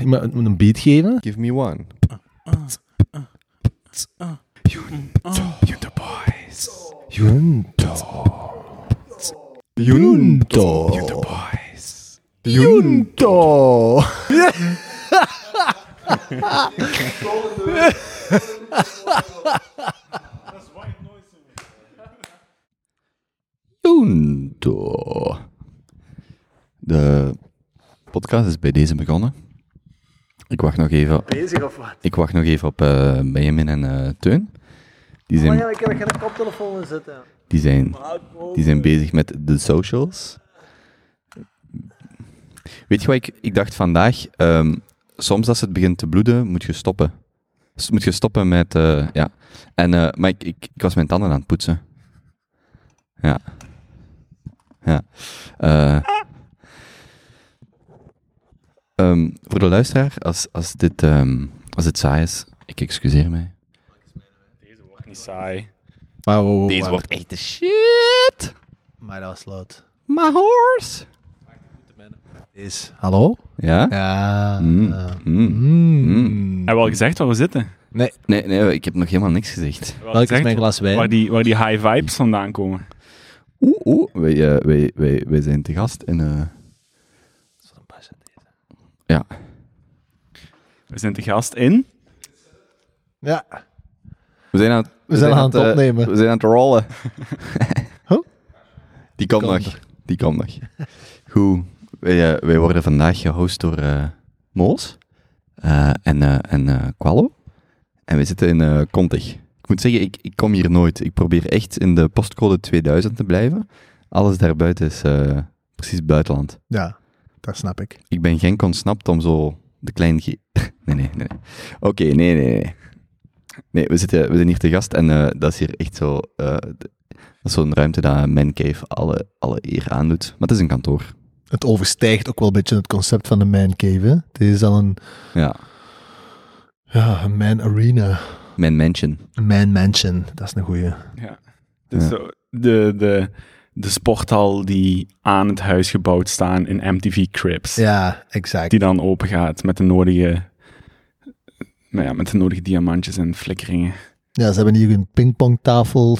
iemand moet een beat geven. Give me one. Junto Boys. Junto. Junto Junto. Boys. Junto. Junto. De podcast is bij deze begonnen. Ik wacht nog even, Bezig of wat? ik wacht nog even op eh, Benjamin en eh, Teun. Die zijn, ik heb geen koptelefoon in zitten. die, zijn, die zijn bezig met de socials. Weet je wat ik, ik dacht vandaag? Ehm, soms als het begint te bloeden, moet je stoppen. Dus moet je stoppen met, eh, ja. En, eh, maar ik, ik, ik was mijn tanden aan het poetsen. Ja. Ja. Eh, ehm, voor de luisteraar, als, als, dit, ehm, als dit saai is, ik excuseer mij. Deze wordt niet saai. Maar, oh, oh, Deze maar- wordt echt de shit. Maar dat was loud. My horse. Is. Hallo? Ja? Ja. Mm, eh, mm, mm. Hebben we al gezegd waar we zitten? Nee, Nee, nee, ik heb nog helemaal niks gezegd. Wel welk is mijn glas wijn? Waar die, waar die high vibes vandaan komen. Oeh, oeh, wij, eh, wij, wij, wij zijn te gast in... eh, ja, We zijn te gast in. Ja. we zijn aan het... We zijn aan het eh, opnemen. we zijn aan het rollen. Huh? Die komt nog. Die komt nog. Goed. Wij, eh, wij worden vandaag gehost door eh Moos eh, en, eh en eh Qualo. En we zitten in eh Contig. Ik moet zeggen, ik, ik kom hier nooit. Ik probeer echt in de postcode 2000 te blijven. Alles daarbuiten is eh, precies buitenland. Ja, dat snap ik. Ik ben geen consnapt om zo de kleine... Nee, nee, nee. Oké, nee, nee, nee. Nee, we, zitten, we zijn hier te gast en eh, dat is hier echt zo... eh, de- dat is zo'n ruimte dat Mancave alle, alle eer aandoet. Maar het is een kantoor. Het overstijgt ook wel een beetje het concept van de man cave. Hè? Het is al een, Ja, ja, een man arena. mijn mansion. Een man mansion. Dat is een goeie. Ja. Dus Ja. zo, de, de, de sporthal die aan het huis gebouwd staan in MTV Cribs. Ja, exact. Die dan open gaat met de nodige, nou ja, met de nodige diamantjes en flikkeringen. Ja, ze hebben hier een pingpongtafel,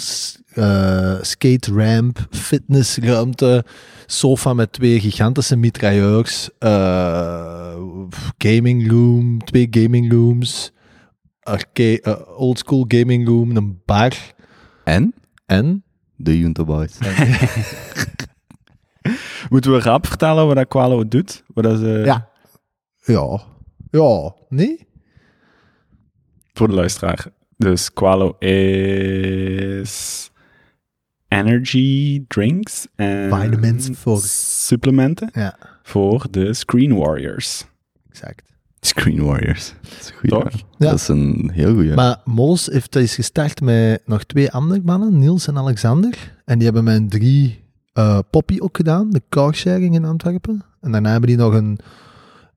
eh, skate ramp, fitnessruimte, sofa met twee gigantische mitrailleurs, eh, gaming room, twee gaming rooms, arcade, eh, oldschool gaming room, een bar En en... de Junto Boys. Moeten we rap vertellen wat dat Qualo doet? Wat dat ze, Ja. Ja. Ja. Nee? Voor de luisteraar. Dus Qualo is energy drinks en Vitamins voor- supplementen Ja, voor de Screen Warriors. exact. Screen Warriors. Dat is, een goeie. Ja. Dat is een heel goeie. Maar Moos heeft dat is gestart met nog twee andere mannen, Niels en Alexander. En die hebben mijn drie eh, Poppy ook gedaan, de carsharing in Antwerpen. En daarna hebben die nog een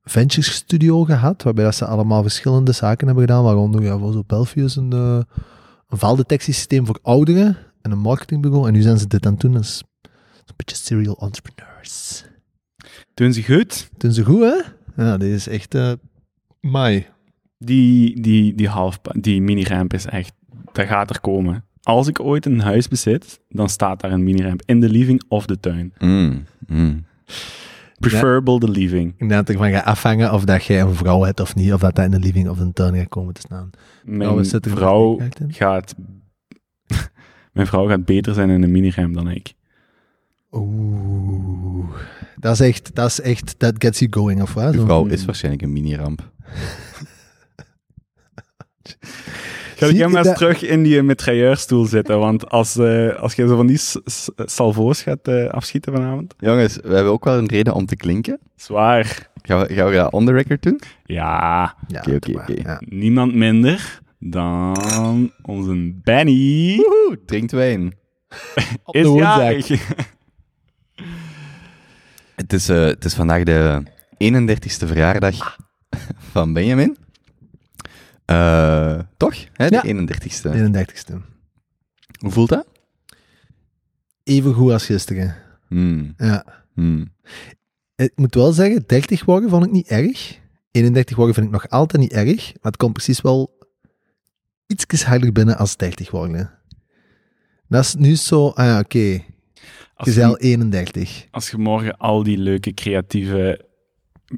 ventures studio gehad, waarbij dat ze allemaal verschillende zaken hebben gedaan, waaronder ja, voor zo Belfius een, eh, een valdetectiesysteem voor ouderen en een marketingbureau. En nu zijn ze dit aan het doen als een beetje serial entrepreneurs. Doen ze goed? Doen ze goed, hè? Ja, dit is echt... eh mai. Die, die, die, half, die mini-ramp is echt, dat gaat er komen. Als ik ooit een huis bezit, dan staat daar een mini-ramp in de living of de tuin. Mm, mm. Preferable the living. Ik denk dat het ervan gaat afhangen of dat jij een vrouw hebt of niet, of dat dat in de living of in de tuin gaat komen te staan. Mijn er vrouw gaat... Mijn vrouw gaat beter zijn in een mini-ramp dan ik. Oeh. Dat is echt, dat is echt, that gets you going, of wat? Zo- vrouw is waarschijnlijk een mini-ramp. Ga ik hem je eens dat- terug in die mitrailleurstoel zitten, want als, eh, als je zo van die salvo's gaat eh, afschieten vanavond... Jongens, we hebben ook wel een reden om te klinken. Zwaar. Gaan we, gaan we dat on the record doen? Ja, Oké, oké, oké. niemand minder dan onze Benny Woehoe, drinkt wijn. Op is de. Het is, eh, het is vandaag de 31ste verjaardag van Benjamin. Eh, toch? Hè, de Ja. 31ste. 31ste. Hoe voelt dat? Even goed als gisteren. Hmm, Ja. hmm. Ik moet wel zeggen, 30 worden vond ik niet erg. 31 worden vind ik nog altijd niet erg, maar het komt precies wel iets harder binnen als 30 worden. Dat is nu zo, ah ja, oké, al je, 31. als je morgen al die leuke, creatieve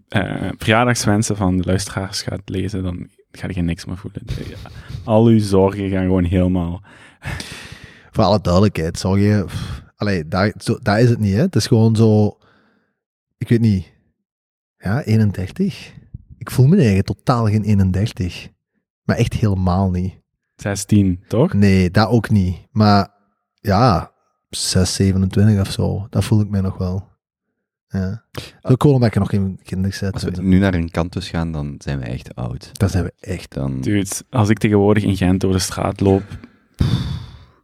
eh, verjaardagswensen van de luisteraars gaat lezen, dan ga je niks meer voelen. Ja. Al uw zorgen gaan gewoon helemaal... Voor alle duidelijkheid, pff, Allee, daar, zo, daar is het niet, hè. Het is gewoon zo... Ik weet niet. Ja, 31. Ik voel me eigenlijk totaal geen 31. Maar echt helemaal niet. 16, toch? Nee, dat ook niet. Maar ja, 6, 27 of zo. Dat voel ik mij nog wel. Ja. Zo cool omdat ik nog geen kinderen zet. Als we nu naar een campus gaan, dan zijn we echt oud. Dat zijn we echt. Dan, Dude, als ik tegenwoordig in Gent door de straat loop,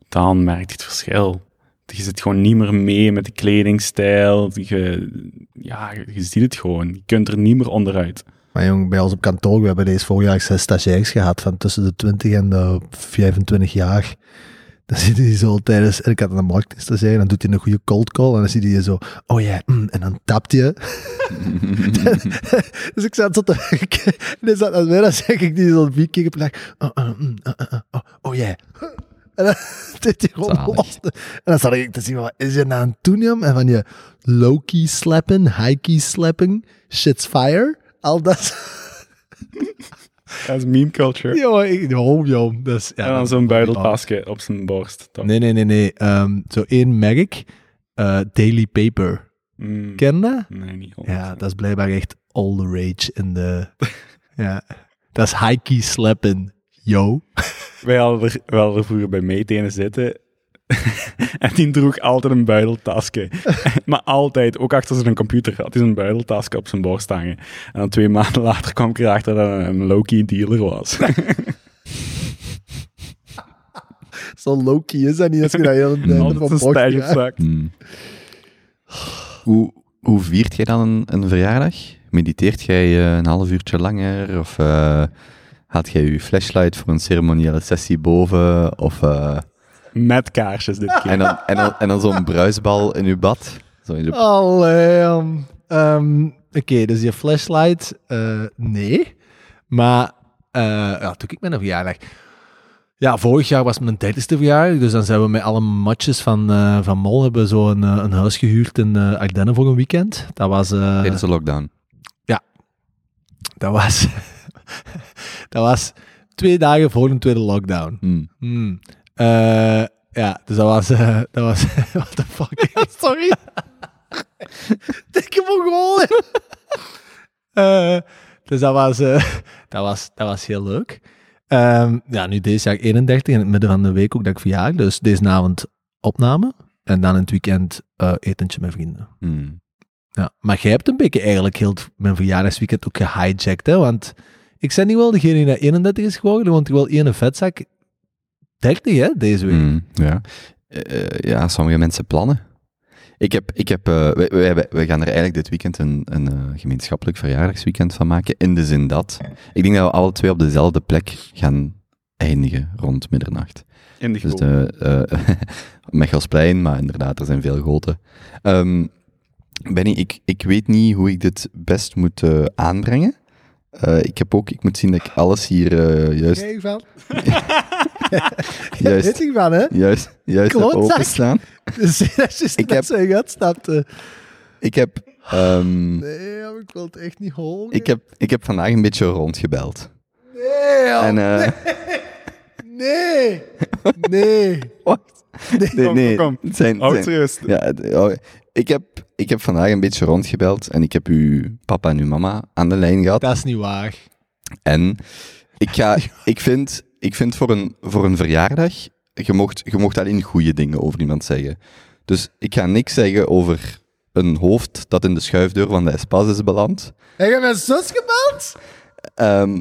dan merk je het verschil. Je zit gewoon niet meer mee met de kledingstijl. Je, ja, je ziet het gewoon. Je kunt er niet meer onderuit. Maar jong, bij ons op kantoor, we hebben deze vorig jaar zes stagiairs gehad van tussen de 20 en de 25 jaar. Dan zit hij zo tijdens, en ik had een marketingstagiair, dan doet hij een goede cold call en dan zie je zo, oh ja, mm, en dan tapt je. dus ik zat zo te werken en hij zat aan mij, dan zeg ik die zo vier keer dag, oh, uh, mm, uh, uh, uh, oh, oh ja. En dan deed hij gewoon los. En dan zat ik te zien, wat is je nou aan het? En van je low-key slappen, high-key slappen, shit's fire, al dat. Dat is meme culture. Jongen, ik, oh, dat is... Ja, en dan zo'n buideltasje op zijn borst. toch? Nee, nee, nee, nee. ehm, zo één merk, eh, Daily Paper. Mm, Ken je dat? Nee, niet Ja, dat is blijkbaar echt all the rage in de... ja, dat is high-key slappen, yo. Wij hadden er, wij hadden er vroeger bij meetenen zitten. en die droeg altijd een buideltasje. maar altijd, ook achter zijn computer, had hij zijn buideltasje op zijn borst hangen. En dan twee maanden later kwam ik erachter dat hij een low-key dealer was. Zo low-key is dat niet als je dat heel de Altijd een stijl op zak. Hmm. Hoe, hoe viert jij dan een, een verjaardag? Mediteert jij eh, een half uurtje langer? Of eh haalt jij je flashlight voor een ceremoniële sessie boven? Of, eh, Met kaarsjes dit keer. en dan, en dan, en dan zo'n bruisbal in je bad? Zo in de- Allee, um, um, Oké, dus je flashlight, eh, nee. Maar, eh ja, toen ik mijn verjaardag... Ja, vorig jaar was mijn dertigste verjaardag, dus dan zijn we met alle matches van, eh, van Mol hebben zo een, een huis gehuurd in eh Ardennen voor een weekend. Dat was... eh, Tijdens de lockdown. dat was... dat was twee dagen voor de tweede lockdown. Hmm. Eh, ja, dus dat was... eh, dat was... What the fuck? Sorry. Hem gewoon. Eh, dus dat was, eh, dat, was, dat was heel leuk. Ehm, ja, nu deze jaar 31 in het midden van de week ook dat ik verjaar. Dus deze avond opname. En dan in het weekend eh, etentje met vrienden. Hmm. Ja, maar jij hebt een beetje eigenlijk heel mijn verjaardagsweekend ook gehijacked, hè? Want ik ben niet wel degene die naar 31 is geworden, want ik wil één vetzak 30, hè, deze week. Hmm, ja. Eh, eh, ja, sommige mensen plannen. Ik heb, ik heb, eh, wij, wij, wij- gaan er eigenlijk dit weekend een, een eh, gemeenschappelijk verjaardagsweekend van maken. In de zin dat, ik denk dat we alle twee op dezelfde plek gaan eindigen rond middernacht. In de Dus de eh Mechelsplein, maar inderdaad, er zijn veel grote. Ehm, Benny, ik, ik weet niet hoe ik dit best moet aanbrengen. Eh, ik heb ook, ik moet zien dat ik alles hier eh, juist, Kijk van. juist, ik van, hè? juist, juist heb Klootzak. openstaan. Dus dat is Ik heb- zo uitstapte. Ik heb, ehm, Nee, ik wil het echt niet horen. ik, heb, ik heb vandaag een beetje rondgebeld. Nee, joh. En, eh, nee. Nee. Wacht. Nee, Kom, nee, kom, het zijn, zijn- ja, oh, ik, heb, ik heb vandaag een beetje rondgebeld en ik heb uw papa en uw mama aan de lijn gehad. Dat is niet waar. En ik, ga, ik vind, ik vind voor, een, voor een verjaardag, je mocht, je mocht alleen goede dingen over iemand zeggen. Dus ik ga niks zeggen over een hoofd dat in de schuifdeur van de Espas is beland. Heb je mijn zus gebeld? Ehm,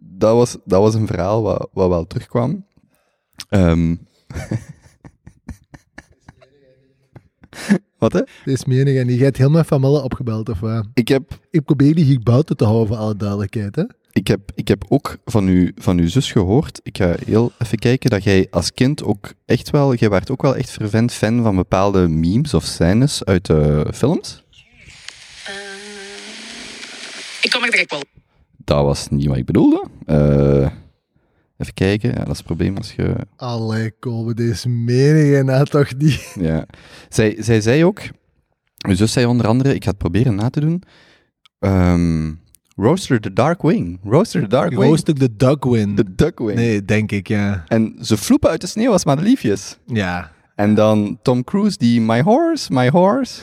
dat, was, dat was een verhaal wat, wat wel terugkwam. Ehm. wat hè? Dit is menig en die gaat heel mijn familie opgebeld of wat? Ik heb, Ik probeer die hier buiten te houden voor alle duidelijkheid, hè? ik heb, ik heb ook van, u, van uw zus gehoord, ik ga heel even kijken, dat jij als kind ook echt wel, jij werd ook wel echt fervent fan van bepaalde memes of scènes uit de films. Ik kom er direct wel. Dat was niet wat ik bedoelde. Eh, even kijken. Ja, dat is het probleem als je... Allee, komen deze meningen nou toch niet? Ja. Zij, zij zei ook... Mijn zus zei onder andere, ik ga het proberen na te doen. Ehm, Roaster the Dark Wing. Roaster the Dark Wing. Roastig de Duckwin. The Duckwing. Nee, denk ik, ja. En ze vloepen uit de sneeuw als madeliefjes. Ja. En dan Tom Cruise, die My Horse, My Horse.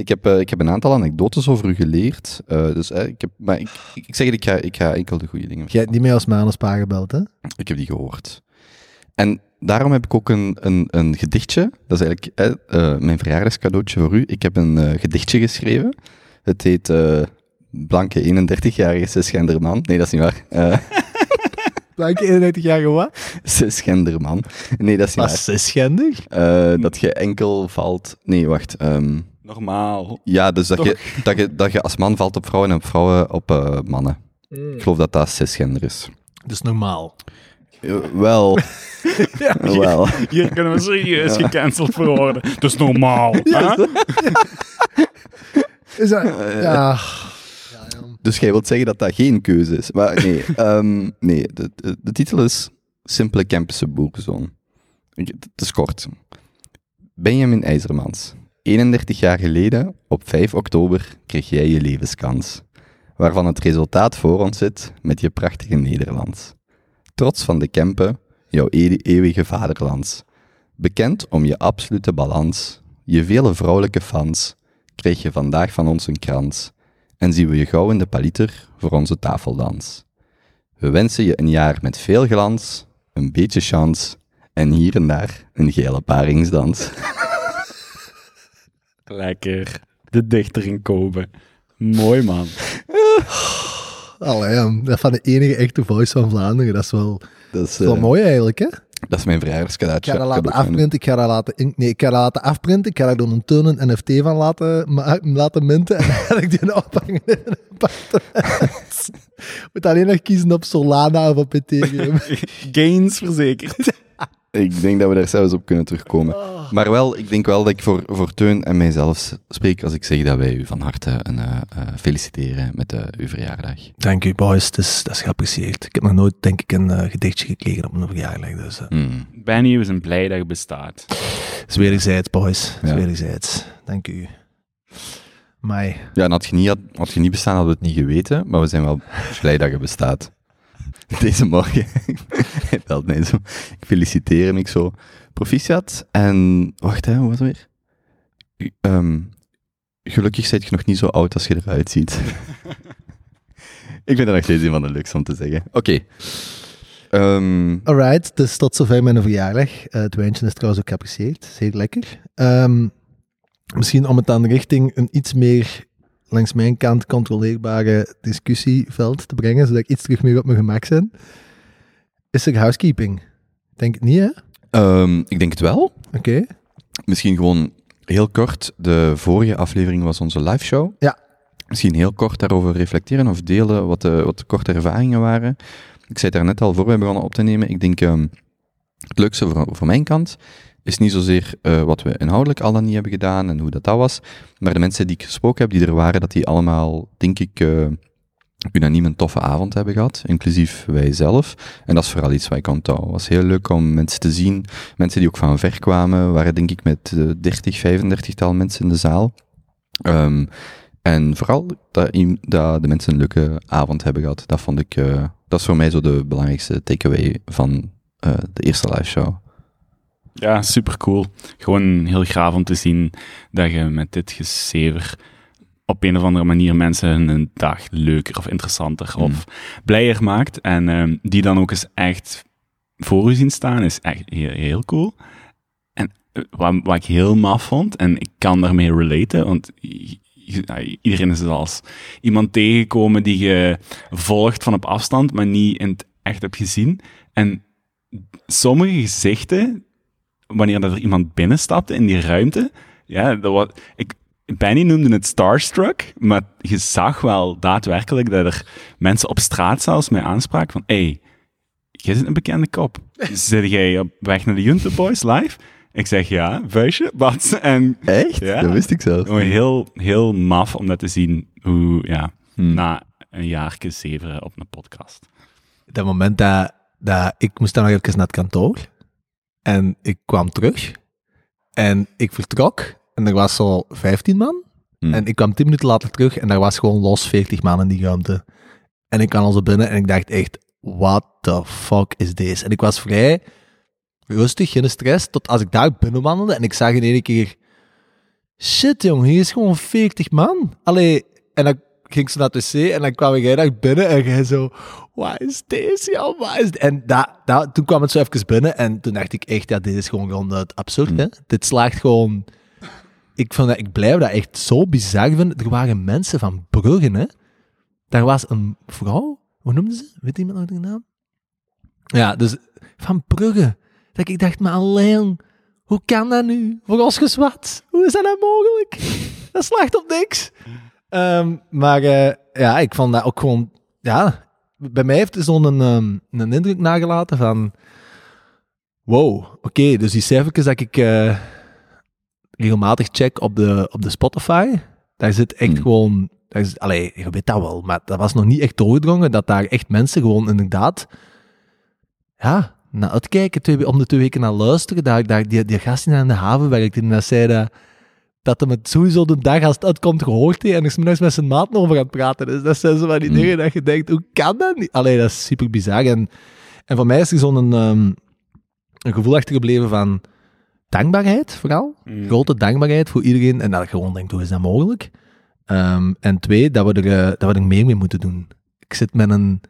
Ik heb, eh, ik heb een aantal anekdotes over u geleerd. eh, dus, ik heb, maar ik, zeg het, ik ga, ik ga enkel de goede dingen Jij hebt niet meer als Manuspa gebeld, hè? Ik heb die gehoord. En daarom heb ik ook een, een, een gedichtje. Dat is eigenlijk eh, mijn verjaardagscadeautje voor u. Ik heb een gedichtje geschreven. Het heet Blanke 31-jarige cisgenderman. Nee, dat is niet waar. Blanke 31 jaar wat? cisgenderman. Nee, dat is niet Was cisgender? waar. Eh, dat je enkel valt... Nee, wacht. ehm, Normaal. ja, dus dat je, dat, je, dat je als man valt op vrouwen en op vrouwen op eh, mannen. Ik geloof dat dat cisgender is. Dus normaal. Eh, wel, wel. Hier kunnen we serieus gecanceld voor worden. Dat is normaal. hè? Is dat... ja. Dus jij wilt zeggen dat dat geen keuze is. Maar nee, ehm, nee de, de, de titel is Simpele Kempische boerenzoon. Het is kort. Benjamin IJzermans. 31 jaar geleden, op 5 oktober, kreeg jij je levenskans. Waarvan het resultaat voor ons zit met je prachtige Nederlands. Trots van de Kempen, jouw eeuwige vaderlands. Bekend om je absolute balans, je vele vrouwelijke fans, kreeg je vandaag van ons een krans en zien we je gauw in de paliter voor onze tafeldans. We wensen je een jaar met veel glans, een beetje chance en hier en daar een gele paringsdans. Lekker. De dichter in Kobe. Mooi, man. Allee, dat van de enige echte voice van Vlaanderen. Dat is wel, Dat is, wel eh, mooi eigenlijk, hè? dat is mijn Ik verjaardagscadeautje. ga dat laten afprinten, ik ga dat laten, in- nee, ik ga dat laten afprinten, ik ga daar door een toon een NFT van laten, laten minten en dan ga ik die ophangen in een appartement. Moet alleen nog kiezen op Solana of op Ethereum. Gains verzekerd. Ik denk dat we daar zelfs op kunnen terugkomen. Oh. Maar wel, ik denk wel dat ik voor, voor Teun en mijzelf spreek als ik zeg dat wij u van harte een, eh, eh, feliciteren met eh, uw verjaardag. Dank u, boys. Dat is, dat is geapprecieerd. Ik heb nog nooit, denk ik, een gedichtje gekregen op mijn verjaardag. Dus, Mm. Benny, we zijn blij dat je bestaat. is wederzijds, boys. Ja. Dank u. Mai. Ja, en had je, niet, had, had je niet bestaan, hadden we het niet geweten, maar we zijn wel blij dat je bestaat. Deze morgen, hij belt mij zo, ik feliciteer hem, ik zo, proficiat, en, wacht hè, hoe was het weer? Ehm, gelukkig zijt je nog niet zo oud als je eruit ziet. ik vind dat nog steeds een van de leukste om te zeggen. Oké. Ehm, Alright, dus tot zover mijn verjaardag. Eh, het wijntje is trouwens ook geapprecieerd. Zeer lekker. Ehm, misschien om het dan richting een iets meer langs mijn kant controleerbare discussieveld te brengen, zodat ik iets terug meer op mijn gemak ben. Is er housekeeping? Denk het niet, hè? Oké. ehm, ik denk het wel. Misschien gewoon heel kort. De vorige aflevering was onze live show. Ja. Misschien heel kort daarover reflecteren of delen wat de, wat de korte ervaringen waren. Ik zei daar net al voor wij begonnen op te nemen. Ik denk ehm, het leukste voor, voor mijn kant is niet zozeer eh, wat we inhoudelijk al dan niet hebben gedaan en hoe dat, dat was, maar de mensen die ik gesproken heb, die er waren, dat die allemaal, denk ik, eh, unaniem een toffe avond hebben gehad, inclusief wij zelf. En dat is vooral iets wat ik onthoud. Het was heel leuk om mensen te zien, mensen die ook van ver kwamen, waren denk ik met eh, 30, 35 tal mensen in de zaal. Ehm, en vooral dat, dat de mensen een leuke avond hebben gehad. Dat vond ik, eh, dat is voor mij zo de belangrijkste takeaway van de eerste live show. Ja, super cool. Gewoon heel gaaf om te zien dat je met dit gezever op een of andere manier mensen hun dag leuker of interessanter Mm. of blijer maakt. En ehm, die dan ook eens echt voor u zien staan, is echt heel, heel cool. En eh, wat, wat ik heel maf vond, en ik kan daarmee relaten, want iedereen is als iemand tegengekomen die je volgt van op afstand, maar niet in het echt hebt gezien. En sommige gezichten, wanneer dat er iemand binnenstapte in die ruimte, ja, dat was, ik, Benny noemde het starstruck, maar je zag wel daadwerkelijk dat er mensen op straat zelfs mij aanspraken van, hey, jij zit een bekende kop. Zit jij op weg naar de Junte Boys live? Ik zeg ja, vuistje, wat? En Echt? Ja. Dat wist ik zelf. gewoon heel, heel maf om dat te zien, hoe, ja, Hmm. na een jaartje zeveren op een podcast. Dat moment dat, dat ik moest dan nog even naar het kantoor. En ik kwam terug. En ik vertrok. En er was zo 15 man. Hmm. En ik kwam 10 minuten later terug. En er was gewoon los 40 man in die ruimte. En ik kwam al zo binnen. En ik dacht echt, what the fuck is deze? En ik was vrij rustig, geen stress. Tot als ik daar binnen wandelde. En ik zag in één keer... Shit, jong, hier is gewoon 40 man. Allee, en dan ging zo naar het wc en dan kwam jij daar binnen en jij zo, wat is deze? En da, da, toen kwam het zo even binnen en toen dacht ik echt, ja, dit is gewoon, gewoon het absurd, hè. Dit slaagt gewoon... Ik, vond dat, ik blijf dat echt zo bizar vinden. Er waren mensen van Bruggen, hè. Daar was een vrouw, hoe noemde ze? Weet iemand nog de naam? Ja, dus van Brugge. Dat ik dacht, maar alleen, hoe kan dat nu? Voor ons gezwat? Hoe is dat nou mogelijk? Dat slaagt op niks. Ehm, maar eh, ja, ik vond dat ook gewoon... Ja, bij mij heeft het zo'n ehm, een indruk nagelaten van... Wow, oké, dus die cijfertjes dat ik eh, regelmatig check op de, op de Spotify, daar zit echt Hmm. gewoon... Daar is, allee, je weet dat wel, maar dat was nog niet echt doorgedrongen dat daar echt mensen gewoon inderdaad... Ja, naar uitkijken, twee, om de twee weken naar luisteren. Daar, daar, die, die gast die aan de haven werkte en dat zei dat dat hem het sowieso de dag als het uitkomt gehoord heeft en er met zijn maat over het praten. Dus dat zijn zo van die Mm. dingen dat je denkt, hoe kan dat niet? Allee, dat is super bizar. En, en voor mij is er zo'n ehm, een gevoel achtergebleven van dankbaarheid, vooral. Mm. Grote dankbaarheid voor iedereen. En dat ik gewoon denk, hoe is dat mogelijk? Ehm, en twee, dat we, er, eh, dat we er meer mee moeten doen. Ik zit met een...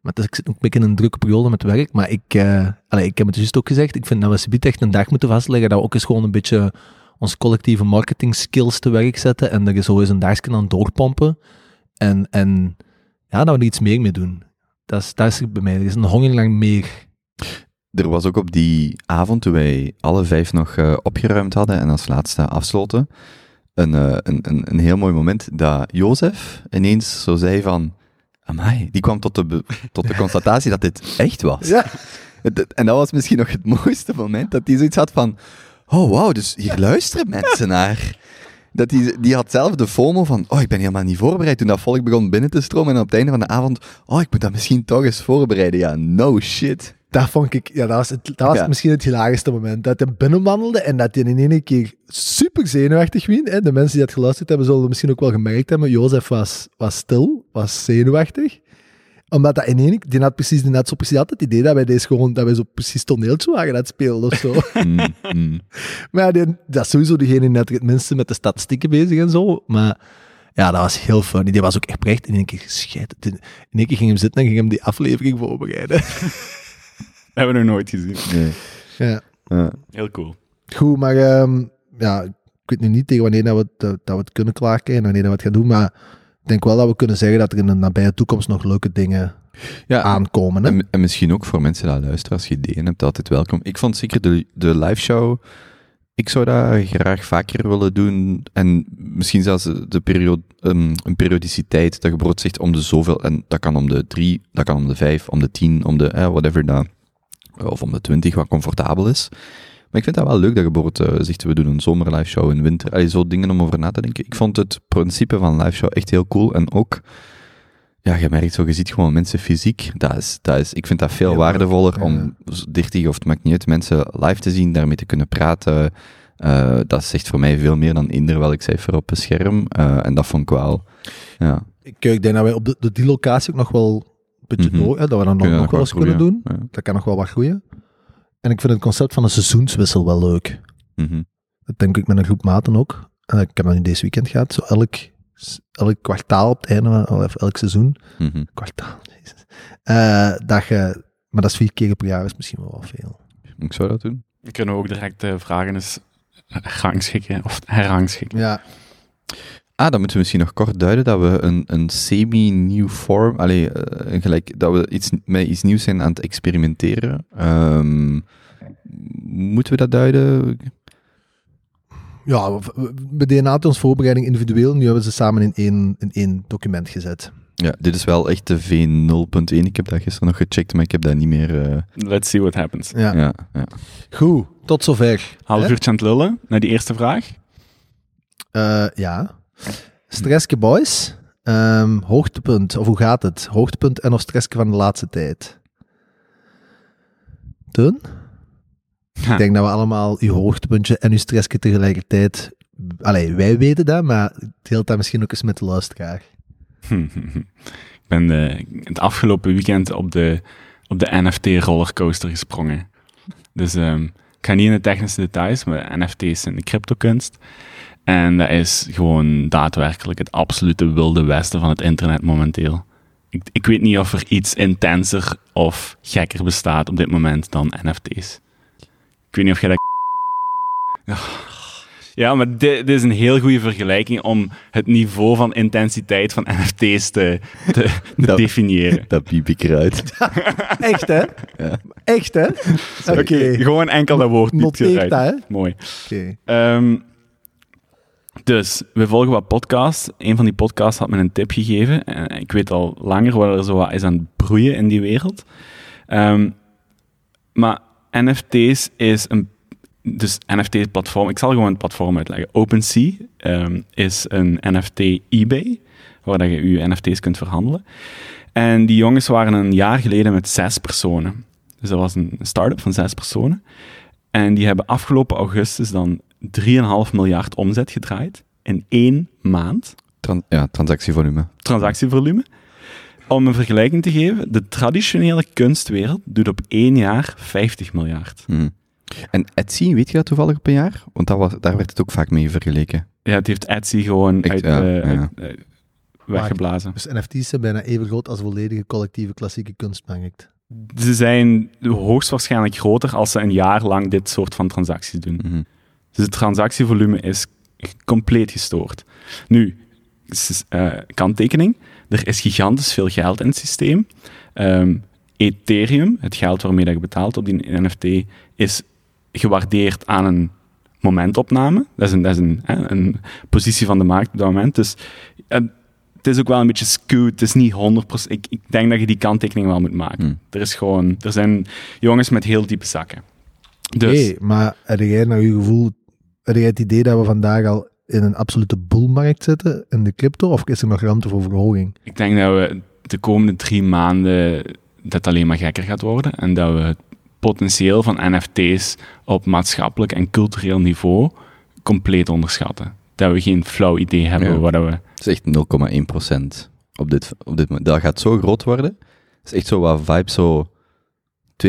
Maar ik zit ook een beetje in een drukke periode met werk, maar ik, eh, allee, ik heb het juist ook gezegd, ik vind dat we subiet echt een dag moeten vastleggen dat we ook eens gewoon een beetje onze collectieve marketing skills te werk zetten en er zo eens een dagje aan doorpompen. En, en ja, dat we er iets meer mee doen. Dat is, dat is bij mij. Er is een honger naar meer. Er was ook op die avond, toen wij alle vijf nog eh, opgeruimd hadden en als laatste afsloten, een, eh, een, een, een heel mooi moment dat Jozef ineens zo zei van, amai, die kwam tot de, tot de constatatie dat dit echt was. Ja. En dat was misschien nog het mooiste moment, dat hij zoiets had van, oh wauw, dus hier luisteren mensen naar. Dat die, die had zelf de FOMO van, oh, ik ben helemaal niet voorbereid. Toen dat volk begon binnen te stromen en op het einde van de avond, oh, ik moet dat misschien toch eens voorbereiden. Ja, no shit. Dat vond ik, ja, dat was, het, dat was Ja. misschien het hilarischste moment. Dat hij binnenwandelde en dat hij in één keer super zenuwachtig werd. Hè. De mensen die dat geluisterd hebben, zullen misschien ook wel gemerkt hebben. Jozef was, was stil, was zenuwachtig. Omdat dat in één keer, die had precies, die had zo precies altijd het idee dat wij deze gewoon, dat wij zo precies toneeltje waren aan het spelen of zo. Mm, mm. maar ja, die, dat is sowieso degene die net het minste met de statistieken bezig en zo. Maar ja, dat was heel funny. Die was ook echt echt in één keer gescheiden. In één keer ging hem zitten en ging hem die aflevering voorbereiden. Hebben we nog nooit gezien. Nee. ja. Ja. Heel cool. Goed, maar ehm, ja, ik weet nu niet tegen wanneer dat we, het, dat, dat we het kunnen klaarkrijgen en wanneer dat we het gaan doen, maar ik denk wel dat we kunnen zeggen dat er in de nabije toekomst nog leuke dingen Ja, aankomen. Hè? En, en misschien ook voor mensen die luisteren, als je ideeën hebt, altijd welkom. Ik vond zeker de, de live show, ik zou dat graag vaker willen doen. En misschien zelfs de periode, um, een periodiciteit dat je zegt om de zoveel, en dat kan om de drie, dat kan om de vijf, om de tien, om de eh, whatever dat, of om de twintig, wat comfortabel is. Maar ik vind dat wel leuk dat je bijvoorbeeld zegt, we doen een zomer live show in winter. Allee, zo dingen om over na te denken. Ik vond het principe van live show echt heel cool. En ook, ja, je merkt zo, je ziet gewoon mensen fysiek. Dat is, dat is, ik vind dat veel waardevoller om 30 of het maakt niet uit, mensen live te zien, daarmee te kunnen praten. Uh, dat zegt voor mij veel meer dan eender welk cijfer op een scherm. Uh, en dat vond ik wel, ja. Ik, ik denk dat wij op de, de, die locatie ook nog wel een beetje Mhm. door, hè, dat we dan nog, wel eens kunnen doen. Ja. Dat kan nog wel wat groeien. En ik vind het concept van een seizoenswissel wel leuk. Mhm. Dat denk ik met een groep maten ook. En ik heb dat nu deze weekend gehad. Zo elk, elk kwartaal op het einde, van- of elk seizoen. Mhm. Kwartaal, jezus. Eh, dat je, maar dat is vier keer per jaar, is misschien wel wat veel. Ik zou dat doen. We kunnen ook direct uh, vragen eens rangschikken of herangschikken. Ja, Ah, dan moeten we misschien nog kort duiden dat we een, een semi-nieuw vorm, allee, uh, gelijk, dat we iets, met iets nieuws zijn aan het experimenteren. Um, moeten we dat duiden? ja we, deden altijd ons voorbereiding individueel. Nu hebben we ze samen in één, in één document gezet. Ja, dit is wel echt de V0.1. Ik heb dat gisteren nog gecheckt, maar ik heb dat niet meer... Uh... Let's see what happens. Ja. Ja, ja. Goed, tot zover. Half uurtje aan het lullen, naar die eerste vraag. Uh, ja. Stresske Boys. Ehm, hoogtepunt, of hoe gaat het? Hoogtepunt en of stressje van de laatste tijd? Ja. Ik denk dat we allemaal uw hoogtepuntje en uw stressje tegelijkertijd... Allee, wij weten dat, maar deelt dat misschien ook eens met de luisteraar. ik ben de, het afgelopen weekend op de, op de NFT-rollercoaster gesprongen. Dus ehm, ik ga niet in de technische details, maar NFT's zijn de cryptokunst. En dat is gewoon daadwerkelijk het absolute wilde westen van het internet momenteel. Ik, ik weet niet of er iets intenser of gekker bestaat op dit moment dan NFT's. Ik weet niet of jij dat... Ja. Maar dit, dit is een heel goede vergelijking om het niveau van intensiteit van NFT's te, te, Dat- definiëren. Dat piep ik eruit. Echt, hè? Ja. Echt, hè? Oké. Gewoon enkel dat woord niet Noteer eruit. dat, hè? Mooi. Oké. Ehm, dus, we volgen wat podcasts. Een van die podcasts had me een tip gegeven. En ik weet al langer wat er zo wat is aan het broeien in die wereld. Ehm, maar NFT's is een... Dus NFT-platform... Ik zal gewoon het platform uitleggen. OpenSea ehm, is een NFT-eBay, waar je je NFT's kunt verhandelen. En die jongens waren een jaar geleden met zes personen. Dus dat was een start-up van zes personen. En die hebben afgelopen augustus dan 3,5 miljard omzet gedraaid in één maand. Tran- ja, transactievolume. Transactievolume. Om een vergelijking te geven, de traditionele kunstwereld doet op één jaar 50 miljard. Mhm. En Etsy, weet je dat toevallig op een jaar? Want dat was, daar werd het ook vaak mee vergeleken. Ja, het heeft Etsy gewoon Echt, uit, ja, eh, ja. uit, eh, weggeblazen. Dus NFT's zijn bijna even groot als volledige collectieve klassieke kunstmarkt. Ze zijn hoogstwaarschijnlijk groter als ze een jaar lang dit soort van transacties doen. Mhm. Dus het transactievolume is compleet gestoord. Nu, eh, kanttekening, er is gigantisch veel geld in het systeem. Ehm, Ethereum, het geld waarmee dat je betaalt op die NFT, is gewaardeerd aan een momentopname. Dat is een, dat is een, hè, een positie van de markt op dat moment. Dus eh, het is ook wel een beetje skewed. Het is niet 100%. Ik, ik denk dat je die kanttekening wel moet maken. Hmm. Er, is gewoon, er zijn jongens met heel diepe zakken. Dus, Hey, maar heb jij naar je gevoel, het idee dat we vandaag al in een absolute boelmarkt zitten in de crypto, of is er nog ruimte voor verhoging? Ik denk dat we de komende drie maanden dat het alleen maar gekker gaat worden en dat we het potentieel van NFT's op maatschappelijk en cultureel niveau compleet onderschatten. Dat we geen flauw idee hebben Ja. wat dat we... Het is echt 0,1% op dit, op dit moment. Dat gaat zo groot worden. Het is echt zo wat vibes, zo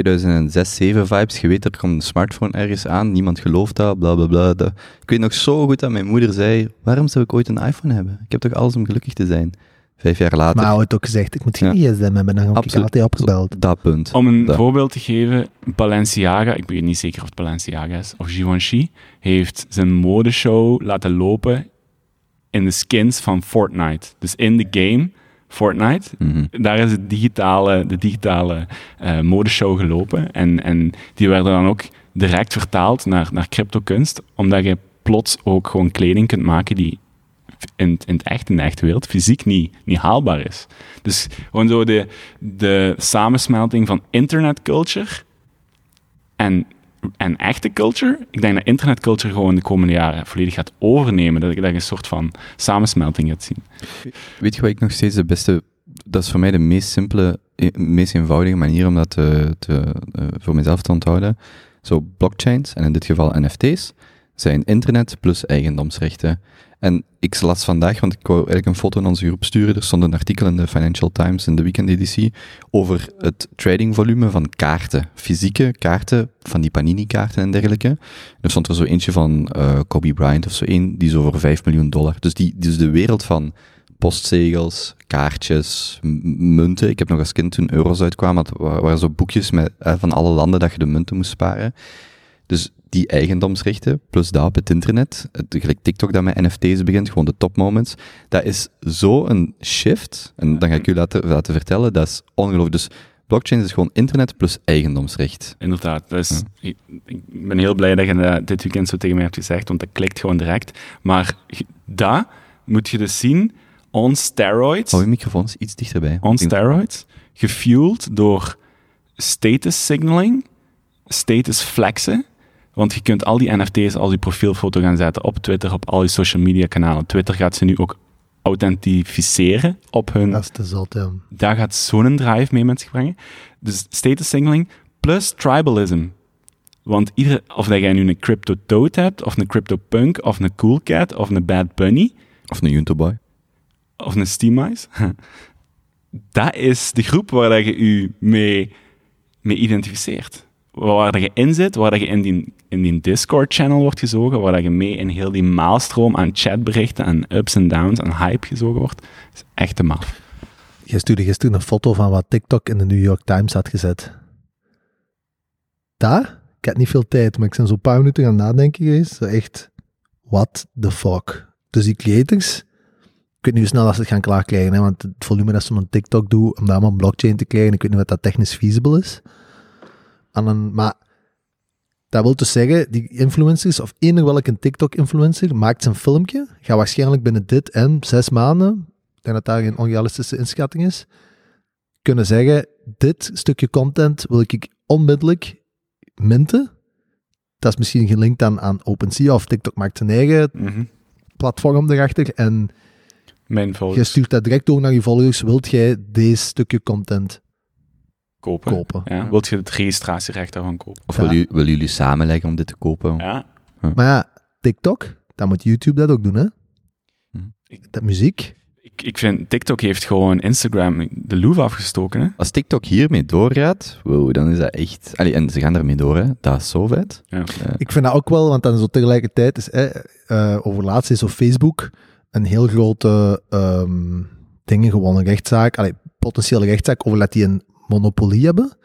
2006, 7 vibes. Je weet, er komt een smartphone ergens aan, niemand gelooft dat, bla bla bla. Dat- Ik weet nog zo goed dat mijn moeder zei, waarom zou ik ooit een iPhone hebben? Ik heb toch alles om gelukkig te zijn? Vijf jaar later, Maar hij had ook gezegd, ik moet geen Ja. gsm hebben, dan heb ik altijd opgebeld. dat punt. Om een Dat. voorbeeld te geven, Balenciaga, ik weet niet zeker of het Balenciaga is, of Givenchy, heeft zijn modeshow laten lopen in de skins van Fortnite. Dus in de game Fortnite Mhm. daar is het digitale, de digitale eh, modeshow gelopen. En, en die werden dan ook direct vertaald naar, naar cryptokunst, omdat je plots ook gewoon kleding kunt maken die in, in het echt, in de echte wereld, fysiek niet, niet haalbaar is. Dus gewoon zo de, de samensmelting van internetculture en, en echte culture. Ik denk dat internetculture gewoon de komende jaren volledig gaat overnemen. Dat, je- dat een soort van samensmelting gaat zien. Weet je wat ik nog steeds de beste... Dat is voor mij de meest simpele, eh, meest eenvoudige manier om dat te, te, eh, voor mezelf te onthouden. Zo, blockchains, en in dit geval NFT's, zijn internet plus eigendomsrechten. En ik las vandaag, want ik wou eigenlijk een foto in onze groep sturen, er stond een artikel in de Financial Times in de weekendeditie over het tradingvolume van kaarten, fysieke kaarten, van die Panini-kaarten en dergelijke. Er stond er zo eentje van eh, Kobe Bryant of zo één, die zo voor 5 miljoen dollar. Dus, die, dus de wereld van postzegels, kaartjes, munten. Ik heb nog als kind toen euro's uitkwamen, dat wa- waren zo boekjes met, eh, van alle landen dat je de munten moest sparen. Dus die eigendomsrechten, plus dat op het internet, het, gelijk TikTok dat met NFT's begint, gewoon de top moments, dat is zo een shift, en dan ga ik u laten, laten vertellen, dat is ongelooflijk. Dus blockchain is gewoon internet plus eigendomsrecht. Inderdaad. Dus ik, ik ben heel blij dat je dat dit weekend zo tegen mij hebt gezegd, want dat klikt gewoon direct. Maar dat moet je dus zien on steroids. Hou je microfoon eens iets dichterbij. On steroids. Gefueled door status signaling, status flexen. Want je kunt al die NFT's als je profielfoto gaan zetten op Twitter, op al je social media kanalen. Twitter gaat ze nu ook authentificeren op hun... Dat is te zot, ja. Daar gaat zo'n drive mee met zich brengen. Dus status signaling plus tribalism. Want ieder, of dat jij nu een crypto toad hebt, of een crypto punk, of een cool cat, of een bad bunny, Of een Juntoboy. of een steamice, dat is de groep waar dat je je mee, mee identificeert. Waar je in zit, waar je in die, in die Discord-channel wordt gezogen, waar je mee in heel die maalstroom aan chatberichten, aan ups en downs, aan hype gezogen wordt. Is echt te maf. Je stuurde gisteren een foto van wat TikTok in de New York Times had gezet. Daar? Ik had niet veel tijd, maar ik ben zo'n paar minuten gaan nadenken geweest. Zo echt, what the fuck? Dus die creators, ik weet niet hoe snel dat ze het gaan klaarkrijgen, want het volume dat ze op TikTok doen, om dat allemaal op blockchain te krijgen, ik weet niet wat dat technisch feasible is. En dan, maar dat wil dus zeggen, die influencers, of eender welke TikTok-influencer, maakt zijn filmpje, gaat waarschijnlijk binnen dit en zes maanden, ik denk dat daar geen onrealistische inschatting is, kunnen zeggen, dit stukje content wil ik onmiddellijk minten. Dat is misschien gelinkt aan, aan OpenSea of TikTok maakt zijn eigen Mhm. platform erachter en Mijn je stuurt dat direct door naar je volgers. Wilt jij deze stukje content kopen. kopen? Ja, wilt je het registratierecht daarvan kopen? Of Ja. willen, jullie- willen jullie samenleggen om dit te kopen? Ja, Maar ja, TikTok, dan moet YouTube dat ook doen, hè? Hm. Dat muziek. ik, ik vind TikTok heeft gewoon Instagram de loef afgestoken. Hè? Als TikTok hiermee doorgaat, wow, dan is dat echt... Allee, en ze gaan ermee door, hè. Dat is zo vet. Ja. Ik vind dat ook wel, want dan zo tegelijkertijd is, eh, eh, over laatst is op Facebook een heel grote ehm dingen gewonnen, rechtszaak, allee, potentiële rechtszaak over dat die een monopolie hebben.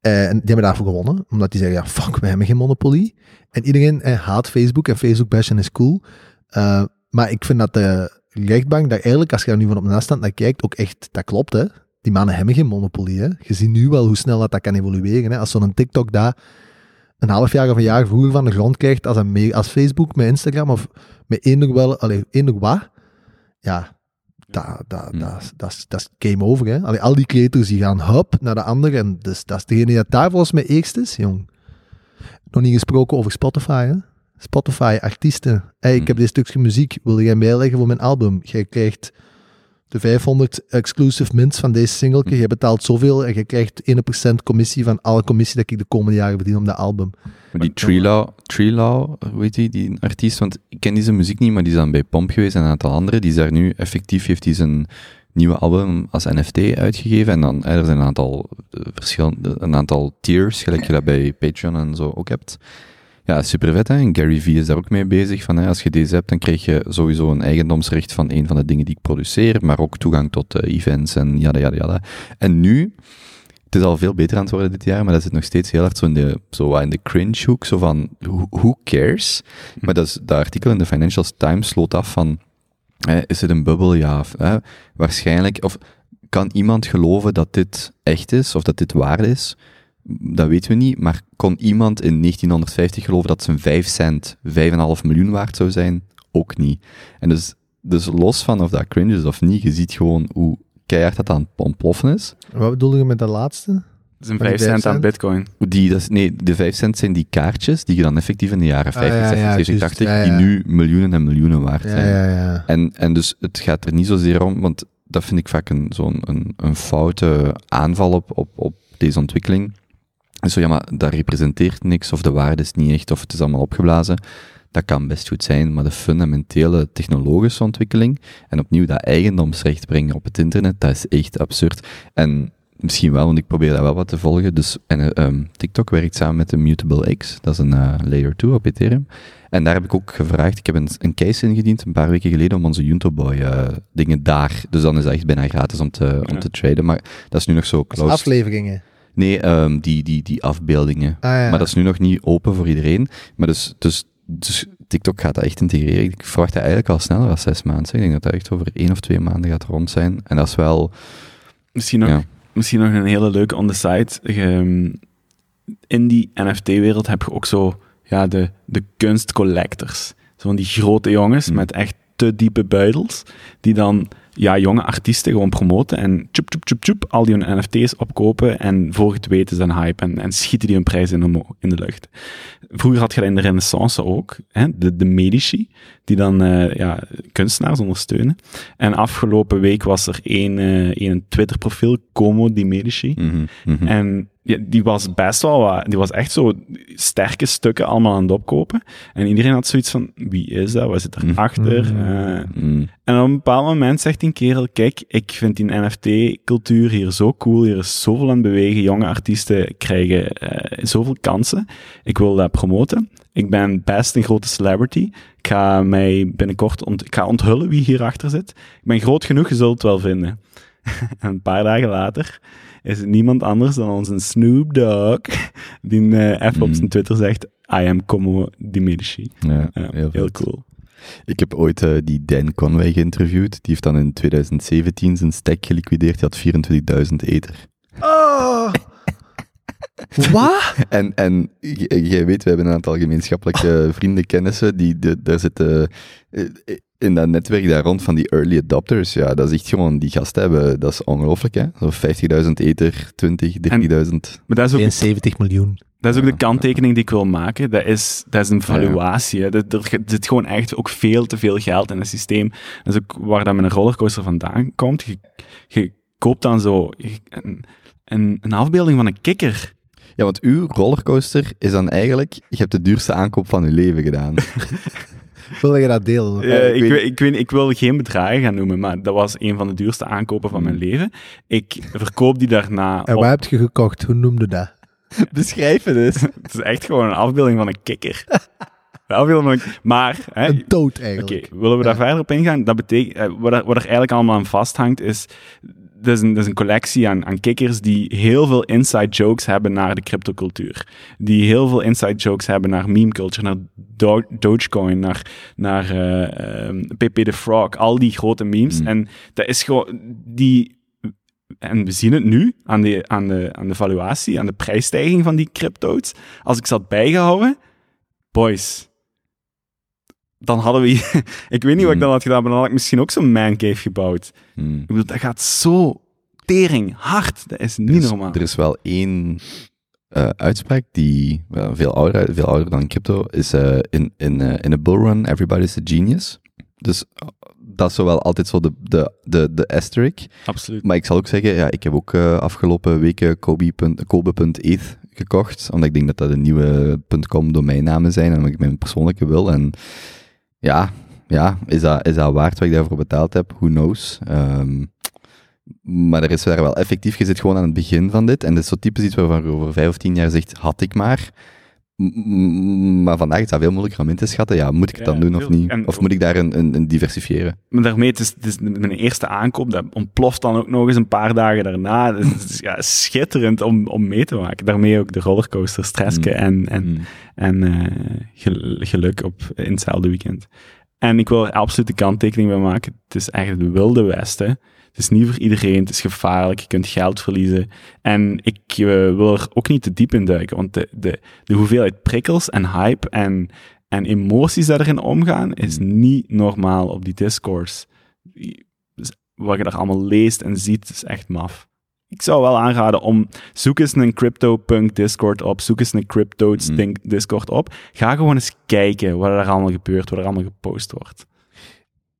Eh, en die hebben daarvoor gewonnen, omdat die zeggen, ja, fuck, wij hebben geen monopolie. En iedereen eh, haat Facebook en Facebook bashen is cool. Eh, maar ik vind dat de rechtbank daar eigenlijk, als je er nu van op de afstand naar kijkt, ook echt, dat klopt, hè. Die mannen hebben geen monopolie, hè. Je ziet nu wel hoe snel dat, dat kan evolueren, hè. Als zo'n TikTok daar een half jaar of een jaar vroeger van de grond krijgt als, een als Facebook met Instagram of met eender wel, allee, eender wat, ja, dat, dat, Hmm. dat, is- dat, is- dat is game over. Hè? Allee, al die creators die gaan hup naar de andere en dus, dat is degene die daar volgens mij eerst is, jong. Nog niet gesproken over Spotify, hè? Spotify, artiesten. Hey, ik Hmm. heb dit stukje muziek, wil jij bijleggen voor mijn album? Jij krijgt de 500 exclusive mints van deze singeltje, Hmm. je betaalt zoveel en je krijgt 1% commissie van alle commissie dat ik de komende jaren verdien om dat album. Die Treelaw, Treelaw, hoe heet die, die artiest, want ik ken die zijn muziek niet, maar die is dan bij Pomp geweest en een aantal anderen. Die is daar nu effectief, heeft hij zijn nieuwe album als NFT uitgegeven. En dan, eh, er zijn een aantal eh, verschillende, een aantal tiers, gelijk je dat bij Patreon en zo ook hebt. Ja, super vet hè. En Gary Vee is daar ook mee bezig. Van, hè, als je deze hebt, dan krijg je sowieso een eigendomsrecht van een van de dingen die ik produceer, maar ook toegang tot eh, events en jada, jada, jada. En nu, het is al veel beter aan het worden dit jaar, maar dat zit nog steeds heel hard zo in de, zo in de cringe hoek, zo van, who, who cares? Maar dat, is, dat artikel in de Financial Times sloot af van, hè, is het een bubbel? Ja, of, hè, waarschijnlijk, of kan iemand geloven dat dit echt is, of dat dit waar is? Dat weten we niet, maar kon iemand in 1950 geloven dat zijn 5 cent 5,5 miljoen waard zou zijn? Ook niet. En dus, dus los van of dat cringe is of niet, je ziet gewoon hoe keihard dat aan het ontploffen is. Wat bedoel je met dat laatste? Dat is een Maar die 5 cent aan bitcoin. Die, dat is, nee, de 5 cent zijn die kaartjes die je dan effectief in de jaren 50, Ah, ja, 60, ja, 70, juist, 80, ja, ja. die nu miljoenen en miljoenen waard Ja, zijn. ja, ja. En, en dus het gaat er niet zozeer om, want dat vind ik vaak een, zo'n een, een foute aanval op, op, op deze ontwikkeling. En zo, ja, maar dat representeert niks, of de waarde is niet echt, of het is allemaal opgeblazen. Dat kan best goed zijn, maar de fundamentele technologische ontwikkeling, en opnieuw dat eigendomsrecht brengen op het internet, dat is echt absurd. En misschien wel, want ik probeer dat wel wat te volgen. Dus, en, eh, ehm, TikTok werkt samen met de Mutable X, dat is een eh, layer 2 op Ethereum. En daar heb ik ook gevraagd, ik heb een, een case ingediend een paar weken geleden om onze Juntoboy eh dingen daar, dus dan is dat echt bijna gratis om te, om te traden, maar dat is nu nog zo close. afleveringen. Nee, ehm, die, die, die afbeeldingen. Ah, ja. Maar dat is nu nog niet open voor iedereen. Maar dus, dus, dus TikTok gaat dat echt integreren. Ik verwacht dat eigenlijk al sneller dan zes maanden. Ik denk dat dat echt over één of twee maanden gaat rond zijn. En dat is wel... Misschien nog, Ja. misschien nog een hele leuke on the side. Je, in die NFT-wereld heb je ook zo ja, de, de kunstcollectors. Zo van die grote jongens Hmm. met echt te diepe buidels, die dan ja, jonge artiesten gewoon promoten en tjoep, tjoep, tjoep, tjoep, al die hun NFT's opkopen en voor het weten een hype en, en schieten die hun prijs in, omho- in de lucht. Vroeger had je dat in de renaissance ook, hè, de, de medici, die dan eh, ja, kunstenaars ondersteunen. En afgelopen week was er één, eh één Twitter-profiel, Como di Medici. Mhm, mhm. En ja, die was best wel wat, die was echt zo sterke stukken allemaal aan het opkopen. En iedereen had zoiets van, wie is dat? Wat zit Mhm. erachter? Mm. Eh, en op een bepaald moment zegt die kerel, kijk, ik vind die NFT-cultuur hier zo cool, hier is zoveel aan het bewegen, jonge artiesten krijgen eh, zoveel kansen. Ik wil dat promoten. Ik ben best een grote celebrity. Ik ga mij binnenkort ont ik ga onthullen wie hierachter zit. Ik ben groot genoeg, je zult het wel vinden. en een paar dagen later is het niemand anders dan onze Snoop Dogg, die eh, even op Mm. zijn Twitter zegt, I am Como di Medici. Ja, heel, cool. Ik heb ooit eh, die Dan Conway geïnterviewd. Die heeft dan in 2017 zijn stack geliquideerd. Die had 24.000 ether. Oh. Wat? En, en jij weet, we hebben een aantal gemeenschappelijke vrienden, kennissen, die de, daar zitten eh, in dat netwerk daar rond van die early adopters. Ja, dat is echt gewoon, die gasten hebben, dat is ongelooflijk, hè. Zo 50.000 ether, 20, 30.000. Maar dat is ook 72 miljoen. Dat is ook de kanttekening die ik wil maken. Dat is, dat is een valuatie. hè. Dat- Er zit gewoon echt ook veel te veel geld in het systeem. Dat is ook waar dat met een rollercoaster vandaan komt. Je, je koopt dan zo een, een afbeelding van een kikker. Ja, want uw rollercoaster is dan eigenlijk, je hebt de duurste aankoop van je leven gedaan. Wil je dat delen? Eh, ik ik, weet- ik, weet, ik wil geen bedragen gaan noemen, maar dat was een van de duurste aankopen van mijn Mm. leven. Ik verkoop die daarna. En op- waar heb je gekocht? Hoe noemde dat? Beschrijf het eens. Het is echt gewoon een afbeelding van een kikker. Maar, hè, Een dood Oké, eigenlijk. willen we daar Ja. verder op ingaan? Dat betekent, eh, wat, er, wat er eigenlijk allemaal aan vasthangt, is. Dat is, een, dat is een collectie aan, aan kikkers die heel veel inside jokes hebben naar de cryptocultuur. Die heel veel inside jokes hebben naar meme culture, naar Do- Dogecoin, naar, naar eh, ehm, PP the Frog, al die grote memes. Mm. En dat is gewoon die. En we zien het nu aan de, aan, de, aan de valuatie, aan de prijsstijging van die crypto's. Als ik ze had bijgehouden, boys, dan hadden we... ik weet niet wat ik Mm. dan had gedaan, maar dan had ik misschien ook zo'n mancave gebouwd. Hmm. Ik bedoel, dat gaat zo tering hard. Dat is Er niet is, normaal. er is wel één eh, uitspraak die wel veel, ouder, veel ouder dan crypto is eh, in, in, eh, in a bull run, everybody's a genius. Dus eh, dat is zo wel altijd zo de, de, de, de asterisk. Absoluut. Maar ik zal ook zeggen, ja, ik heb ook eh, afgelopen weken Kobe Kobe.eth gekocht, omdat ik denk dat dat de nieuwe .com domeinnamen zijn en omdat ik mijn persoonlijke wil. En ja, ja is, dat, is dat waard wat ik daarvoor betaald heb? Who knows? Ehm, maar er is daar wel effectief, je zit gewoon aan het begin van dit. En dat is zo typisch iets waarvan je over vijf of tien jaar zegt, had ik maar. Maar vandaag is dat veel moeilijker om in te schatten. Ja, moet ik het Ja, dan doen of niet? En- Of moet ik daar een, een, een diversifiëren? Maar daarmee, het is, het is mijn eerste aankoop, dat ontploft dan ook nog eens een paar dagen daarna. Het is ja, schitterend om, om mee te maken. Daarmee ook de rollercoaster, stressken Mm. en, en Hmm. en eh, gel- geluk op, in hetzelfde weekend. En ik wil er absoluut de kanttekening bij maken. Het is eigenlijk het wilde westen. Het is niet voor iedereen. Het is gevaarlijk. Je kunt geld verliezen. En ik eh, wil er ook niet te diep in duiken. Want de, de, de hoeveelheid prikkels en hype en, en emoties die erin omgaan, is niet normaal op die discourse. Dus wat je daar allemaal leest en ziet, is echt maf. Ik zou wel aanraden om, zoek eens een CryptoPunk Discord op, zoek eens een Crypto Mm. Discord op. Ga gewoon eens kijken wat er allemaal gebeurt, wat er allemaal gepost wordt.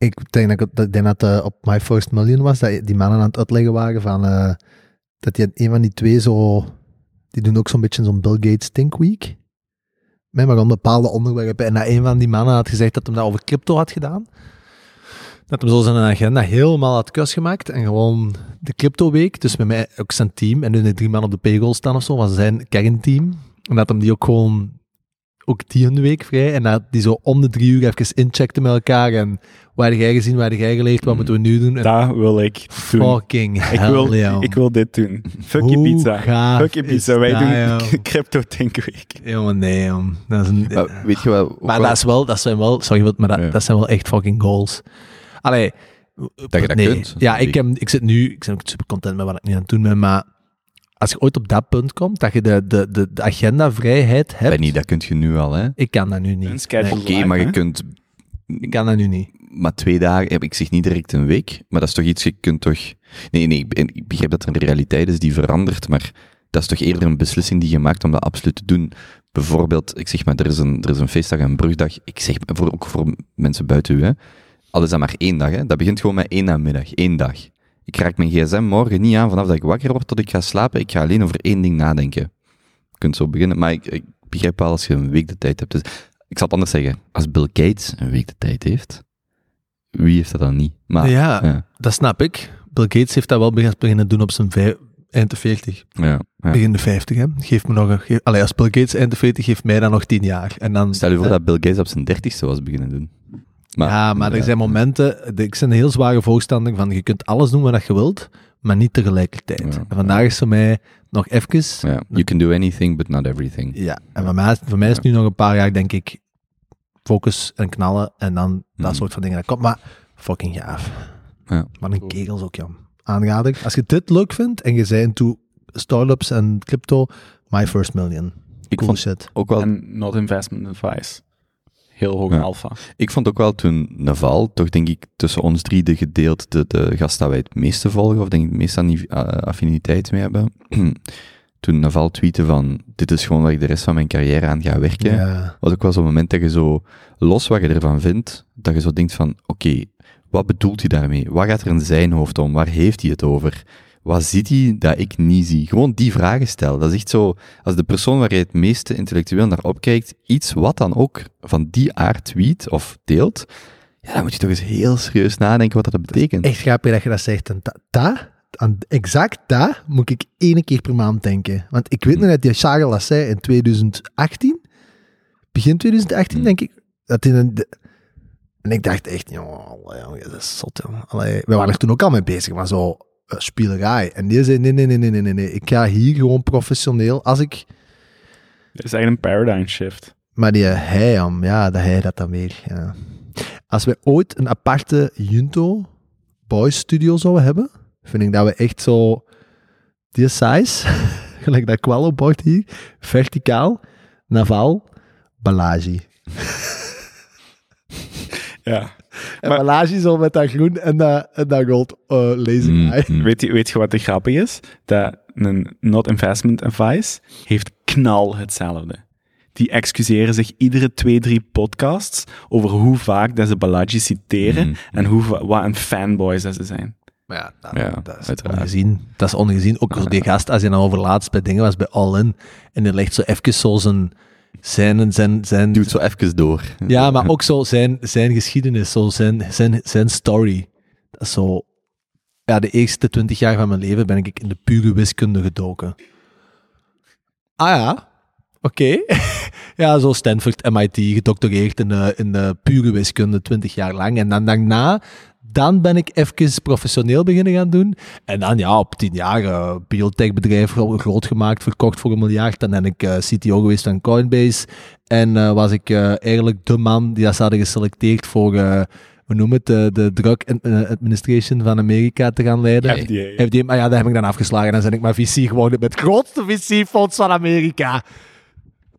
Ik denk dat, ik- denk dat eh, op My First Million was, dat die mannen aan het uitleggen waren van, eh, dat die, een van die twee zo, die doen ook zo'n beetje zo'n Bill Gates Think Week. Met maar om bepaalde onderwerpen. En dat een van die mannen had gezegd dat hij dat over crypto had gedaan. Dat hem zo zijn agenda helemaal had kus gemaakt en gewoon de crypto week, dus met mij ook zijn team, en nu de drie man op de payroll staan of zo, was zijn kernteam. En dat hem die ook gewoon, ook die een week vrij, en dat die zo om de drie uur even incheckte met elkaar en waar heb jij gezien, waar heb jij geleerd, wat Mm. moeten we nu doen? En Dat wil ik doen. fucking Ik hell, wil, joh. ik wil dit doen. Fuck je pizza. gaaf Fuck je pizza. Wij dat, doen? Crypto Think Week. Jongen, nee, jong. Dat is een, Maar weet je wel... Maar wel- dat, is wel, dat zijn wel, sorry, wat, maar dat, Ja. dat zijn wel echt fucking goals. Allee. Dat je dat nee. kunt. Ja, ik, heb, ik zit nu, ik ben ook super content met wat ik nu aan het doen ben, maar als je ooit op dat punt komt, dat je de, de, de, de agenda-vrijheid hebt, Benny, dat kun je nu al, hè? ik kan dat nu Een niet. schedule. Oké, maar je kunt... Ik kan dat nu niet. Maar twee dagen, heb ik zeg niet direct een week, maar dat is toch iets, je kunt toch... Nee, nee, ik, ik begrijp dat er een realiteit is die verandert, maar dat is toch eerder een beslissing die je maakt om dat absoluut te doen. bijvoorbeeld, ik zeg maar, er is een, er is een feestdag, een brugdag. Ik zeg, voor, ook voor mensen buiten u, hè. Al is dat maar één dag, hè. Dat begint gewoon met één namiddag, één dag. Ik raak mijn gsm morgen niet aan vanaf dat ik wakker word tot ik ga slapen. Ik ga alleen over één ding nadenken. Je kunt zo beginnen, maar ik, ik begrijp wel als je een week de tijd hebt. Dus ik zal het anders zeggen. Als Bill Gates een week de tijd heeft, wie heeft dat dan niet? Maar, ja, ja, dat snap ik. Bill Gates heeft dat wel beginnen- doen op zijn eind de 40, ja, ja. begin de 50. Hè. Geef me nog een, geef, allee, als Bill Gates eind de 40 geeft mij dan nog 10 jaar. En dan, Stel je voor dat Bill Gates op zijn dertigste was beginnen doen. Ja, maar er zijn momenten, ik ben een heel zware voorstander van, je kunt alles doen wat je wilt, maar niet tegelijkertijd. Ja. En vandaag is voor mij nog even, Ja, you can do anything, but not everything. ja, en voor mij, is- voor mij is het nu nog een paar jaar, denk ik, focus en knallen en dan dat Mhm. soort van dingen. Dat komt, maar fucking gaaf. Ja. Maar een kegels ook, Jan. Aanrader. Als je dit leuk vindt en je bent into startups en crypto, my first million. Ik Cool vond shit. ook wel En not investment advice. Heel hoog Ja. alpha. Ik vond ook wel toen Naval, toch denk ik tussen ons drie de gedeeld de, de gast dat wij het meeste volgen, of denk ik het meeste aan affiniteit mee hebben. toen Naval tweette van, dit is gewoon waar ik de rest van mijn carrière aan ga werken, Ja. was ook wel zo'n moment dat je zo, los wat je ervan vindt, dat je zo denkt van, oké, wat bedoelt hij daarmee? Wat gaat er in zijn hoofd om? Waar heeft hij het over? Wat ziet hij dat ik niet zie? Gewoon die vragen stellen. Dat is echt zo, als de persoon waar je het meeste intellectueel naar opkijkt, iets wat dan ook van die aard tweet of deelt, ja, dan moet je toch eens heel serieus nadenken wat dat betekent. Echt grappig dat je dat zegt. En dat, dat, aan exact dat moet ik één keer per maand denken. Want ik weet nog dat die Charles dat zei in 2018. Begin 2018, Hmm. denk ik. Dat in een, en ik dacht echt, joh, dat is zot, joh. Allee, we waren er toen ook al mee bezig, maar zo spielerij. En die zei, nee, nee, nee, nee, nee, nee. Ik ga hier gewoon professioneel, als ik... Dat is eigenlijk een paradigm shift. Maar die hij, ja, dat hij dat dan weer. Ja. Als we ooit een aparte Junto Boys Studio zouden hebben, vind ik dat we echt zo die size, gelijk dat kwallenbord hier, verticaal, naval, ballage. Ja. En ballage zo met dat groen en dat, en dat gold uh, laser Mm, eye. mm. Weet je, weet je wat de grappig is? Dat een not investment advice heeft knal hetzelfde. Die excuseren zich iedere twee, drie podcasts over hoe vaak dat ze Balaji citeren Mhm. en hoe, wat een fanboys dat ze zijn. Maar ja, dat, Ja, dat is uiteraard. ongezien. Dat is ongezien. Ook zo die gast, als je dan over laatst bij dingen was, bij All In, en die legt zo even zo zijn, zijn, zijn, zijn, zo even door. Ja, maar ook zo zijn, zijn geschiedenis, zo zijn, zijn, zijn story. Dat is zo... Ja, de eerste twintig jaar van mijn leven ben ik in de pure wiskunde gedoken. Ah ja, oké. ja, zo Stanford, MIT, gedoctoreerd in de, in de pure wiskunde, twintig jaar lang. En dan daarna, dan ben ik even professioneel beginnen gaan doen. En dan, ja, op tien jaar eh biotechbedrijf groot gemaakt, verkocht voor een miljard. Dan ben ik eh, CTO geweest van Coinbase. En eh, was ik eh, eigenlijk de man die dat ze hadden geselecteerd voor, we noemen het, de, de Drug Ad- Administration van Amerika te gaan leiden. FDA. FDA, maar ja, dat heb ik dan afgeslagen. Dan ben ik maar VC geworden met het grootste VC-fonds van Amerika.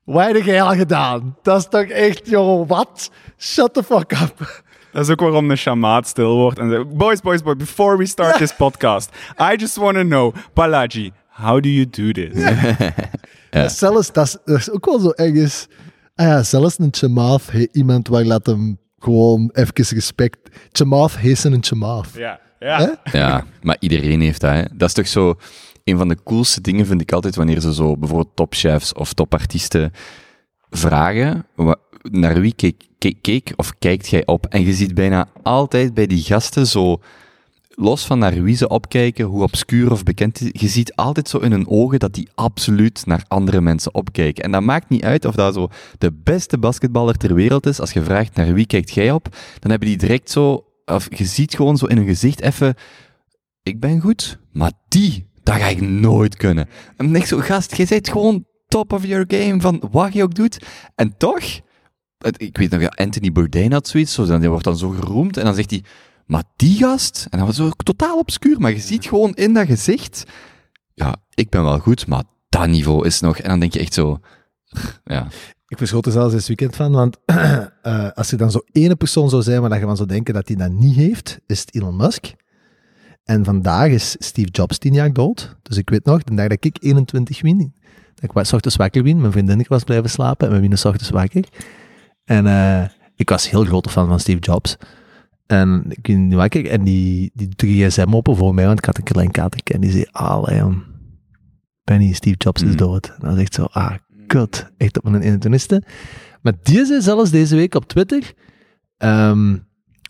Heb jij al gedaan? Dat is toch echt, joh, wat? Shut the fuck up. Dat is ook waarom de shamaat stil wordt en zegt, boys, boys, boys, before we start this podcast, I just want to know, Balaji, how do you do this? Ja. Zelfs, dat is, dat is ook wel zo ergens... Ah ja, zelfs een chamath, he, iemand waar laat hem gewoon even respect... Chamath heet een chamath. Ja, ja. Hè? Ja, maar iedereen heeft dat. Hè. Dat is toch zo... Een van de coolste dingen vind ik altijd wanneer ze zo bijvoorbeeld topchefs of topartiesten vragen naar wie keek, of kijkt jij op. En je ziet bijna altijd bij die gasten zo, los van naar wie ze opkijken, hoe obscuur of bekend je ziet altijd zo in hun ogen dat die absoluut naar andere mensen opkijken. En dat maakt niet uit of dat zo de beste basketballer ter wereld is. Als je vraagt naar wie kijkt jij op, dan hebben die direct zo, of je ziet gewoon zo in hun gezicht even, ik ben goed, maar die, dat ga ik nooit kunnen. En ik zo, gast, jij bent gewoon top of your game, van wat je ook doet. En toch, ik weet nog, ja, Anthony Bourdain had zoiets, zo, dan, die wordt dan zo geroemd, en dan zegt hij, maar die gast, en dan was zo totaal obscuur, maar je ziet gewoon in dat gezicht, ja, ik ben wel goed, maar dat niveau is nog, en dan denk je echt zo, ja, Ik verschot er zelfs dit weekend van, want eh, als er dan zo ene persoon zou zijn waar dat je van zou denken dat hij dat niet heeft, is het Elon Musk. En vandaag is Steve Jobs tien jaar dood. Dus ik weet nog, de dag dat ik 21 win, dat ik was ochtends wakker win, mijn vriendin was blijven slapen en we winnen 's ochtends wakker. En eh, ik was heel grote fan van Steve Jobs. En ik en die, die doet gsm open voor mij, want ik had een klein katertje en die zei, ah, Penny, Steve Jobs is Mm. dood. En dan zegt zo, ah, kut, echt op mijn 21ste. Maar die zei zelfs deze week op Twitter,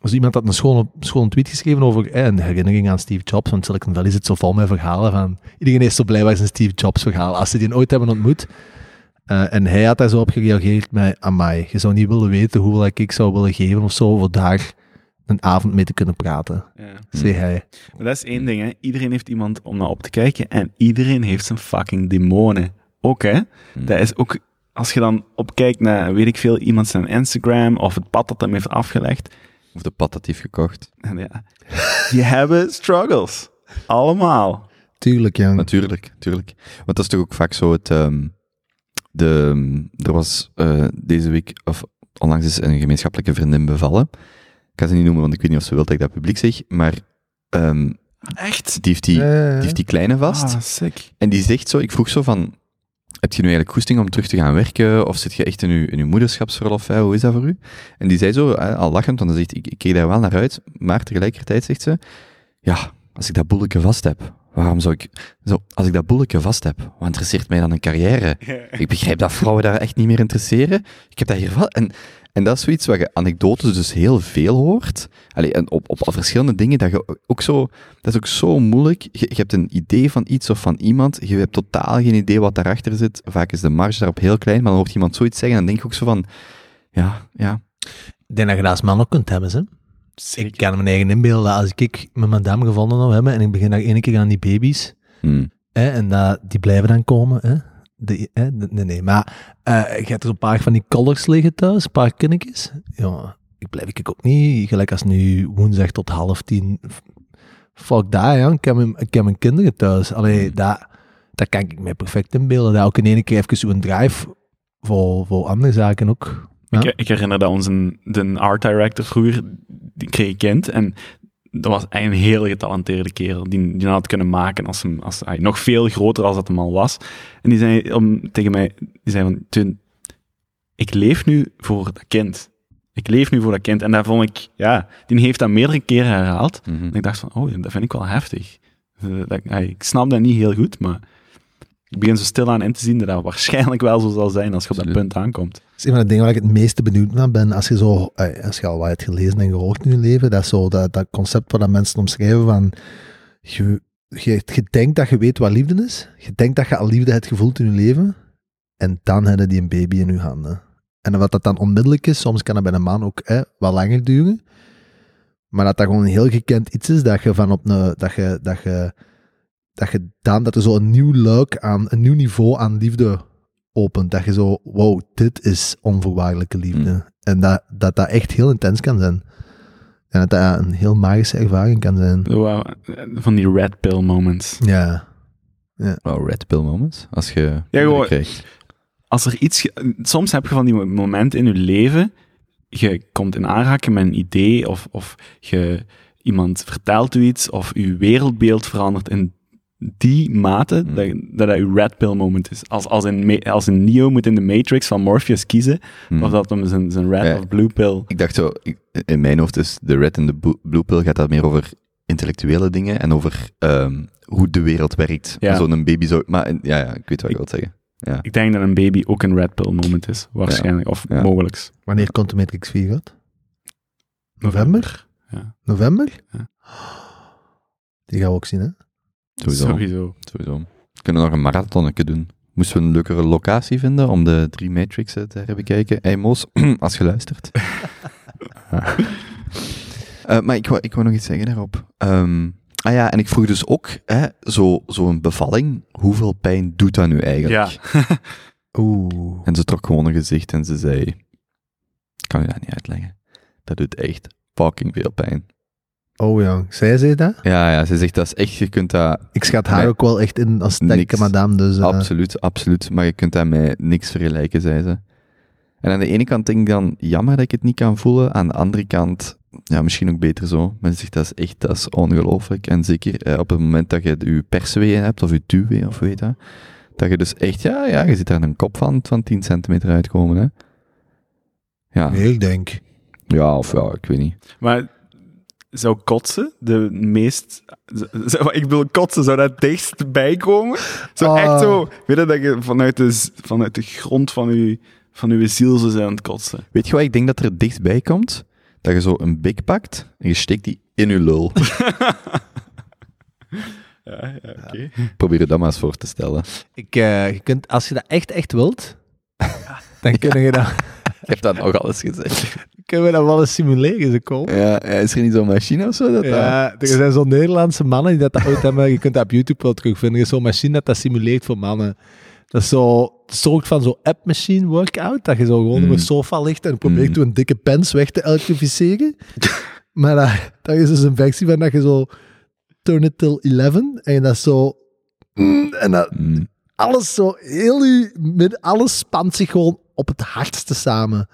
dus iemand had een schone, schone tweet geschreven over eh, een herinnering aan Steve Jobs, want Silicon Valley zit zo vol met verhalen van, iedereen is zo blij met zijn Steve Jobs verhaal, als ze die ooit hebben ontmoet. Eh, en hij had daar zo op gereageerd met, amai, je zou niet willen weten hoeveel ik zou willen geven of zo, voor daar een avond mee te kunnen praten, Ja. zei hij. Maar dat is één ding, hè. Iedereen heeft iemand om naar op te kijken en iedereen heeft zijn fucking demonen. Ook, hè. Dat is ook, als je dan opkijkt naar, weet ik veel, iemand zijn Instagram of het pad dat hem heeft afgelegd. Of de pad dat hij heeft gekocht. En ja, die hebben struggles. Allemaal. Tuurlijk, ja. Natuurlijk, natuurlijk. Want dat is toch ook vaak zo het... ehm, de, er was eh, deze week, of onlangs is een gemeenschappelijke vriendin bevallen. Ik ga ze niet noemen, want ik weet niet of ze wil dat ik dat publiek zeg. Maar ehm, Echt? die, heeft die, die heeft die kleine vast. Ah, sick. En die zegt zo, ik vroeg zo van, heb je nu eigenlijk goesting om terug te gaan werken? Of zit je echt in je, in je moederschapsverlof? Hè? Hoe is dat voor u? En die zei zo, hè, al lachend, want dan zegt ik, ik keek daar wel naar uit. Maar tegelijkertijd zegt ze, ja, als ik dat boeletje vast heb, waarom zou ik... Zo, als ik dat boeletje vast heb, wat interesseert mij dan een carrière? Ik begrijp dat vrouwen daar echt niet meer interesseren. Ik heb dat hier wel... En, en dat is zoiets waar je anekdotes dus heel veel hoort. Allee, en op, op, op verschillende dingen, dat je ook zo... Dat is ook zo moeilijk. Je, je hebt een idee van iets of van iemand, je hebt totaal geen idee wat daarachter zit. Vaak is de marge daarop heel klein, maar dan hoort iemand zoiets zeggen en dan denk je ook zo van... Ja, ja. Ik denk dat je dat als man ook kunt hebben, hè. Ik kan me eigen inbeelden, als ik met mijn dame gevonden zou hebben en ik begin daar één keer aan die baby's, Hm. hè, en dat, die blijven dan komen, hè. De, hè, nee, nee, maar eh je hebt er een paar van die collars liggen thuis, een paar kindjes. Ja, ik blijf ik ook niet, gelijk als nu woensdag tot half tien. Fuck dat, ja. Ik heb mijn, ik heb mijn kinderen thuis. Allee, Hmm. dat, dat kan ik mij perfect inbeelden. Dat ook in één keer even zo'n drive voor, voor andere zaken ook. Ja. Ik, ik herinner dat onze de art director vroeger, die kreeg ik kind. En dat was een heel getalenteerde kerel. Die, die had kunnen maken als hem, als, hij nog veel groter als dat hem al was. En die zei om, tegen mij, die zei van, ik leef nu voor dat kind. Ik leef nu voor dat kind. En daar vond ik, ja, die heeft dat meerdere keren herhaald. Mhm. En ik dacht van, oh, dat vind ik wel heftig. Eh, Dat, ik snap dat niet heel goed, maar ik begin zo stilaan in te zien dat dat waarschijnlijk wel zo zal zijn als je op dat Absoluut. punt aankomt. Dat is een van de dingen waar ik het meeste benieuwd naar ben. Als je, zo, eh, als je al wat hebt gelezen en gehoord in je leven, dat is zo dat, dat concept waar dat mensen omschrijven van je, je, je denkt dat je weet wat liefde is. Je denkt dat je al liefde hebt gevoeld in je leven. En dan hebben die een baby in je handen. En wat dat dan onmiddellijk is, soms kan dat bij een man ook eh, wat langer duren. Maar dat dat gewoon een heel gekend iets is, dat je van op een, dat je, dat je, dat je dan, dat er zo een nieuw luik aan, een nieuw niveau aan liefde opent. Dat je zo, wow, dit is onvoorwaardelijke liefde. Mm. En dat, dat dat echt heel intens kan zijn. En dat dat een heel magische ervaring kan zijn. Eh, van die red pill moments. Ja. Oh, red pill moments. Als je... Ja, gewoon- krijgt. Als er iets... Soms heb je van die momenten in je leven, je komt in aanraking met een idee, of, of je, iemand vertelt u iets, of je wereldbeeld verandert in die mate, Hmm. dat, dat dat je red pill moment is. Als, als, Ma- als in Neo moet in de Matrix van Morpheus kiezen, Hm. of dat hem zijn, zijn red Ja. of blue pill... Ik dacht zo, ik- in mijn hoofd is de red en de blue pill gaat dat meer over intellectuele dingen en over ehm, hoe de wereld werkt. Ja. Zo'n baby zo... Maar eh, ja, ja, ik weet wat je wilt zeggen. Ja. Ik denk dat een baby ook een red pill moment is, waarschijnlijk, of Ja. mogelijks. Wanneer komt de Matrix 4 uit? November? Ja. November? Ja. Die gaan we ook zien, hè? Sowieso. Sowieso. Sowieso. We kunnen nog een marathonnetje doen. Moesten we een leukere locatie vinden om de drie Matrixen te herbekijken? Hey Moos, als je luistert. Eh, maar ik wou, ik wou nog iets zeggen daarop. Ehm, ah ja, en ik vroeg dus ook, hè, zo- zo'n bevalling, hoeveel pijn doet dat nu eigenlijk? Ja. Oeh. En ze trok gewoon een gezicht en ze zei, ik kan je dat niet uitleggen. Dat doet echt fucking veel pijn. Oh ja, zij zei dat? Ja, ja, ze zegt dat is echt, je kunt dat Ik schat haar ook wel echt in als sterke Niks. madame, dus... eh, Absoluut, absoluut. Maar je kunt dat met niks vergelijken, zei ze. En aan de ene kant denk ik dan, jammer dat ik het niet kan voelen. Aan de andere kant, ja, misschien ook beter zo. Men zegt dat is echt dat is ongelooflijk. En zeker eh, op het moment dat je je persweeën hebt, of je duwwee, of weet dat, dat je dus echt, ja, ja, je ziet daar een kop van, van 10 centimeter uitkomen. Hè. Ja. Nee, ik denk. ja, of ja, ik weet niet. Maar zou kotsen de meest... zou- ik bedoel, kotsen, zou dat dichtst bijkomen? Zo Ah. echt zo... Weet je, dat je vanuit de, vanuit de grond van je, van uw ziel zou zijn aan het kotsen? Weet je wat ik denk dat er dichtbij komt? Dat je zo een bik pakt en je steekt die in je lul. Ja, ja oké. Probeer je dat maar eens voor te stellen. Ik, eh, je kunt, als je dat echt, echt wilt, dan kun je dat, Ik heb dat nog alles gezegd. kunnen we dat wel eens simuleren, ze komen. Ja, is er niet zo'n machine of zo? Dat dat- Ja, er zijn zo'n Nederlandse mannen die dat, ooit hebben. Je kunt dat op YouTube wel terugvinden. Er is zo'n machine dat dat simuleert voor mannen. Dat is zo soort van zo'n app-machine workout. Dat je zo gewoon Mm. op een sofa ligt en probeert Mm. een dikke pens weg te elektrificeren. maar dat, dat is dus een versie van dat je zo turn it till 11 en je dat zo... mm, En dat Mm. alles zo, heel met alles spant zich gewoon op het hardste samen.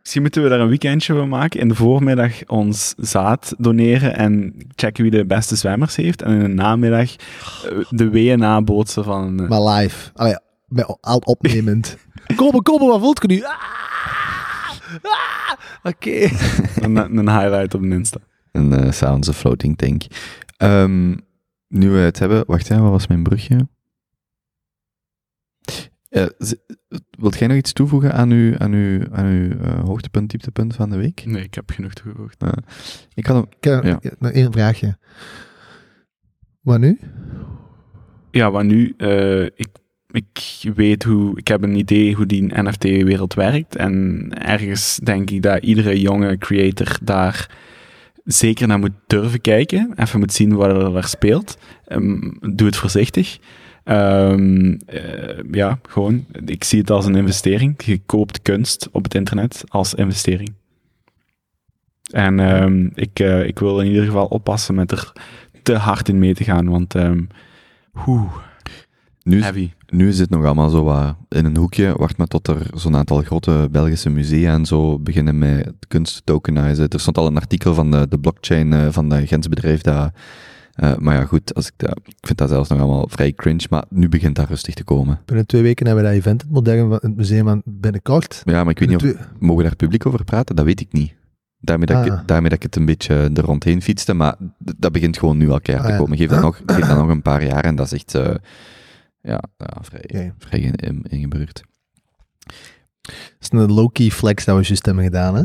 Misschien moeten we daar een weekendje van maken. In de voormiddag ons zaad doneren en checken wie de beste zwemmers heeft. En in de namiddag eh, de weeën nabootsen van... eh, Maar live. Allee, met, al opnemend. Kom, kom, wat voelt je nu? Ah! Ah! Oké. een, een highlight op de Insta. Een eh Sounds of Floating Tank. Ehm, nu we het hebben... Wacht, hè, wat was mijn brugje? Eh, wilt jij nog iets toevoegen aan uw, aan uw, aan uw eh, hoogtepunt, dieptepunt van de week? Nee, ik heb genoeg toegevoegd. Ik had een, Ja. nog één vraagje. Wat nu? Ja, maar nu, eh, ik, ik weet hoe, ik heb een idee hoe die NFT-wereld werkt. En ergens denk ik dat iedere jonge creator daar zeker naar moet durven kijken. Even moet zien wat er daar speelt. Ehm, doe het voorzichtig. Ehm, eh, ja, gewoon. Ik zie het als een investering. Je koopt kunst op het internet als investering. En ehm, ik, eh, ik wil in ieder geval oppassen met er te hard in mee te gaan, want ehm hoe nu, heavy. nu is het nog allemaal zo wat in een hoekje. Wacht maar tot er zo'n aantal grote Belgische musea en zo beginnen met kunst te tokenizen. Er stond al een artikel van de, de blockchain eh, van de Gens bedrijf dat... eh, maar ja, goed, als ik, dat, ik vind dat zelfs nog allemaal vrij cringe, maar nu begint dat rustig te komen. Binnen twee weken hebben we dat event het modern van het museum aan binnenkort. Ja, maar ik weet niet of... Mogen we daar publiek over praten? Dat weet ik niet. Daarmee dat, Ah. ik, daarmee dat ik het een beetje er rondheen fietste, maar dat begint gewoon nu al keihard Ah, te komen. Geef dat, nog, geef dat nog een paar jaar en dat is echt eh, ja, ja, vrij, Oké. vrij in, in-. Dat is een low-key flex dat we juist hebben gedaan, hè?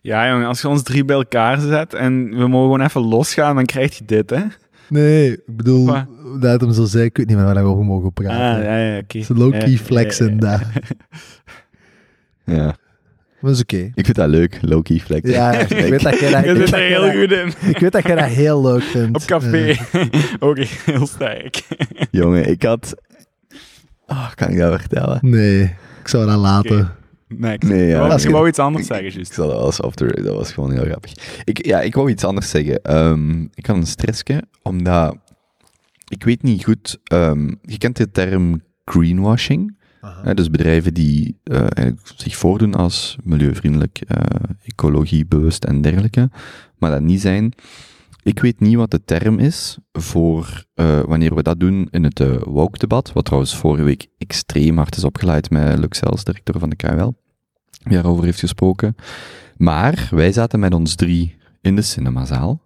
Ja, jongen, als je ons drie bij elkaar zet en we mogen gewoon even losgaan, dan krijg je dit, hè? Nee, ik bedoel, Wat? dat hem zo zei, ik weet niet meer waar we over mogen Ah, praten. ja, ja, oké. Het is een low-key Ja, flex ja, Maar is oké. ik vind dat leuk, low-key flex. Ja, ik weet dat jij dat, ik weet heel dat- goed in. ik weet dat jij dat heel leuk vindt. Op café. Eh, Oké, heel sterk. Jongen, ik had... Oh, kan ik dat vertellen? nee, ik zou dat laten. Nee, ja. Je wou- Als je je- wou iets anders Ik- zeggen, Ik juist. zal dat dat was gewoon heel grappig. Ik, ja, ik wou iets anders zeggen. Ehm, ik had een stressje, omdat ik weet niet goed. ehm, je kent de term greenwashing. Hè, dus bedrijven die eh, eigenlijk zich voordoen als milieuvriendelijk, eh, ecologiebewust en dergelijke, maar dat niet zijn. Ik weet niet wat de term is voor eh, wanneer we dat doen in het woke-debat, wat trouwens vorige week extreem hard is opgeleid met Luc Sels, directeur van de KWL, die daarover heeft gesproken. Maar wij zaten met ons drie in de cinemazaal.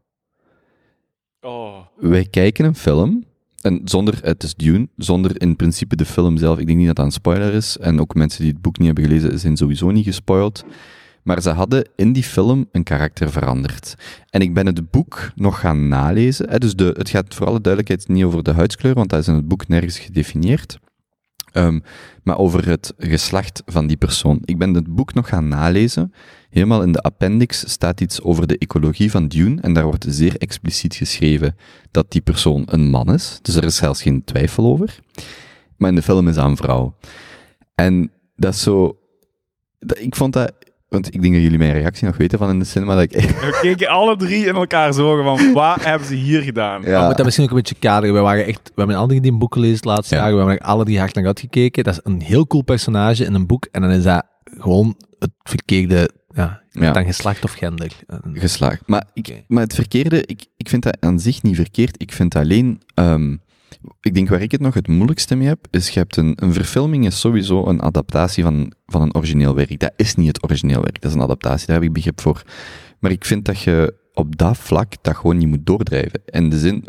Oh. Wij kijken een film, en zonder, het is Dune, zonder in principe de film zelf, ik denk niet dat dat een spoiler is, en ook mensen die het boek niet hebben gelezen, zijn sowieso niet gespoild. Maar ze hadden in die film een karakter veranderd. En ik ben het boek nog gaan nalezen. Dus de, het gaat voor alle duidelijkheid niet over de huidskleur, want dat is in het boek nergens gedefinieerd. Ehm, maar over het geslacht van die persoon. Ik ben het boek nog gaan nalezen. Helemaal in de appendix staat iets over de ecologie van Dune. En daar wordt zeer expliciet geschreven dat die persoon een man is. Dus er is zelfs geen twijfel over. Maar in de film is een vrouw. En dat is zo... Ik vond dat... Want ik denk dat jullie mijn reactie nog weten van in de cinema. Dat ik We keken alle drie in elkaar zo van, wat hebben ze hier gedaan? We ja, moeten dat misschien ook een beetje kaderen. We, waren echt, we hebben alle drie die een boek gelezen het laatste Ja. jaar. We hebben alle drie hard naar uitgekeken. Dat is een heel cool personage in een boek. En dan is dat gewoon het verkeerde ja, Ja. dan geslacht of gender. Geslaagd. Maar, ik, maar het verkeerde, ik, ik vind dat aan zich niet verkeerd. Ik vind alleen, ehm, ik denk waar ik het nog het moeilijkste mee heb, is je hebt een, een verfilming is sowieso een adaptatie van, van een origineel werk. Dat is niet het origineel werk, dat is een adaptatie, daar heb ik begrip voor. Maar ik vind dat je op dat vlak dat gewoon niet moet doordrijven. In de zin,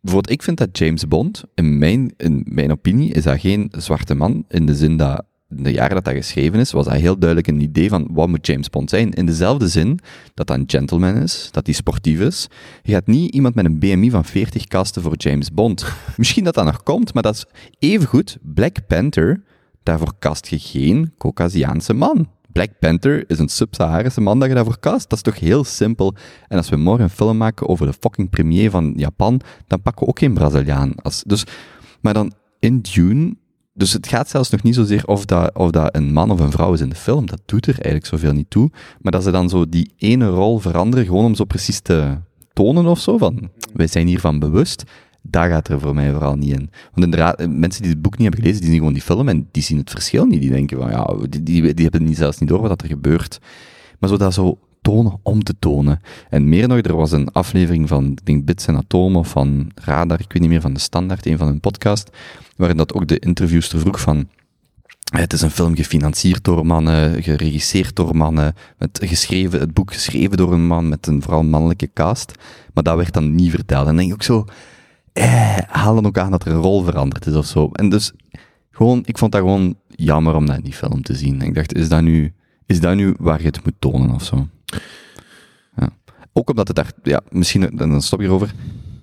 bijvoorbeeld, ik vind dat James Bond, in mijn, in mijn opinie, is dat geen zwarte man, in de zin dat de jaren dat dat geschreven is, was dat heel duidelijk een idee van wat moet James Bond zijn. In dezelfde zin dat dat een gentleman is, dat hij sportief is. Je gaat niet iemand met een BMI van 40 casten voor James Bond. Misschien dat dat nog komt, maar dat is evengoed Black Panther. Daarvoor kast je geen Caucasiaanse man. Black Panther is een sub-Saharische man dat je daarvoor cast. Dat is toch heel simpel. En als we morgen een film maken over de fucking premier van Japan, dan pakken we ook geen Braziliaan. Als, dus, maar dan in Dune dus het gaat zelfs nog niet zozeer of dat, of dat een man of een vrouw is in de film. Dat doet er eigenlijk zoveel niet toe. Maar dat ze dan zo die ene rol veranderen, gewoon om zo precies te tonen of zo. Van, wij zijn hiervan bewust. Daar gaat er voor mij vooral niet in. Want inderdaad, mensen die het boek niet hebben gelezen, die zien gewoon die film en die zien het verschil niet. Die denken van, ja, die, die, die hebben niet, zelfs niet door wat er gebeurt. Maar zo dat zo tonen om te tonen. En meer nog, er was een aflevering van, ik denk, Bits en Atomen van Radar, ik weet niet meer, van de Standaard, een van hun podcast, waarin dat ook de interviewster vroeg van, het is een film gefinancierd door mannen, geregisseerd door mannen, met geschreven, het boek geschreven door een man met een vooral mannelijke cast. Maar dat werd dan niet verteld. En dan denk ik ook zo, eh, haal dan ook aan dat er een rol veranderd is of zo. En dus, gewoon, ik vond dat gewoon jammer om dat in die film te zien. Ik dacht, is dat nu, is dat nu waar je het moet tonen of zo? Ja. Ook omdat het daar, ja, misschien, en dan stop ik erover,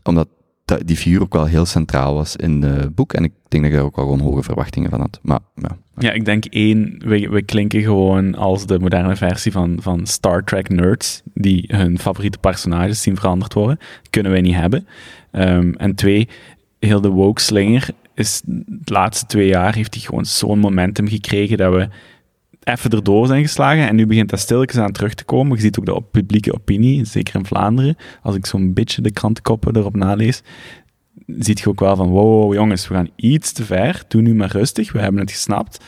omdat dat- die figuur ook wel heel centraal was in het boek. En ik denk dat ik daar ook wel gewoon hoge verwachtingen van had. Maar, ja. Ja, ik denk één, we, we klinken gewoon als de moderne versie van, van Star Trek nerds, die hun favoriete personages zien veranderd worden. kunnen wij niet hebben. Ehm, en twee, heel de woke slinger is de laatste twee jaar heeft hij gewoon zo'n momentum gekregen dat we even erdoor zijn geslagen en nu begint dat stilletjes aan terug te komen. Je ziet ook de op- publieke opinie, zeker in Vlaanderen. Als ik zo'n beetje de krantenkoppen erop nalees, ziet je ook wel van, wow, jongens, we gaan iets te ver. Doe nu maar rustig, we hebben het gesnapt.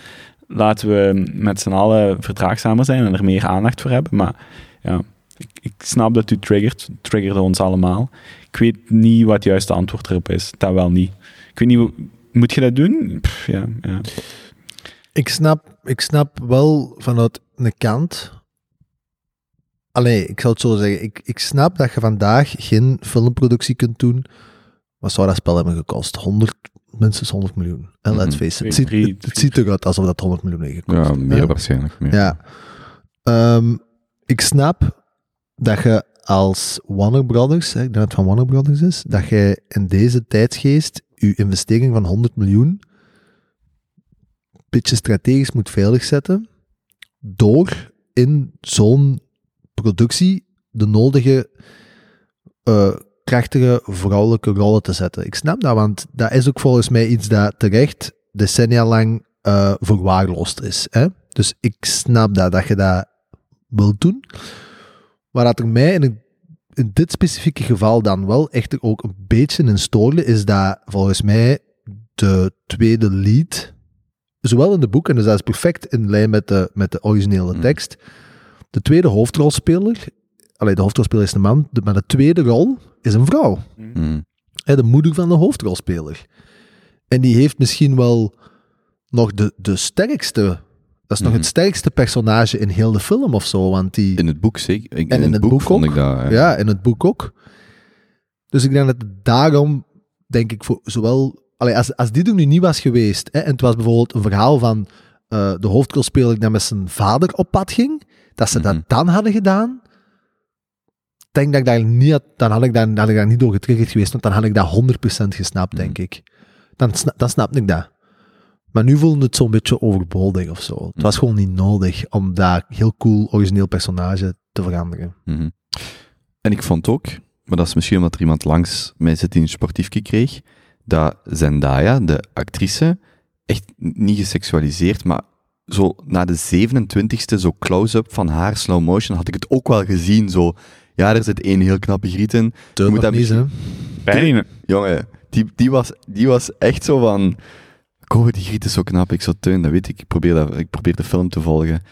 Laten we met z'n allen verdraagzamer zijn en er meer aandacht voor hebben. Maar ja, ik, ik snap dat u triggert, triggerde ons allemaal. Ik weet niet wat het juiste antwoord erop is, dat wel niet. Ik weet niet, moet je dat doen? Ja, ja. Ik snap, ik snap wel vanuit een kant. Allee, ik zou het zo zeggen. Ik, ik snap dat je vandaag geen filmproductie kunt doen. Wat zou dat spel hebben gekost? 100, minstens 100 miljoen. En let's Mhm. face it. Het ziet, het, het ziet eruit alsof dat 100 miljoen heeft gekost. ja, meer Ja. waarschijnlijk. Meer. Ja. Ehm, ik snap dat je als Warner Brothers, hè, ik denk dat het van Warner Brothers is, dat je in deze tijdsgeest je investering van 100 miljoen beetje strategisch moet veiligzetten door in zo'n productie de nodige eh, krachtige vrouwelijke rollen te zetten. Ik snap dat, want dat is ook volgens mij iets dat terecht decennia lang eh verwaarloosd is. Hè? Dus ik snap dat, dat je dat wilt doen. Maar dat er mij in, in dit specifieke geval dan wel echter ook een beetje in stoorde, is dat volgens mij de tweede lead, zowel in de boek, en dus dat is perfect in lijn met de, met de originele Mm. tekst, de tweede hoofdrolspeler, allee, de hoofdrolspeler is een man, de, maar de tweede rol is een vrouw. Mm. Hè, de moeder van de hoofdrolspeler. En die heeft misschien wel nog de, de sterkste, dat is nog het sterkste personage in heel de film of zo, want die... In het boek zeker. Ik- En in het boek vond ook. ik dat. ja. Ja, in het boek ook. Dus ik denk dat daarom, denk ik, voor zowel... Allee, als, als dit nu niet was geweest, hè, en het was bijvoorbeeld een verhaal van eh, de hoofdrolspeler die met zijn vader op pad ging, dat ze Mhm. dat dan hadden gedaan, denk dat ik daar niet had, dan had ik daar, dan had ik daar niet door getriggerd geweest, want dan had ik dat 100% gesnapt, Mhm. denk ik. Dan, dan snapte ik dat. Maar nu voelde het zo'n beetje overbodig of zo. Het Mhm. was gewoon niet nodig om dat heel cool, origineel personage te veranderen. Mhm. En ik vond ook, maar dat is misschien omdat er iemand langs mij zit die een sportiefje kreeg, dat Zendaya, de actrice, echt niet geseksualiseerd, maar zo na de 27ste, zo close-up van haar slow motion, had ik het ook wel gezien. Zo, ja, er zit één heel knappe griet in. Je moet dat niet, hè? Bijna. Jongen, die, die, was, die was echt zo van... Kobe, die griet is zo knap. Ik zo, Teun, dat weet ik. Ik probeer, dat, ik probeer de film te volgen.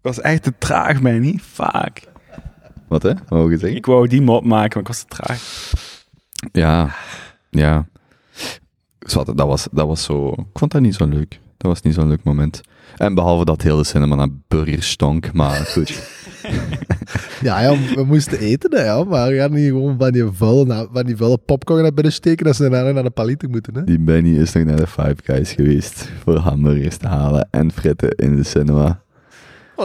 was echt te traag, Benny. Fuck. Wat, hè? Wat wou je zeggen? Ik wou die mop maken, maar ik was te traag. Ja, ja. Dat, was, dat was zo... Ik vond dat niet zo leuk. Dat was niet zo'n leuk moment. En behalve dat heel de cinema naar burgers stonk, maar goed. Ja, ja, we moesten eten, hè, ja, maar we gaan niet gewoon van die vuile, van die vuile popcorn naar binnen steken dat ze daarna naar de paliter moeten. Hè. Die Benny is nog naar de Five Guys geweest voor hamburgers te halen en fritten in de cinema.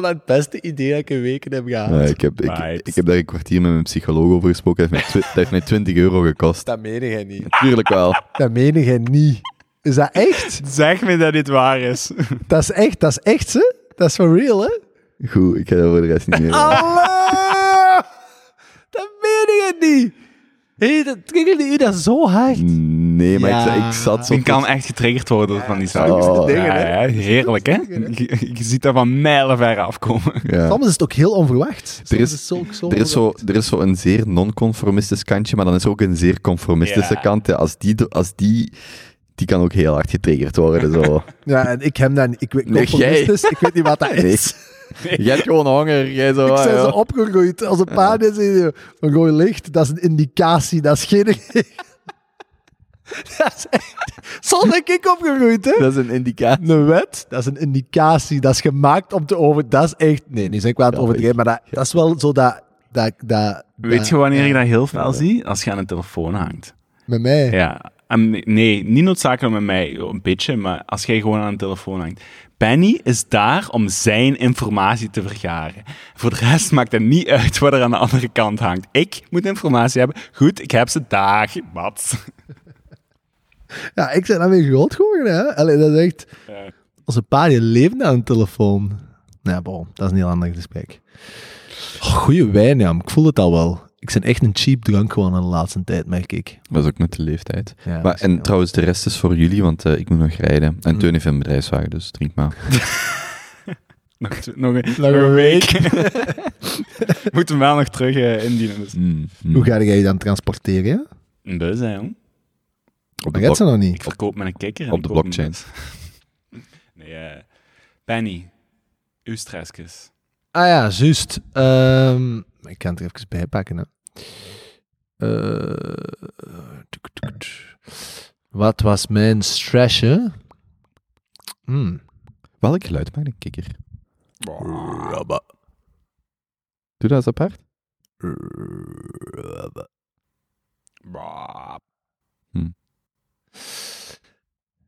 Wat het beste idee dat ik in weken heb gehad. Ik, heb, ik, ik heb daar een kwartier met mijn psycholoog over gesproken. Dat heeft mij, dat heeft mij 20 euro gekost. Dat meen jij niet. Tuurlijk wel. Dat meen jij niet. Is dat echt? Zeg me dat dit waar is. Dat is echt, dat is echt, hè? Dat is for real, hè? Goed, ik ga daar voor de rest niet meer. Allah! Dat meen jij niet. Hé, dat triggerde u dat zo hard. Nee, maar ik, Ja. ik zat zo... Ik kan echt getriggerd worden van die zaak. Oh, dingen, ja, heerlijk, hè? Je, je ziet dat van mijlenver afkomen. Ja. Soms is het ook heel onverwacht. Soms is- het zo, zo Er is, zo, er is zo een zeer non-conformistisch kantje, maar dan is er ook een zeer conformistische Ja. kant. Als, die, als die... Die kan ook heel hard getriggerd worden. Zo. Ja, en ik heb niet. Ik weet, Nee, jij. ik weet niet wat dat Nee. is. Je hebt gewoon honger. Jij zo, Ik ah, ben ja. zo opgegroeid. Als een paard is een rood licht, dat is een indicatie. Dat is geen... dat is echt... Zo ben ik opgegroeid, hè? Dat is een indicatie. Een wet, dat is een indicatie. Dat is gemaakt om te over... Dat is echt... Nee, nu zijn ik wel aan het Ja, overdrijven, maar dat, dat is wel zo dat... dat, dat Weet dat- je wanneer je dat heel veel ziet? Als je aan een telefoon hangt. Met mij? Ja. Nee, niet noodzakelijk met mij, een beetje, maar als jij gewoon aan een telefoon hangt. Penny is daar om zijn informatie te vergaren. Voor de rest maakt het niet uit wat er aan de andere kant hangt. Ik moet informatie hebben. Goed, ik heb ze daar. Wat? Ja, ik ben daarmee groot geworden, hè. Allee, dat is echt... Ja. Onze pa, die leeft aan een telefoon. Nou, bon, dat is een heel ander gesprek. Oh, goeie wijn, ja. Ik voel het al wel. Ik ben echt een cheap drank geworden de laatste tijd, merk ik. Dat is ook met de leeftijd. Ja, maar, en trouwens, de rest is voor jullie, want eh, ik moet nog rijden. En Mm. Teun heeft een bedrijfswagen, dus drink maar. Nog, een, Nog een week. Moeten we wel nog terug eh, indienen. Dus. Mm, mm. Hoe ga jij dan transporteren? ja? Een bus, hè, jong. Op de ze nog niet. Ik verkoop met een kikker. Op de blockchain. Nee, eh Penny. Uw stressjes. Ah ja, juist. Ehm, ik kan het er even bijpakken. Hè. Eh, tuk, tuk, tuk. wat was mijn stressje? Hmm. Welk geluid maakt een kikker? Doe dat eens apart.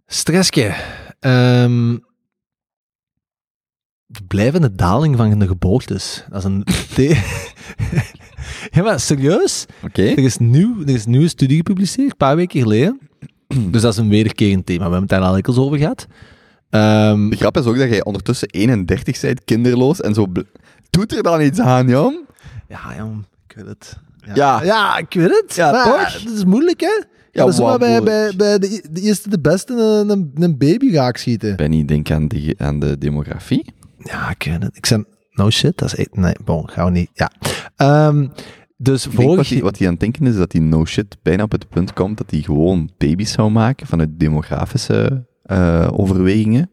Stressje. Ehm, de blijvende daling van de geboortes. Dat is een... ja, maar serieus? Oké. Er is, nieuw, er is een nieuwe studie gepubliceerd, een paar weken geleden. Dus dat is een wederkerend thema. We hebben het daar al dikwijls over gehad. Ehm, De grap is ook dat jij ondertussen 31 bent, kinderloos, en zo... Doet er dan iets aan, Jan? ja, jong, ik weet het. Ja. ja ik weet het. Ja, maar, toch? Het is moeilijk, hè? Ja, dat is maar wat bij, bij, de, de eerste de beste een, een, een baby raak schieten. Benny, denk aan de, aan de demografie. Ja, ik weet het. Ik zei, no shit, dat is echt... Nee, bon, gaan we niet. Ja. Ehm, dus vorig... hij wat hij aan het denken is, dat hij no shit bijna op het punt komt dat hij gewoon baby's zou maken vanuit demografische eh, overwegingen.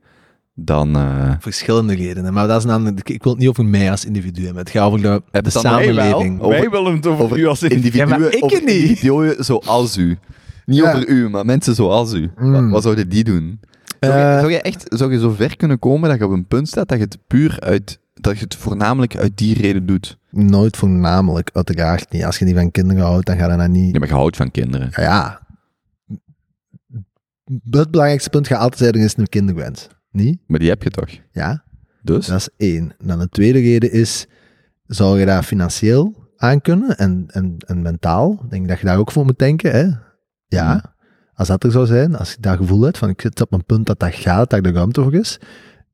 Dan... eh, Verschillende redenen, maar dat is namelijk... Ik wil het niet over mij als individu hebben. Het gaat over de, wij samenleving. Over- Wij willen het over, over u als individu. Ja, maar ik niet. individuen zoals u. Niet Ja. over u, maar mensen zoals u. Mm. Wat, wat zouden die doen? Zou, je, Eh, zou je echt zou je zo ver kunnen komen dat je op een punt staat dat je het puur uit... Dat je het voornamelijk uit die reden doet. Nooit voornamelijk, uiteraard niet. Als je niet van kinderen houdt, dan ga je dat niet... Ja, maar je houdt van kinderen. Ja, ja. Het belangrijkste punt gaat altijd zijn, is een kinderwens. Niet? Maar die heb je toch? Ja, Dus? dat is één. Dan de tweede reden is, zou je daar financieel aan kunnen en, en, en mentaal? Ik denk dat je daar ook voor moet denken, hè? Ja, Mhm. Als dat er zou zijn, als je dat gevoel hebt van ik zit op een punt dat dat gaat, dat er de ruimte voor is.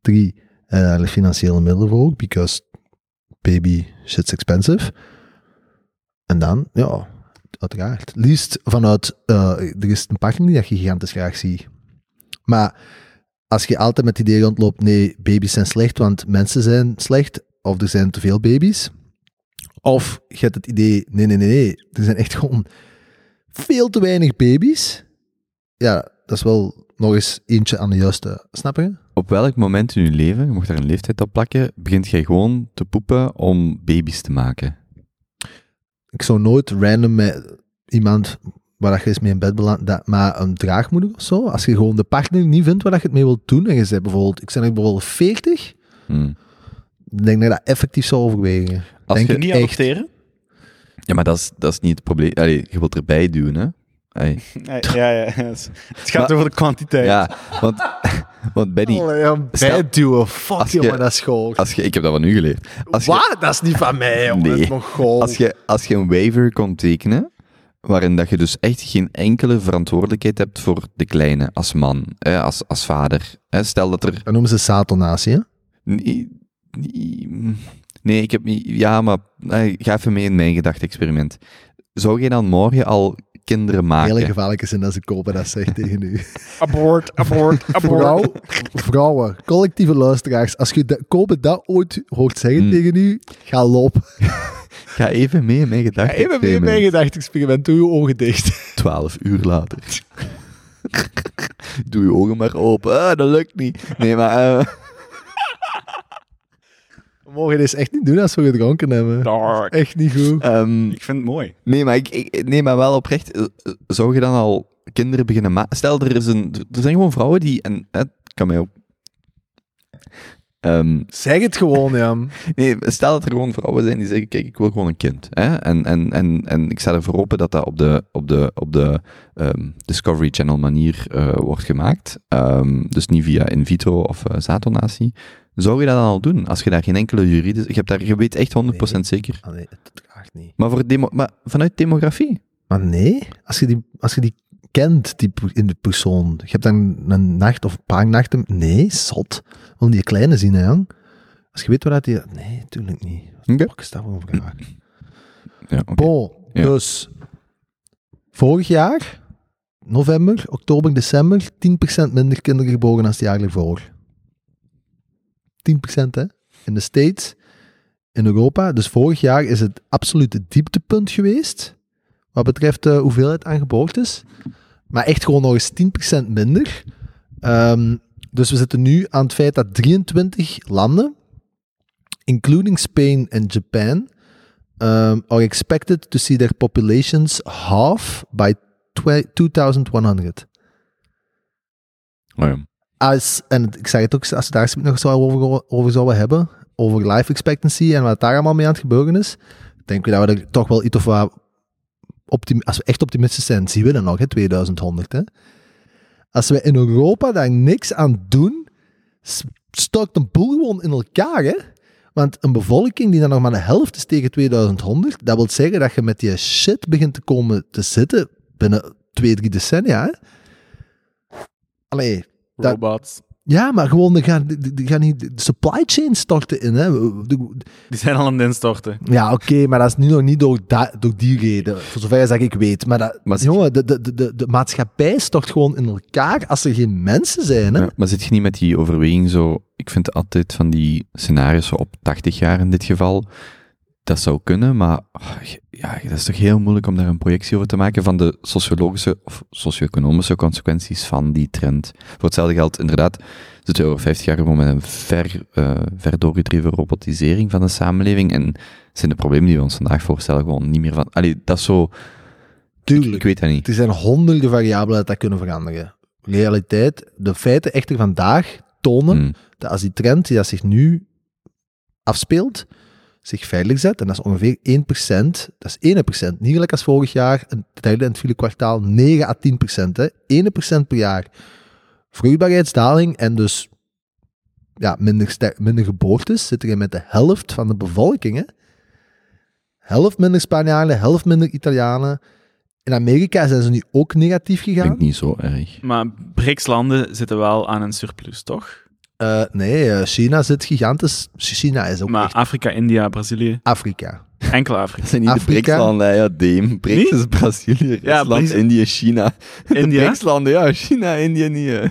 Drie, de financiële middelen voor ook, because baby shit's expensive. En dan, ja, uiteraard. Liefst vanuit, eh, er is een partner die dat je gigantisch graag ziet. Maar als je altijd met het idee rondloopt, nee, baby's zijn slecht, want mensen zijn slecht, of er zijn te veel baby's. Of je hebt het idee, nee, nee, nee, nee, er zijn echt gewoon veel te weinig baby's. Ja, dat is wel nog eens eentje aan de juiste, snap je? op welk moment in je leven, je mocht daar een leeftijd op plakken, begint jij gewoon te poepen om baby's te maken? Ik zou nooit random met iemand waar je eens mee in bed belandt, dat, maar een draagmoeder of zo, als je gewoon de partner niet vindt waar dat je het mee wilt doen, en je zegt bijvoorbeeld, ik ben er bijvoorbeeld 40, Hmm. dan denk ik dat ik dat effectief zou overwegen. Als Denk je, Niet echt. adopteren? ja, maar dat is, dat is niet het probleem. Allee, je wilt erbij duwen, hè? Nee, ja, ja. Het gaat Maar- over de kwantiteit. Ja, want, want Benny, ja, Stel- bijduwen, fuck jongen, dat is school. als je, ik heb dat van u geleerd. Als je, Wat? Dat is niet van mij, jongen. Nee. Dat is nog goal. als, je, als je een waiver kon tekenen, waarin dat je dus echt geen enkele verantwoordelijkheid hebt voor de kleine als man, hè, als, als vader. Hè, stel dat er Dat noemen ze satonatie, hè? Nee, nee, nee, ik heb niet. Ja, maar eh, ga even mee in mijn gedachte-experiment. Zou je dan morgen al kinderen maken? Hele gevaarlijke zin als ik kopen dat zegt tegen u. Abort, abort, abort. Vrouw, vrouwen, collectieve luisteraars, als je dat, kopen dat ooit hoort zeggen Hmm. tegen u, ga lopen. Ga even mee in mijn gedachte-experiment. gedachte-experiment, doe je ogen dicht. Twaalf uur later. Doe je ogen maar open. Ah, dat lukt niet. Nee, maar... eh, We mogen dit echt niet doen als we gedronken hebben. Dark. Echt niet goed. ehm, Ik vind het mooi. nee, maar ik, ik, nee, maar wel oprecht. eh, eh, Zou je dan al kinderen beginnen maken? Stel, er, is een, er zijn gewoon vrouwen die... En het kan mij ook... Ehm, Zeg het gewoon, Jan. Nee, stel dat er gewoon vrouwen zijn die zeggen, kijk, ik wil gewoon een kind. Hè? En, en, en, en ik sta ervoor open dat dat op de, op de, op de ehm, Discovery Channel manier eh, wordt gemaakt. Ehm, dus niet via in vitro of uh, zaaddonatie. Zou je dat dan al doen? Als je daar geen enkele juridische... Je, hebt daar, je weet echt 100% Nee. zeker. Ah, nee, draagt niet. Maar, voor demo, maar vanuit demografie? Maar nee, als je die, als je die kent, die, in de persoon. Je hebt dan een nacht of een paar nachten... Nee, zot. Wil die kleine zien, hè? Als je weet waar dat die... Nee, tuurlijk niet. Oké. Wat is dat voor een vraag? Ja, oké. Bon, Ja. dus... Vorig jaar, november, oktober, december, 10% minder kinderen geboren dan het jaar ervoor. 10% hè? In de States, in Europa. Dus vorig jaar is het absolute dieptepunt geweest. Wat betreft de hoeveelheid aan geboortes. Maar echt gewoon nog eens 10% minder. Ehm, dus we zitten nu aan het feit dat 23 landen, including Spain en Japan, um, are expected to see their populations half by twe- 2100. Oh. Als, en ik zeg het ook, als we daar nog zo over, over zouden hebben, over life expectancy en wat daar allemaal mee aan het gebeuren is, denken we dat we er toch wel iets of wat als we echt optimistisch zijn, zien we nog, hè, 2100. Hè. Als we in Europa daar niks aan doen, stort een boel gewoon in elkaar. Hè. Want een bevolking die dan nog maar de helft is tegen 2100, dat wil zeggen dat je met die shit begint te komen te zitten binnen twee, drie decennia. Hè. Allee, Dat- Robots. ja, maar gewoon, er gaan, er gaan niet, de supply chain storten in. Hè. De- Die zijn al aan het instorten. Ja, oké, maar dat is nu nog niet door, da- door die reden, voor zover dat ik weet. Maar, dat, Maar- jongen, de, de, de, de, de maatschappij stort gewoon in elkaar als er geen mensen zijn. Hè. Ja, maar zit je niet met die overweging zo... Ik vind altijd van die scenario's zo op 80 jaar in dit geval... Dat zou kunnen, maar ah, ja, dat is toch heel moeilijk om daar een projectie over te maken van de sociologische of socio-economische consequenties van die trend. Voor hetzelfde geld, inderdaad, zitten we over 50 jaar gewoon met een ver, eh, ver doorgedreven robotisering van de samenleving en zijn de problemen die we ons vandaag voorstellen gewoon niet meer van... Allee, dat is zo... Tuurlijk. Ik weet dat niet. Er zijn honderden variabelen dat dat kunnen veranderen. Realiteit, de feiten echter vandaag tonen Hmm. dat als die trend die dat zich nu afspeelt, zich veilig zet, en dat is ongeveer 1%, dat is 1%, niet gelijk als vorig jaar, het derde en het vierde kwartaal, 9 à 10%, hè, 1% per jaar. Vruchtbaarheidsdaling en dus ja, minder, ster- minder geboortes zitten er met de helft van de bevolking. Hè. Helft minder Spanjaarden, helft minder Italianen. In Amerika zijn ze nu ook negatief Ik gegaan. denk niet zo erg. Maar BRICS-landen zitten wel aan een surplus, toch? Eh, nee, eh, China zit gigantisch. China is ook Maar echt Afrika, India, Brazilië, Afrika. enkel Afrika. Dat zijn niet Afrika. de BRICS-landen, ja, Deem. BRICS is Brazilië, Ja, Rusland, BRICS- Indië, China. De India? BRICS-landen, ja, China, Indië niet.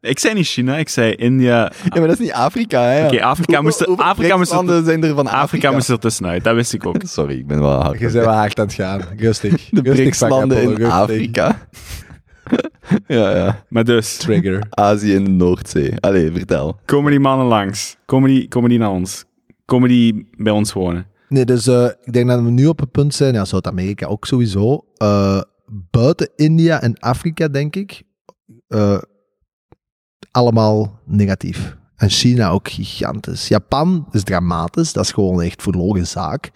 Ik zei niet China, ik zei India. Ja, maar dat is niet Afrika, hè. Oké, Afrika Hoeveel- moest er- Afrika moest er- zijn er van Afrika? Afrika moest er tussenuit, dat wist ik ook. Sorry, ik ben wel hard. Je bent wel hard aan het gaan. Rustig. De BRICS-landen in. Afrika. Ja, ja. Maar dus, Trigger. Azië en de Noordzee. Allee, vertel. komen die mannen langs? Komen die, komen die naar ons? Komen die bij ons wonen? Nee, dus eh, ik denk dat we nu op het punt zijn, ja, Zuid-Amerika ook sowieso. eh, buiten India en Afrika, denk ik, eh, allemaal negatief. En China ook gigantisch. Japan is dramatisch, dat is gewoon echt verloren zaak.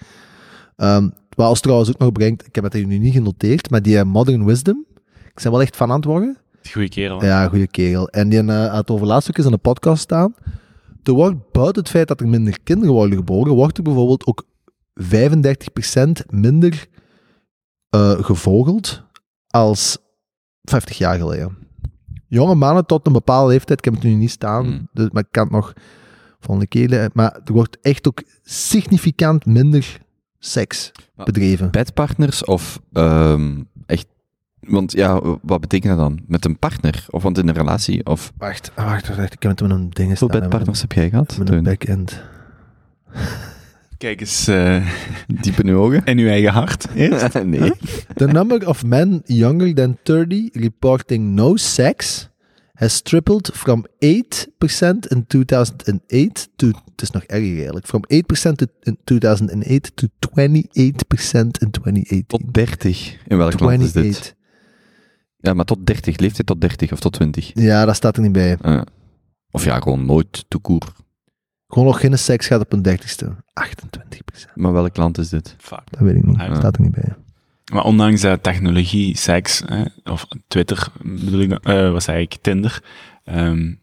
Ehm wat ons trouwens ook nog brengt, ik heb het hier nu niet genoteerd, maar die Modern Wisdom, ik ben wel echt van aan het worden. Goeie kerel. Ja, goede kerel. En die had over laatst ook eens in de podcast staan. Er wordt buiten het feit dat er minder kinderen worden geboren, wordt er bijvoorbeeld ook 35% minder eh, gevogeld als 50 jaar geleden. Jonge mannen tot een bepaalde leeftijd, ik heb het nu niet staan, Hmm. dus, maar ik kan het nog volgende keer. eh, Maar er wordt echt ook significant minder seks Maar- bedreven. Bedpartners of ehm. Want ja, wat betekent dat dan? Met een partner? Of want in een relatie? Of Wacht, ah, wacht, wacht, ik heb het met een ding hoeveel staan. bedpartners heb jij gehad? Met een backend. Kijk eens eh, Diep in uw ogen? in uw eigen hart. nee. The number of men younger than 30 reporting no sex has tripled from 8% in 2008 to, het is nog erger eigenlijk, from 8% to, in 2008 to 28% in 2018. Tot 30. In welk land is dit? 28. Ja, maar tot 30. Leeftijd tot 30 of tot 20. Ja, dat staat er niet bij. Of ja, gewoon nooit te koer. Gewoon nog geen seks gaat op een 30ste. 28%. Maar welk land is dit? Fuck. Dat weet ik niet. Ja. staat er niet bij. Maar ondanks dat technologie, seks, hè, of Twitter bedoel ik, eh, wat zei ik, Tinder, ehm,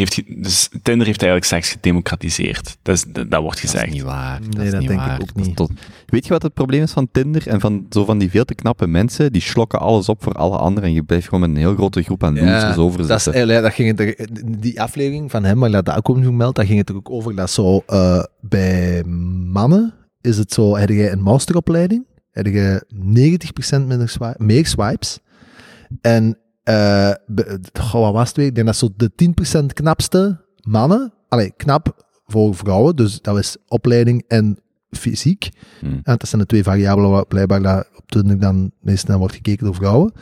heeft, dus Tinder heeft eigenlijk seks gedemocratiseerd. Dat, is, dat, dat wordt Dat gezegd. is niet waar. Nee, dat is dat niet denk ik waar. ook Dat niet. tot- Weet je wat het probleem is van Tinder en van zo van die veel te knappe mensen? Die slokken alles op voor alle anderen en je blijft gewoon met een heel grote groep aan losers over dat, is, dat ging het die aflevering van hem, maar dat dat ook ook gemeld, daar ging het ook over dat zo eh, bij mannen is het zo, heb je een masteropleiding, heb je 90% minder swi- meer swipes. En eh, goh, wat was het weer? Ik denk dat zo de 10% knapste mannen, allee, knap voor vrouwen, dus dat was opleiding en fysiek. Hm. En dat zijn de twee variabelen waar blijkbaar dat op Tinder dan meestal naar wordt gekeken door vrouwen.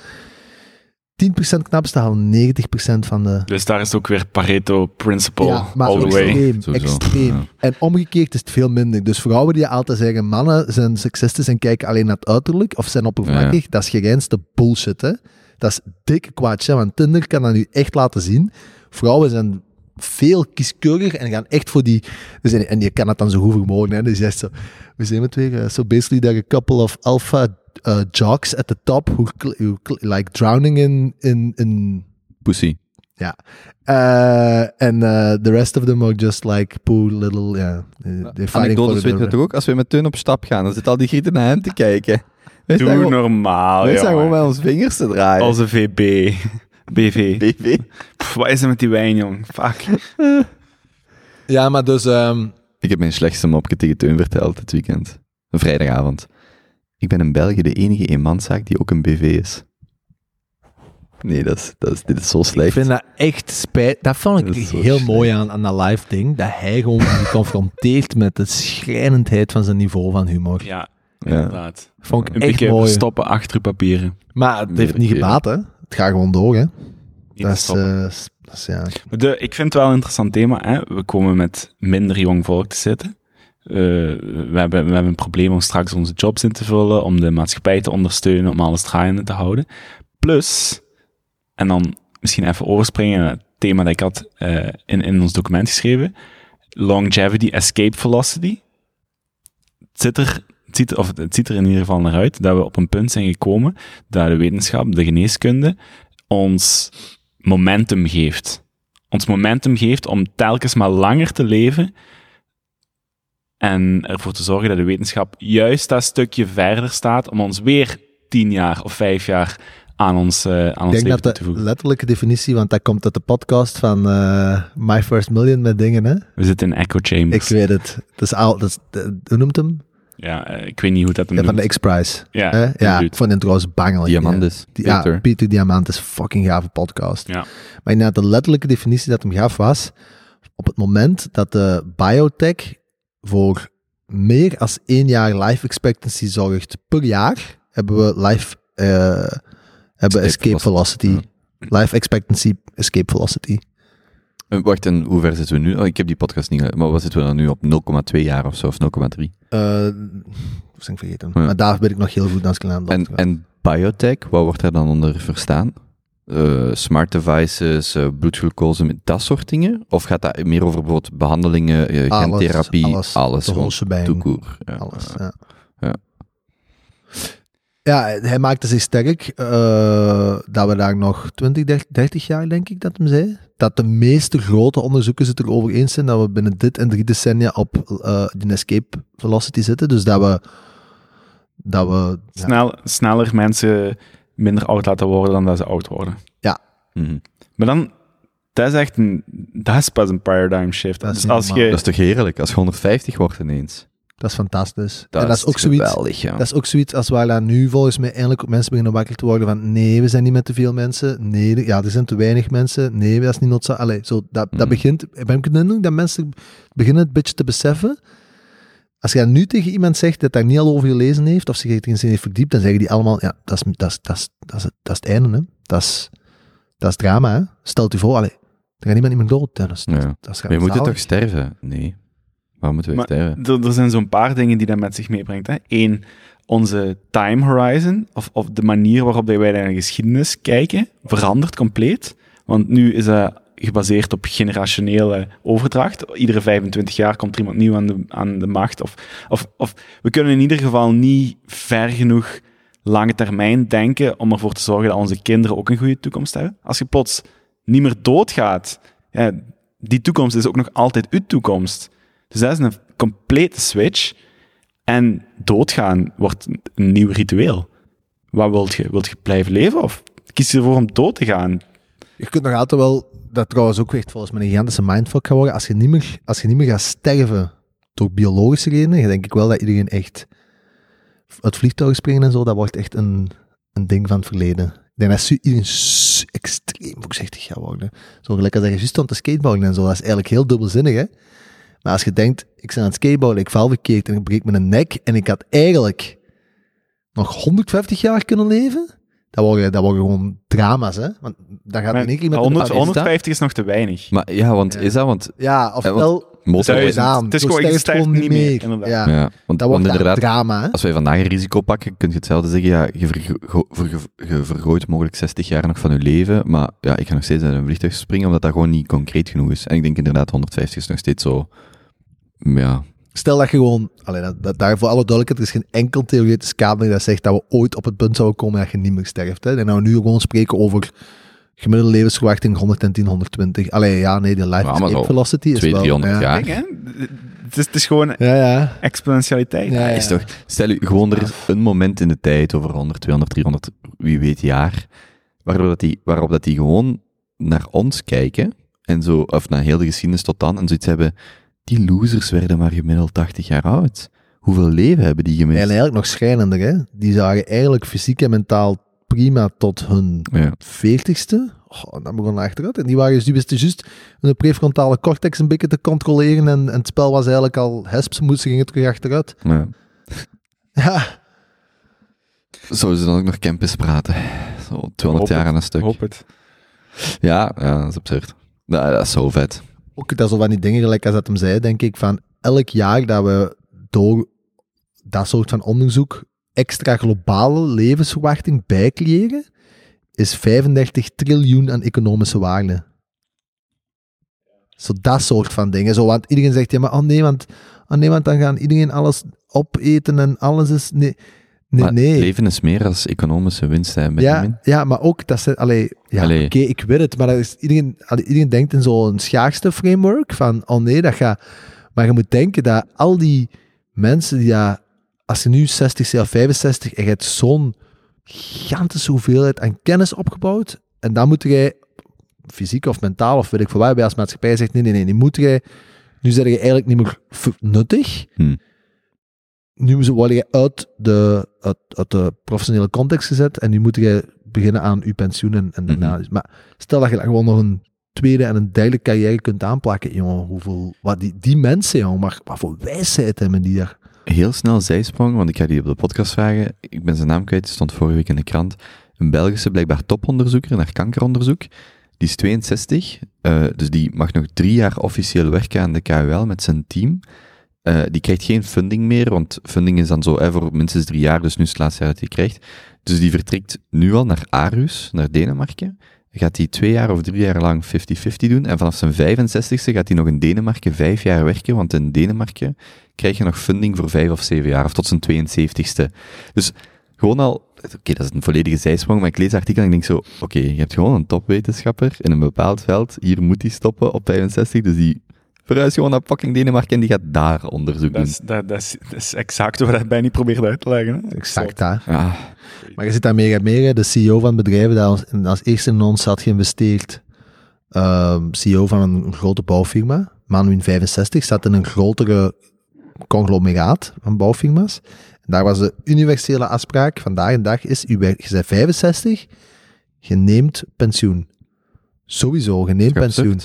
10% knapste halen 90% van de... Dus daar is ook weer Pareto Principle all the way. extreem, extreem. ja. En omgekeerd is het veel minder. Dus vrouwen die altijd zeggen, mannen zijn seksistisch en kijken alleen naar het uiterlijk, of zijn oppervlakkig, dat is gereinste bullshit, hè. Dat is dikke kwaadje, want Tinder kan dat nu echt laten zien. Vrouwen zijn veel kieskeuriger en gaan echt voor die... Dus en, en je kan het dan zo goed vermogen, hè. Dus je zegt zo, we zijn het weer, uh, so basically there are a couple of alpha uh, jocks at the top who, like drowning in, in, in Pussy. uh, and uh, the rest of them are just like poor little, yeah. they're fighting Anekdotes the weten we toch ook? Als we met Teun op stap gaan, dan zit al die grieten naar hem te kijken. Wij Doe gewoon- normaal, wij staan gewoon met ons vingers te draaien. Onze VB. BV. BV. Pff, wat is er met die wijn, jong? Fuck. Ja, maar dus, ehm, Ik heb mijn slechtste mopje tegen Teun verteld dit weekend. Een vrijdagavond. Ik ben in België de enige eenmanszaak die ook een BV is. Nee, dat is, dat is, dit is zo ik slecht. vind dat echt spijt. Dat vond ik Dat heel slecht. mooi aan, aan dat live ding. Dat hij gewoon geconfronteerd met de schrijnendheid van zijn niveau van humor. Ja. Inderdaad. Vond ik Een echt beetje mooi. verstoppen achter uw papieren. Maar het heeft niet gebaat, hè. Het gaat gewoon door, hè. Niet Dat is, stoppen. eh, dat is, ja. Maar De, ik vind het wel een interessant thema. Hè? We komen met minder jong volk te zitten. Eh, we, hebben, we hebben een probleem om straks onze jobs in te vullen, om de maatschappij te ondersteunen, om alles draaiende te houden. Plus, en dan misschien even overspringen naar het thema dat ik had eh, in, in ons document geschreven, longevity, escape velocity. Het zit er, het ziet, er- of het ziet er in ieder geval naar uit dat we op een punt zijn gekomen dat de wetenschap, de geneeskunde, ons momentum geeft. Ons momentum geeft om telkens maar langer te leven en ervoor te zorgen dat de wetenschap juist dat stukje verder staat om ons weer tien jaar of vijf jaar aan ons, eh, aan Ik ons denk leven dat de letterlijke definitie, want dat komt uit de podcast van eh, My First Million met dingen, hè. We zitten in echo Ik chambers. weet het. Dat is al, dat is, de- hoe noemt hem? Ja, eh, ik weet niet hoe dat hem Ja, van de. X-Prize. Ja, Hè? Ja, inderdaad. ik vond het trouwens bangelijk. Diamandis. Die, ja, Peter. Peter Diamant is fucking gave podcast. Ja. Maar inderdaad, de letterlijke definitie dat hem gaf was, op het moment dat de biotech voor meer als één jaar life expectancy zorgt per jaar, hebben we life, eh, hebben escape velocity. velocity Life expectancy, escape velocity. Eh, Wacht, en hoe ver zitten we nu? Oh, ik heb die podcast niet maar wat zitten we dan nu op? 0,2 jaar of zo, of 0,3? Eh, dat was ik vergeten. Ja. Maar daar ben ik nog heel goed aan En, en biotech, wat wordt daar dan onder verstaan? Eh, smart devices, eh, bloedglucose, dat soort dingen? Of gaat dat meer over bijvoorbeeld behandelingen, eh, Alles, gentherapie, alles. alles, De toekoer. Ja. Alles, Ja. ja. Ja. Hij maakte zich sterk eh, dat we daar nog 20, 30, 30 jaar, denk ik, dat hem zei. Dat de meeste grote onderzoekers het erover eens zijn dat we binnen dit en drie decennia op eh die escape velocity zitten. Dus dat we... Dat we ja, Snel, sneller mensen minder oud laten worden dan dat ze oud worden. Mhm. Maar dan, dat is echt een, dat is pas een paradigm shift. Dat is dus als je, Dat is toch heerlijk, als je 150 wordt ineens. Dat is fantastisch. Dat, en dat is ook zoiets... geweldig, ja. Dat is ook zoiets als waar nu volgens mij eindelijk mensen beginnen wakker te worden van nee, we zijn niet met te veel mensen. Nee, ja, er zijn te weinig mensen. Nee, dat is niet noodzakelijk. Allee, zo, dat, dat Mhm. begint... Ben ik de indruk dat mensen beginnen het een beetje te beseffen. Als je nu tegen iemand zegt dat daar niet al over gelezen heeft, of zich erin heeft verdiept, dan zeggen die allemaal, ja, dat is, dat is, dat is, dat is, het, dat is het einde, hè. Dat is, dat is drama, hè. Stelt u voor, allee, er gaat niemand niet meer dood. Ja, Dat Ja. dat is Maar je moet toch sterven? Nee. Waarom moeten we Maar er, er zijn zo'n paar dingen die dat met zich meebrengt. Hè. Eén, onze time horizon, of, of de manier waarop wij naar de geschiedenis kijken, verandert compleet. Want nu is dat gebaseerd op generationele overdracht. Iedere 25 jaar komt er iemand nieuw aan de, aan de macht. Of, of, of we kunnen in ieder geval niet ver genoeg lange termijn denken om ervoor te zorgen dat onze kinderen ook een goede toekomst hebben. Als je plots niet meer doodgaat, ja, die toekomst is ook nog altijd uw toekomst. Dus dat is een complete switch. En doodgaan wordt een nieuw ritueel. Wat wilt je? Wilt je blijven leven of kies je ervoor om dood te gaan? Je kunt nog altijd wel, dat trouwens ook echt volgens mij een gigantische mindfuck gaan worden, als je niet meer, als je niet meer gaat sterven door biologische redenen, denk ik wel dat iedereen echt uit vliegtuigen springen en zo, dat wordt echt een, een ding van het verleden. Ik denk dat iedereen extreem voorzichtig gaat worden. Zo gelijk als dat je juist aan te skateboarden en zo, dat is eigenlijk heel dubbelzinnig, hè. Maar als je denkt, ik ben aan het skateboarden, ik val verkeerd en ik breek mijn nek en ik had eigenlijk nog 150 jaar kunnen leven, dat worden, dat worden gewoon drama's, hè. Want dan gaat Maar in één keer met 100, een 150 is nog te weinig. Maar ja, want Ja. is dat, want Ja, of Ja, want- wel motor... Duizend. aan. Het is gewoon, sterft gewoon niet meer. Ja, Ja, want, dat wordt inderdaad, drama, hè. als wij vandaag een risico pakken, kun je hetzelfde zeggen, ja, je, vergo- vergo- je vergooit mogelijk 60 jaar nog van je leven, maar ja, ik ga nog steeds uit een vliegtuig springen, omdat dat gewoon niet concreet genoeg is. En ik denk inderdaad, 150 is nog steeds zo, ja, Stel dat je gewoon, allee, dat, dat, daar voor alle duidelijkheid, er is geen enkel theoretisch kader dat zegt dat we ooit op het punt zouden komen dat je niet meer sterft. Hè. En we nu gewoon spreken over gemiddelde levensverwachting 110, 120. Allee, ja, nee, de life Ja, escape velocity is 200, wel... 300 ja. jaar. Kijk, hè? Het is, het is gewoon Ja, ja. exponentialiteit. Ja, ja. Is toch, stel u gewoon, er is een moment in de tijd, over 100, 200, 300, wie weet jaar, waardoor dat die, waarop dat die gewoon naar ons kijken, en zo, of naar heel de geschiedenis tot dan, en zoiets hebben, die losers werden maar gemiddeld 80 jaar oud. Hoeveel leven hebben die gemist? En eigenlijk nog schrijnender, hè. Die zagen eigenlijk fysiek en mentaal prima tot hun Ja. veertigste. Oh, dan begon achteruit. En die waren dus, die wisten juist hun prefrontale cortex een beetje te controleren. En, en het spel was eigenlijk al hesps, moesten gingen terug achteruit. Ja. Ja, Zouden ze dan ook nog campus praten? Zo 200 Hoop jaar aan een stuk. Hoop het. Ja, ja, dat is absurd. Ja, dat is zo vet. Ook dat zo van die dingen, gelijk als dat hem zei, denk ik, van elk jaar dat we door dat soort van onderzoek extra globale levensverwachting bijcreëren, is 35 triljoen aan economische waarde. Zo dat soort van dingen. Zo, want iedereen zegt, ja, maar oh nee, want, oh nee, want dan gaan iedereen alles opeten en alles is... Nee, nee. maar nee. leven is meer als economische winst, hè. Ja, ja, maar ook dat ze, allee, ja, oké, ik weet het, maar dat is, iedereen, allee, iedereen denkt in zo'n schaarste framework van, oh nee, dat gaat, maar je moet denken dat al die mensen die, ja, als je nu 60 bent of 65 en je hebt zo'n gigantische hoeveelheid aan kennis opgebouwd, en dan moet jij, fysiek of mentaal of weet ik veel waar, bij als maatschappij zegt, nee, nee, nee, die moet jij, nu zeg je eigenlijk niet meer nuttig, Hm. Nu word je uit de, uit, uit de professionele context gezet en nu moet je beginnen aan je pensioen en, en daarna. Mhm. Maar stel dat je dan gewoon nog een tweede en een derde carrière kunt aanplakken, jongen, hoeveel, wat die, die mensen, jongen, maar wat voor wijsheid hebben die daar? Heel snel zijsprong, want ik ga die op de podcast vragen. Ik ben zijn naam kwijt, die stond vorige week in de krant. een Belgische blijkbaar toponderzoeker naar kankeronderzoek. Die is 62, eh, dus die mag nog drie jaar officieel werken aan de KUL met zijn team. Eh, die krijgt geen funding meer, want funding is dan zo voor minstens drie jaar, dus nu is het laatste jaar dat hij krijgt. Dus die vertrekt nu al naar Aarhus, naar Denemarken. Gaat hij twee jaar of drie jaar lang 50-50 doen. En vanaf zijn 65ste gaat hij nog in Denemarken vijf jaar werken, want in Denemarken krijg je nog funding voor vijf of zeven jaar, of tot zijn 72ste. Dus gewoon al, oké, dat is een volledige zijsprong, maar ik lees het artikel en ik denk zo, oké, je hebt gewoon een topwetenschapper in een bepaald veld, hier moet hij stoppen op 65, dus die verhuist gewoon naar fucking Denemarken en die gaat daar onderzoek Dat doen. is, dat, dat, is, dat is exact wat hij bij niet probeert uit te leggen. hè. Exact, hè. Ja, Maar je zit daar meer en meer, de CEO van bedrijven dat als, als eerste in ons had geïnvesteerd. Ehm, CEO van een grote bouwfirma, man in 65, zat in een grotere conglomeraat van bouwfirma's. En daar was de universele afspraak vandaag de dag is, u werkt, je bent 65, je neemt pensioen. Sowieso, je neemt pensioen.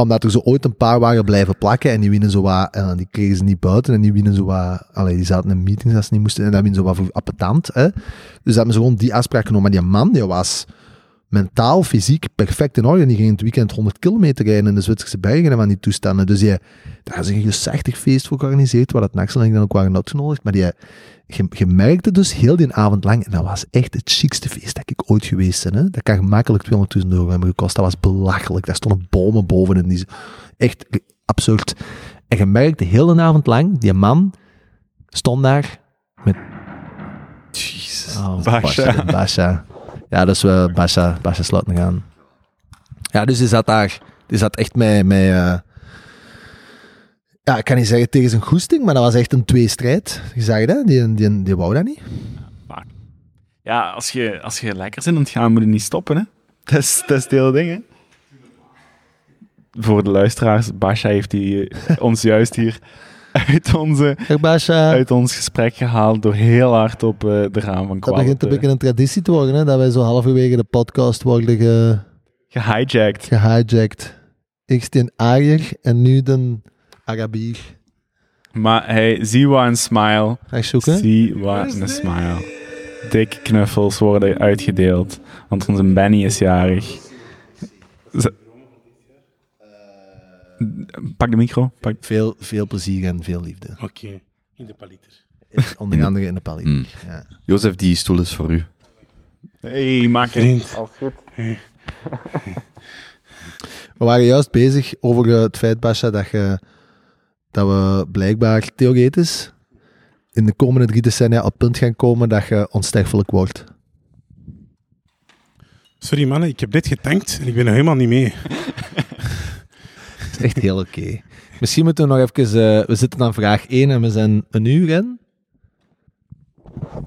Omdat er zo ooit een paar waren blijven plakken en die winnen zo wat, en die kregen ze niet buiten en die winnen zo wat, allee, die zaten in meetings als ze niet moesten en dat winnen zo wat voor appetant, hè. Dus dat hebben ze gewoon die afspraak genomen. Maar die man, die was mentaal, fysiek perfect in orde. Die ging in het weekend 100 kilometer rijden in de Zwitserse bergen en van die toestanden. Dus die, daar is een gezegdig feest voor georganiseerd, waar dat Naxel en ik dan ook waren uitgenodigd. Maar die, je, je merkte dus heel die avond lang, en dat was echt het chicste feest dat ik ooit geweest ben. Hè. Dat kan gemakkelijk 200.000 euro hebben gekost. Dat was belachelijk. Daar stonden bomen boven en die, echt absurd. En je merkte heel de avond lang, die man stond daar met jezus. Oh, Basha. Basha. Ja, dus we Basha, Basha sluiten gaan. Ja, dus die zat daar, die zat echt met, met eh, ja, ik kan niet zeggen tegen zijn goesting, maar dat was echt een tweestrijd. Je zag dat, die, die, die wou dat niet. Ja, als je, als je lekker zit aan het gaan, moet je niet stoppen. Hè? Dat, is, dat is het hele ding. Hè? Voor de luisteraars, Basha heeft die, eh, ons juist hier uit, onze, uit ons gesprek gehaald door heel hard op eh, de raam van Dat Kwal begint een beetje een traditie te worden, hè, dat wij zo halverwege de podcast worden ge, gehijacked. gehijacked. Eerst in Ariër en nu de Arabier. Maar hey, zie wat een smile. Ga zoeken? Zie wat een smile. Dikke knuffels worden uitgedeeld, want onze Benny is jarig. Pak de micro. Pak. Veel, veel plezier en veel liefde. Oké, in de paliter. Onder andere in de palet. Mm. Ja. Jozef, die stoel is voor u. Hey, maak Vriend. We waren juist bezig over eh, het feit, Basha, dat, je, dat we blijkbaar theoretisch in de komende drie decennia op het punt gaan komen dat je onsterfelijk wordt. Sorry mannen, ik heb dit getankt en ik ben er helemaal niet mee. Is echt heel oké. Misschien moeten we nog even... eh, we zitten aan vraag 1 en we zijn een uur in.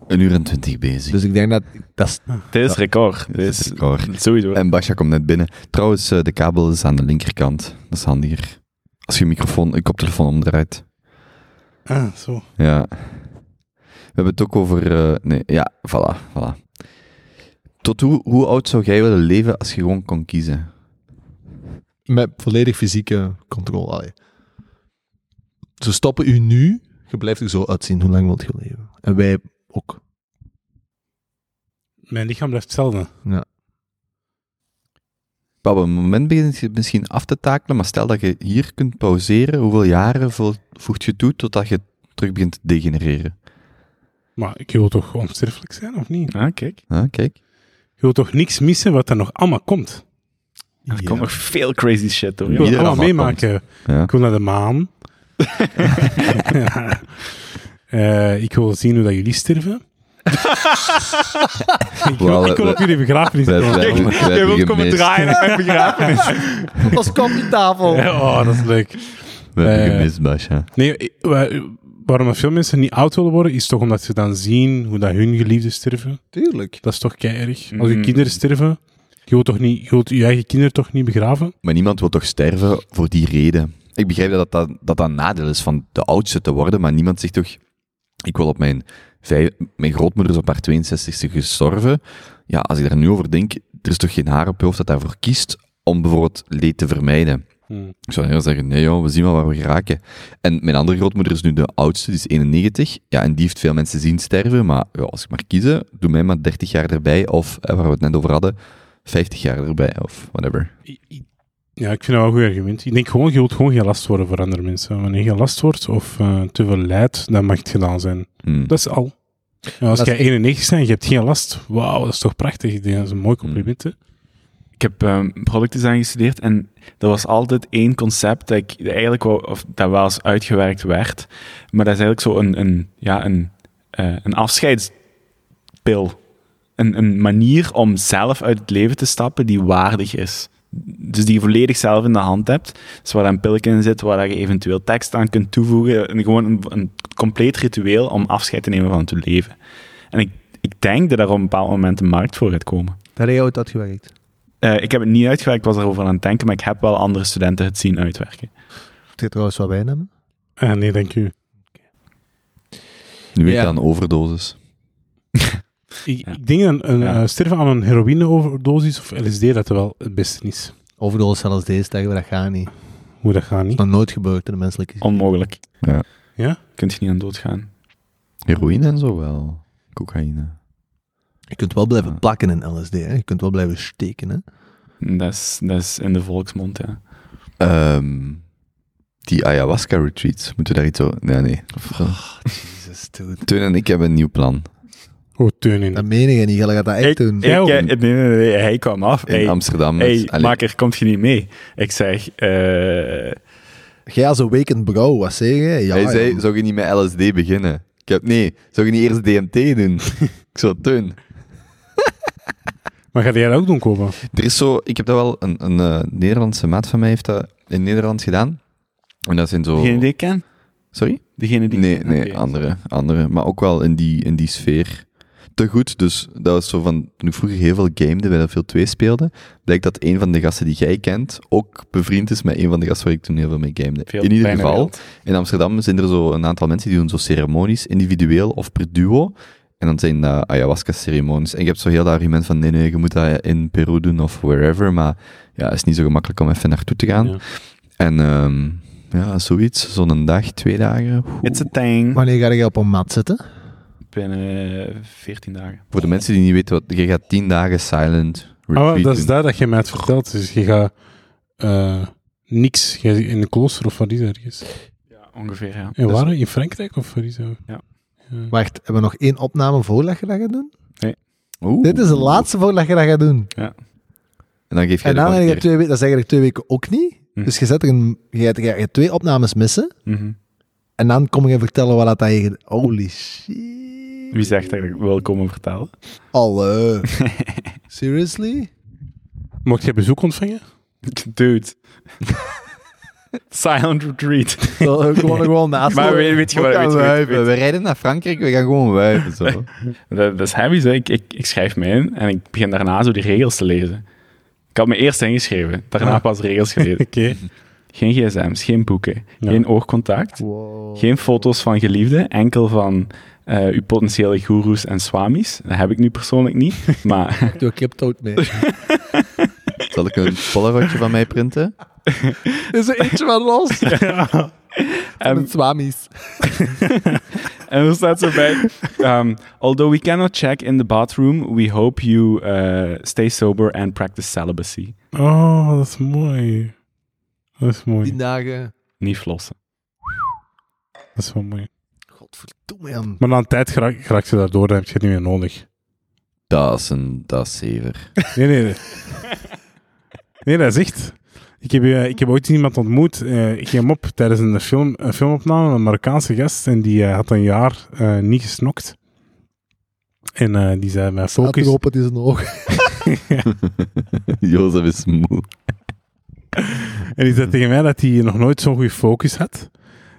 Een uur en twintig bezig. Dus ik denk dat... dat is, Dit is record. Dit is is record. Sowieso. En Basja komt net binnen. Trouwens, eh, de kabel is aan de linkerkant. Dat is handiger. Als je microfoon, je koptelefoon omdraait. Ah, zo. Ja. We hebben het ook over... eh, nee, ja, voilà, voilà. Tot hoe, hoe oud zou jij willen leven als je gewoon kon kiezen? Met volledig fysieke controle. Allee. Ze stoppen u nu, je blijft er zo uitzien. Hoe lang wilt je leven? En wij ook. Mijn lichaam blijft hetzelfde. Op een moment begint je misschien af te takelen, maar stel dat je hier kunt pauzeren, hoeveel jaren vo- voegt je toe totdat je terug begint te degenereren? Maar ik wil toch onsterfelijk zijn, of niet? Ah, kijk. Ah, kijk. Je wil toch niks missen wat er nog allemaal komt? Er Ja. komt nog veel crazy shit door. Ik wil allemaal meemaken. Ja. Ik wil naar de maan. Ja. Eh, ik wil zien hoe dat jullie sterven. ik, wil, Wel, ik wil we- op jullie begrafenis komen. Jij wilt komen gemist. draaien naar mijn begrafenis. Als koffietafel. oh, dat is leuk. We hebben Eh, gemist, Basja. Nee, waarom er veel mensen niet oud willen worden, is toch omdat ze dan zien hoe dat hun geliefden sterven. Tuurlijk. Dat is toch keihard. Als je Mm. kinderen sterven, je wilt, toch niet, je wilt je eigen kinderen toch niet begraven? Maar niemand wil toch sterven voor die reden? Ik begrijp dat dat, dat, dat een nadeel is van de oudste te worden, maar niemand zegt toch... Ik wil op mijn... Vijf, mijn grootmoeder is op haar 62e gestorven. Ja, als ik daar nu over denk, er is toch geen haar op je hoofd dat daarvoor kiest om bijvoorbeeld leed te vermijden. Hm. Ik zou eerder zeggen, nee joh, we zien wel waar we geraken. En mijn andere grootmoeder is nu de oudste, die is 91. Ja, en die heeft veel mensen zien sterven, maar ja, als ik maar kiezen, doe mij maar 30 jaar erbij, of, eh, waar we het net over hadden, 50 jaar erbij, of whatever. Ja, ik vind dat wel een goed argument. Ik denk gewoon, je wilt gewoon geen last worden voor andere mensen. Wanneer je last wordt of eh, te veel lijdt, dan mag het gedaan zijn. Hmm. Dat is al. Ja, als Dat is- jij 91 bent en je hebt geen last, wauw, dat is toch prachtig. Ik denk, dat is een mooi compliment. hè. Ik heb ehm productdesign gestudeerd en er was altijd één concept dat ik eigenlijk wou, of dat wel eens uitgewerkt werd. Maar dat is eigenlijk zo een, een, ja, een, eh, een afscheidspil. Een, een manier om zelf uit het leven te stappen die waardig is. Dus die je volledig zelf in de hand hebt. Dus waar een pilletje in zit, waar je eventueel tekst aan kunt toevoegen. En gewoon een, een compleet ritueel om afscheid te nemen van het leven. En ik, ik denk dat er op een bepaald moment een markt voor gaat komen. Daar heb je ooit uitgewerkt. Eh, ik heb het niet uitgewerkt, ik was erover aan het denken, maar ik heb wel andere studenten het zien uitwerken. Moet je trouwens wat wijn hebben? Ah, nee, dank u. Nu weet Ja. je aan overdosis. Ik, Ja. ik denk dat een, Ja. eh, sterven aan een heroïne-overdosis of LSD dat wel het beste is. Overdosis deze zeggen we dat gaat niet. Hoe dat gaat niet. Nog nooit gebeurd in de menselijke Onmogelijk. Ja? Kunt je niet aan doodgaan. Heroïne en zo wel. Cocaïne. Je kunt wel blijven Ja. plakken in LSD, hè. Je kunt wel blijven steken, hè. Dat is, dat is in de volksmond, ja. Ehm, die ayahuasca retreats, moeten we daar iets over... Nee, nee. Jezus, dude. Teun en ik hebben een nieuw plan. Oh, teuning. Dat meen je niet, je gaat dat echt Ik, doen. ik, eh, nee, nee, nee, nee, hij kwam af. In Hey, Amsterdam. hey met- allee, maker, komt je niet mee? Ik zeg, eh, Jij als een weekend bro, wat zeg je? Ja, hij zei, zou je niet met LSD beginnen? Ik heb, nee, zou je niet eerst DMT doen? ik zo, Teun. Maar ga jij dat ook doen, Koba? Er is zo, ik heb dat wel, een, een eh, Nederlandse maat van mij heeft dat in Nederland gedaan. En dat zijn zo... degene die ik ken? Sorry? Degene die Nee, ik ken? nee, andere, andere. Maar ook wel in die, in die sfeer. Te goed, dus dat was zo van, toen ik vroeger heel veel gamede, bij dat veel 2 speelde, blijkt dat een van de gasten die jij kent ook bevriend is met een van de gasten waar ik toen heel veel mee gamede. Veel in ieder geval, wereld. in Amsterdam zijn er zo een aantal mensen die doen zo ceremonies, individueel of per duo. En dan zijn dat ayahuasca-ceremonies. En je hebt zo heel dat argument van, nee, nee, je moet dat in Peru doen of wherever. Maar ja, het is niet zo gemakkelijk om even naartoe te gaan. Ja. En ehm, ja, zoiets, zo'n dag, twee dagen. It's a thing. Wanneer ga je op een mat zitten? Binnen eh, 14 dagen. Voor de mensen die niet weten wat, je gaat tien dagen silent Ah, retreat dat is daar dat je mij het vertelt. Dus je gaat eh, niks. Je gaat in een klooster of wat is ergens? Ja, ongeveer, ja. En Dus- waar? In Frankrijk of wat is dat? Ja. Ja. Wacht, hebben we nog één opname voor dat je dat gaat doen? Oeh. Dit is de laatste voor dat je dat gaat doen. En dan geef je En de dan heb je twee weken, dat is eigenlijk twee weken ook niet. Hm. Dus je, zet er een, je, gaat, je gaat twee opnames missen. Mhm. En dan kom je vertellen wat dat je... Holy shit. Wie zegt dat ik wil komen vertellen? Alle. Seriously? Mocht jij bezoek ontvangen? Dude. Silent retreat. Zo, gewoon, gewoon naast. Maar weet, weet je wat? We Weet, weet, weet- We rijden naar Frankrijk, we gaan gewoon wuiven. Zo. dat, dat is heavy, zo. Ik, ik, ik schrijf me in en ik begin daarna zo die regels te lezen. Ik had me eerst ingeschreven, daarna Ah. pas regels gelezen. Oké. Geen gsm's, geen boeken, Ja. geen oogcontact, Wow. geen foto's van geliefden, enkel van eh, uw potentiële goeroes en swamis. Dat heb ik nu persoonlijk niet, maar Doe crypto mee. Zal ik een polaroidje van mij printen? Is er eentje van los? en, Met swamis. en er staat zo bij, um, although we cannot check in the bathroom, we hope you uh, stay sober and practice celibacy. Oh, dat is mooi. Dat is mooi. Die dagen. Niet flossen. Dat is wel mooi. Godverdomme, Jan. Maar na een tijd geraak, geraakt je daardoor, dan heb je het niet meer nodig. Dat is een, dat is zever. Nee, nee. Nee, nee dat is echt. Ik heb, eh, ik heb ooit iemand ontmoet. eh, ik ging hem op tijdens een, film, een filmopname, een Marokkaanse gast. En die eh, had een jaar eh, niet gesnokt. En eh, die zei mij Staat focus. erop, het is een oog. Jozef is moe. En die zei tegen mij dat hij nog nooit zo'n goede focus had.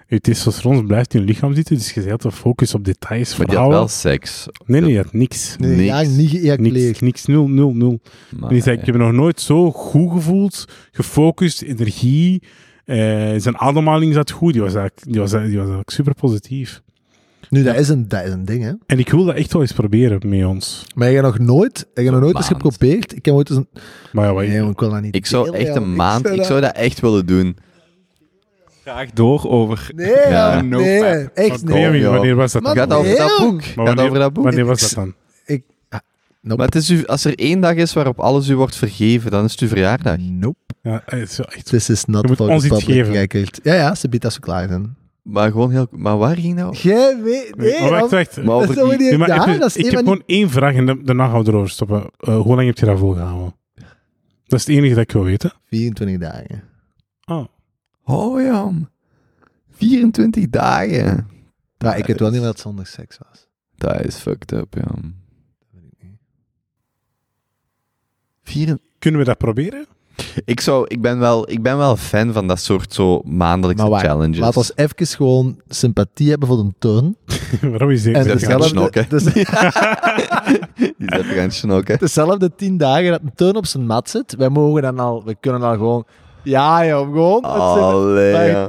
Je testosteron blijft in je lichaam zitten, dus je zet de focus op details, Maar die had verhalen. wel seks. Nee, nee, je had niks. Nee, Niks. ja, niet Niks, niks, nul, nul, nul. Maar, En die zei, ik heb me nog nooit zo goed gevoeld, gefocust, energie. eh, zijn ademhaling zat goed, die was eigenlijk, die was, die was eigenlijk super positief. Nu, dat is, een, dat is een ding, hè. En ik wil dat echt wel eens proberen met ons. Maar je hebt nog nooit, je hebt nog nooit eens maand. geprobeerd. Ik heb ooit eens een... Maar ja, wat- Nee, ik wil dat niet Ik zou delen, echt een maand, ik zou dat echt willen doen. Graag door over... Nee, Ja, no nee, echt Nee, nee. Oh, ja. wanneer was dat dan? Gaat over dat boek. Maar Gaat wanneer, over dat boek. wanneer was dat dan? Ik... ah, nope. Maar het is u, als er één dag is waarop alles u wordt vergeven, dan is het uw verjaardag. Nope. Ja, het is echt... This is not Je for ons the iets geven. Ja, ja, ze biedt als we klaar zijn. Maar gewoon heel... Maar waar ging dat over? Jij weet... Nee, maar wacht, want- wacht. Maar over die-. Nee, maar ja, even- dat is ik heb gewoon één vraag en da- daarna gaan we erover stoppen. Eh, hoe lang heb je dat volgehouden? Dat is het enige dat ik wil weten. die 24 dagen. Oh. Oh ja. 24 dagen. Ja, ik weet wel niet wat het zonder seks was. Dat is fucked up, ja. Vier... Kunnen we dat proberen? Ik, zou, ik, ben wel, ik ben wel fan van dat soort zo maandelijkse Maar wacht, challenges. Laat ons even gewoon sympathie hebben voor een turn. Waarom is dit? En dezelfde, snokken. dus, Die zet gaan snokken. dezelfde tien dagen dat een turn op zijn mat zit, wij mogen dan al, we kunnen dan gewoon, ja joh, gewoon, het zit- Allee, ja.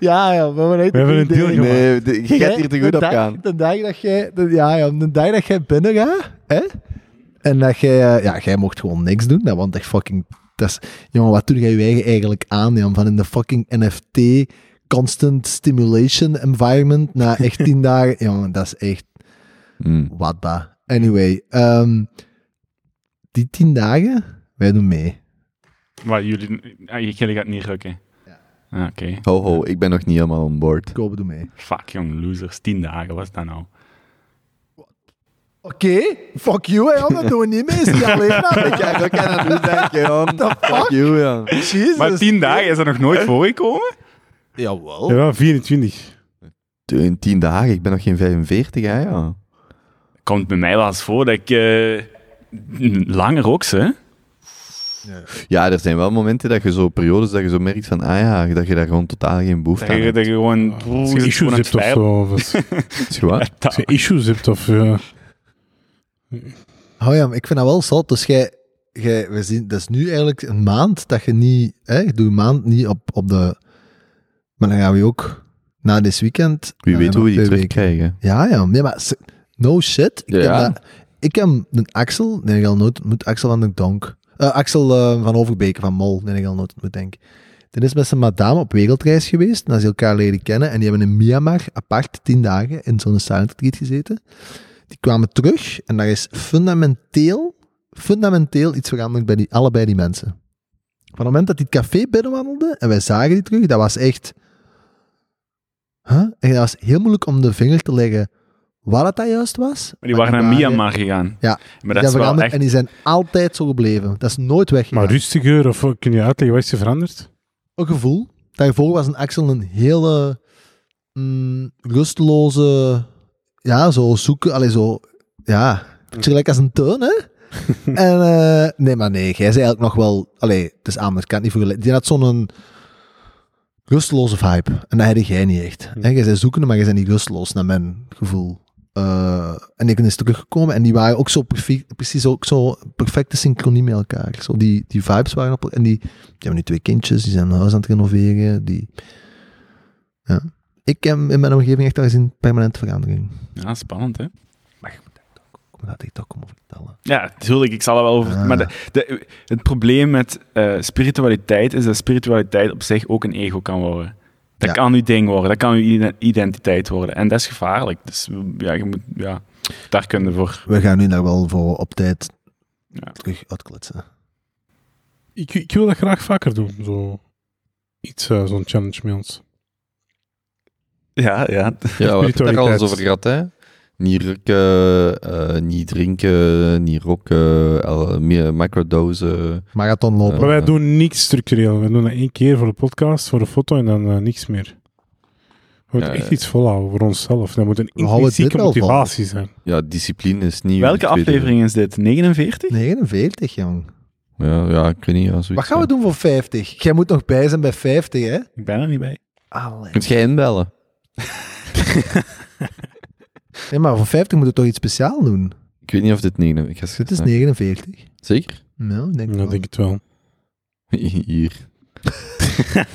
ja joh, we hebben, echt We hebben een deal gemaakt. Nee, de- je gaat hier te goed op dag- gaan. De dag dat jij, de, ja joh, de dag dat jij binnen gaat, hè, en dat jij, eh, ja, jij mocht gewoon niks doen, dat want echt fucking, dat is, jongen, wat doe jij je eigen eigenlijk aan, Jan, van in de fucking NFT constant stimulation environment na echt tien dagen, jongen, dat is echt Hmm. wat ba. Anyway, ehm, die tien dagen, wij doen mee. Maar jullie... Ah, jullie gaat niet rukken. Ah, Oké. Ho, ho, ik ben nog niet helemaal on board. Kopen doen mee. Fuck, jong, losers. Tien dagen, wat is dat nou? Oké, fuck you, hè, dat doen we niet mee. Is die alleen maar? Ik ga ook aan het doen denken, Jan. Fuck you. Jesus. Maar tien dagen, is dat nog nooit voorgekomen? Jawel. Ja, 24. In tien dagen, ik ben nog geen 45, hè, ja. Komt bij mij wel eens voor dat ik... eh, langer ook, hè? Ja, er zijn wel momenten dat je zo, periodes dat je zo merkt van, ah ja, dat je daar gewoon totaal geen behoefte Dat aan je, hebt. dat je gewoon... Als je issues aan hebt of zo. Of als Is je waar? als je issues hebt of... eh, Oh ja, maar ik vind dat wel zot. Dus jij, jij, we zien, dat is nu eigenlijk een maand dat je niet, hè, je doet een maand niet op, op de, maar dan gaan we ook na dit weekend. Wie weet hoe we die terugkrijgen. Ja, ja, nee, maar no shit. Ik, Ja, heb, ja. dat- ik heb een Axel, nee, ik al nooit ontmoet, Axel van de Donk. Eh, Axel eh, van Overbeke van Mol, nee, ik al nooit ontmoet, denk ik. Die is met zijn madame op wereldreis geweest, nadat ze elkaar leren kennen. En die hebben in Myanmar apart tien dagen in zo'n silent retreat gezeten. Die kwamen terug en daar is fundamenteel, fundamenteel iets veranderd bij die, allebei die mensen. Van het moment dat die het café binnenwandelden en wij zagen die terug, dat was echt... Huh? En dat was heel moeilijk om de vinger te leggen wat het dat juist was. Maar die waren naar waren- Myanmar gegaan. Ja, Maar Die dat is zijn wel veranderd echt... en die zijn altijd zo gebleven. Dat is nooit weggegaan. maar rustiger, of kun je uitleggen wat is er veranderd? Een gevoel. Daarvoor was een Axel een hele mm, rusteloze, ja, zo zoeken, allee, zo, ja, beetje gelijk als een teun, hè? en, eh, nee, maar nee, jij zei eigenlijk nog wel, allee, het is anders, ik kan het niet vergelijken. Die had zo'n rusteloze vibe. En dat had jij niet echt. Hè? Jij zei zoekende, maar jij bent niet rusteloos, naar mijn gevoel. Eh, en ik ben eens teruggekomen en die waren ook zo perfect, precies ook zo perfecte synchronie met elkaar. Zo die, die vibes waren op en die, die hebben nu twee kindjes, die zijn een huis aan het renoveren. Die, ja. Ik heb in mijn omgeving echt al gezien permanente verandering. Ja, spannend, hè? Ik moet dat ik toch komen vertellen. Ja, natuurlijk, ik zal er wel over... Ah. Maar de, de- het probleem met eh, spiritualiteit is dat spiritualiteit op zich ook een ego kan worden. Dat Ja. kan uw ding worden, dat kan uw ide- identiteit worden. En dat is gevaarlijk. Dus ja, je moet... Ja, daar kunnen voor... We gaan nu daar wel voor op tijd Ja. terug uitkletsen. Ik, ik wil dat graag vaker doen. Zo. Iets, eh, zo'n challenge met ons. Ja, ja. Ja, we hebben het daar al eens over gehad, hè. Niet rukken, eh, niet drinken, niet roken, al- meer microdosen. Marathon lopen. Ja. Maar wij doen niks structureel. We doen dat één keer voor de podcast, voor de foto en dan eh, niks meer. We moeten Ja, echt ja. iets volhouden voor onszelf. Dat moet een intrinsieke motivatie zijn. Ja, discipline is niet... Welke aflevering is dit? 49? 49, jong. Ja, ja, ik weet niet. Wat gaan we ja. doen voor 50? Jij moet nog bij zijn bij 50, hè? Ik ben er niet bij. Allee. Kunt jij inbellen? Nee, maar voor 50 moeten we toch iets speciaals doen? Ik weet niet of dit 9... Ik ga Dit is 49. Zeker? Nou, ik denk Ja, wel. denk het wel. Hier.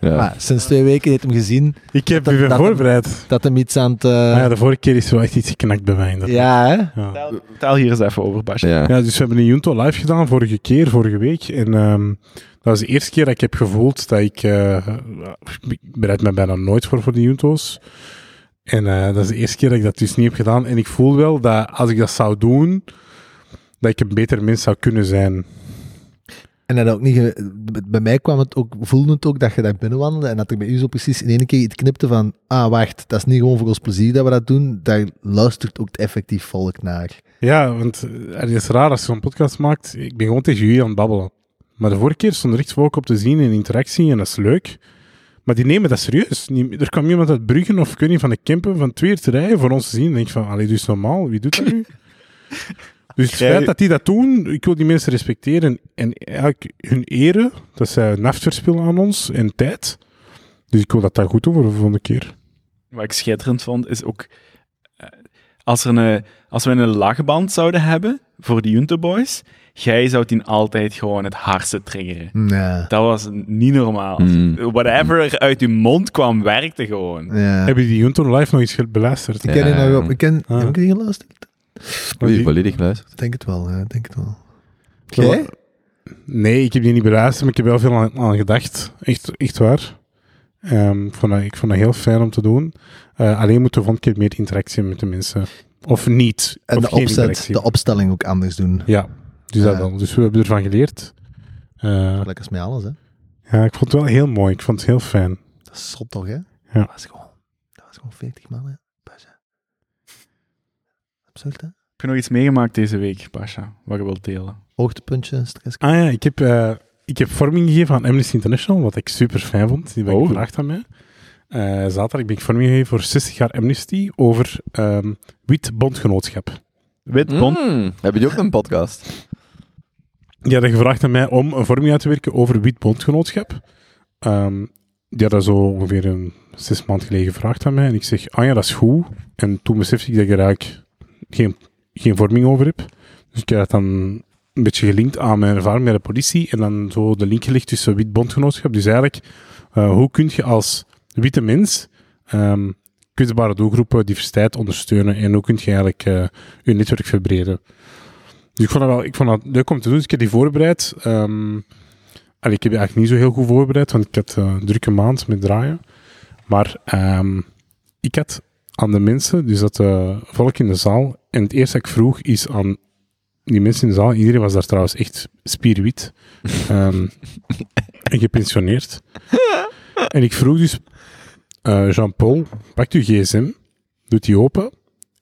Ja. Maar sinds twee weken heeft hem gezien Ik heb Dat- u weer dat- voorbereid. dat hem iets aan het... eh, Maar ja, de vorige keer is wel echt iets geknakt bij mij. inderdaad. ja, hè? Ja. Tel, tel hier eens even over, Basje. Ja. Ja, dus we hebben een Junto live gedaan vorige keer, vorige week. En ehm, dat was de eerste keer dat ik heb gevoeld dat ik... eh, ik bereid me bijna nooit voor voor de Junto's. En eh, dat is de eerste keer dat ik dat dus niet heb gedaan. En ik voel wel dat als ik dat zou doen, dat ik een beter mens zou kunnen zijn. En dat ook niet... Bij mij kwam het ook, voelde het ook dat je daar binnenwandelde en dat er bij u zo precies in één keer iets knipte van ah, wacht, dat is niet gewoon voor ons plezier dat we dat doen, daar luistert ook effectief volk naar. Ja, want eh, het is raar als je zo'n podcast maakt. Ik ben gewoon tegen jullie aan het babbelen. Maar de vorige keer stond er echt volk op te zien in interactie en dat is leuk. Maar die nemen dat serieus. Er kwam iemand uit Bruggen of ik weet niet, van de Kempen van twee uur te rijden voor ons te zien. Dan denk ik van, allee, eens normaal. Wie doet dat nu? dus het feit dat die dat doen, ik wil die mensen respecteren. En eigenlijk hun eren, dat zij naft verspillen aan ons en tijd. Dus ik wil dat daar goed over de volgende keer. Wat ik schitterend vond, is ook... eh, Als, er een, als we een lachband zouden hebben voor de Junto Boys, jij zou die altijd gewoon het hardste triggeren. Nee. Dat was niet normaal. Mm. Whatever er uit je mond kwam, werkte gewoon. Ja. Heb je die Junto live nog eens ge- beluisterd? Ik ken die nog op. Ik ken, Ah. Heb ik die geluisterd? Oei, volledig luisterd. Ik denk het wel, ja, denk het wel. Ja, Jij? Nee, ik heb die niet beluisterd, maar ik heb wel veel aan, aan gedacht. Echt, echt waar. Ehm, ik, vond dat, ik vond dat heel fijn om te doen. Eh, alleen moeten we volgende keer meer interactie met de mensen. Of niet. En of de, opzet, interactie. de opstelling ook anders doen. Ja, dus dat. Dus we hebben ervan geleerd. Eh, Lekker als met alles, hè. ja, ik vond het wel heel mooi. Ik vond het heel fijn. Dat is zot toch, hè? Ja. Dat was gewoon, dat was gewoon 40 man, hè. Pas, hè. Absurd, hè? Heb je nog iets meegemaakt deze week, Pasha, wat je wilt delen? Hoogtepuntje, stress. Ah ja, ik heb, eh, ik heb vorming gegeven aan Amnesty International, wat ik super fijn vond. Die ben ik Oh. gevraagd aan mij. Eh, zaterdag ben ik vorming gegeven voor 60 jaar Amnesty over ehm, wit bondgenootschap. Wit bond. Mm. Heb je ook een podcast? Die hadden gevraagd aan mij om een vorming uit te werken over wit bondgenootschap. Ehm, die hadden zo ongeveer een zes maanden geleden gevraagd aan mij. En ik zeg, ah ja, dat is goed. En toen besefte ik dat ik er eigenlijk geen, geen vorming over heb. Dus ik heb dat dan een beetje gelinkt aan mijn ervaring bij de politie. En dan zo de link gelegd tussen wit bondgenootschap. Dus eigenlijk, eh, hoe kun je als witte mens ehm, kwetsbare doelgroepen diversiteit ondersteunen? En hoe kun je eigenlijk eh, je netwerk verbreden? Dus ik vond, dat wel, ik vond dat leuk om te doen. Dus ik heb die voorbereid. Ehm allee, ik heb die eigenlijk niet zo heel goed voorbereid, want ik had eh, een drukke maand met draaien. Maar ehm, ik had aan de mensen, dus dat eh, volk in de zaal, en het eerste dat ik vroeg is aan die mensen in de zaal, iedereen was daar trouwens echt spierwit ehm, en gepensioneerd. En ik vroeg dus, eh, Jean-Paul, pak uw gsm, doet die open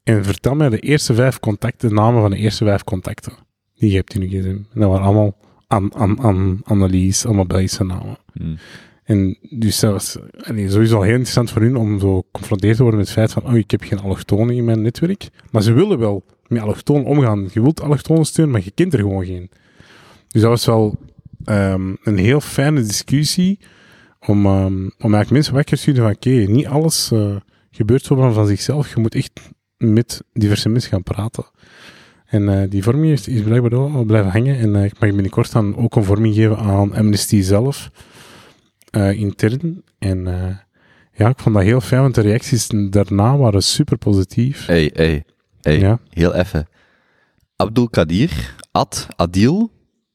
en vertel mij de eerste vijf contacten, de namen van de eerste vijf contacten die je hebt in je gsm. En dat waren allemaal aan, aan, aan Annelies, allemaal Belgische namen. Mm. En dus dat was allee, sowieso al heel interessant voor hun om zo geconfronteerd te worden met het feit van, oh, ik heb geen allochtonen in mijn netwerk. Maar ze willen wel met allochtonen omgaan. Je wilt allochtonen steunen, maar je kent er gewoon geen. Dus dat was wel ehm, een heel fijne discussie om, ehm, om eigenlijk mensen wakker te sturen van, oké, niet alles eh, gebeurt zo van, van zichzelf. Je moet echt met diverse mensen gaan praten. En eh, die vorming is, is blijkbaar al blijven hangen. En eh, ik mag binnenkort dan ook een vorming geven aan Amnesty zelf, eh, intern. En ja, ik vond dat heel fijn, want de reacties daarna waren super positief. Hey, hey, hey. Ja. Heel even. Abdul Kadir, Ad, Adil,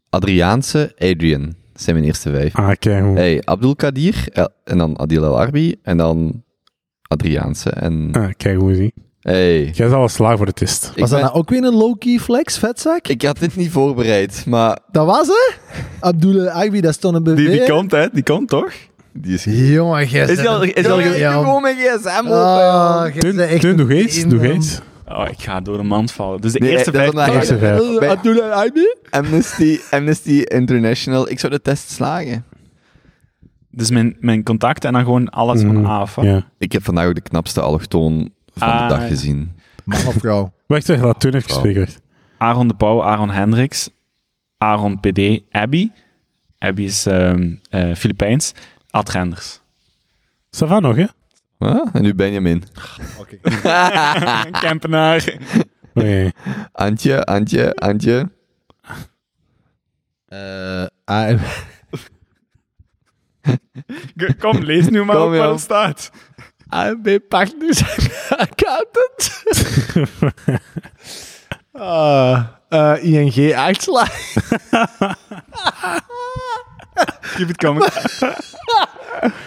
Adriaanse, Adrian. Dat zijn mijn eerste vijf. Ah, kijk hoe. Hey, Abdul Kadir, en dan Adil El Arbi, en dan Adriaanse. En Ah, kijk hoe zie. Hey. Jij zal wel slagen voor de test. Ik, Was dat nou ook weer een low-key flex, vetzak? ik had dit niet voorbereid, maar Dat was het? Abdul Agbi, dat stond een BV. Die, die komt, hè? Die komt toch? die is... Jongen, jij Is al, is al gewoon mijn gsm open. Oh, een eens, man. eens. Oh, ik ga door de mand vallen. Dus de Nee, eerste dat vijf... is vandaag- Eerste vijf. Bij- Abdul Agbi? Amnesty, Amnesty International. Ik zou de test slagen. Dus mijn, mijn contacten en dan gewoon alles Mhm. van AFA. Ja. Ik heb vandaag ook de knapste allochtoon van Ah, de dag ja. gezien. Man of vrouw? Wacht even, laat Teun even spreken. wacht. Aaron de Pauw, Aaron Hendricks, Aaron PD, Abby. Abby is ehm eh, Filipijns. Ad Renders. Ça va nog, hè? Ah, en nu Benjamin. Oké. Kempenaar. Nee. Antje, Antje, Antje. Eh. G- Kom, lees nu maar Kom, op wat er staat. AMB Partners Accountant. Ah, eh, ING Achtslag. Keep it coming.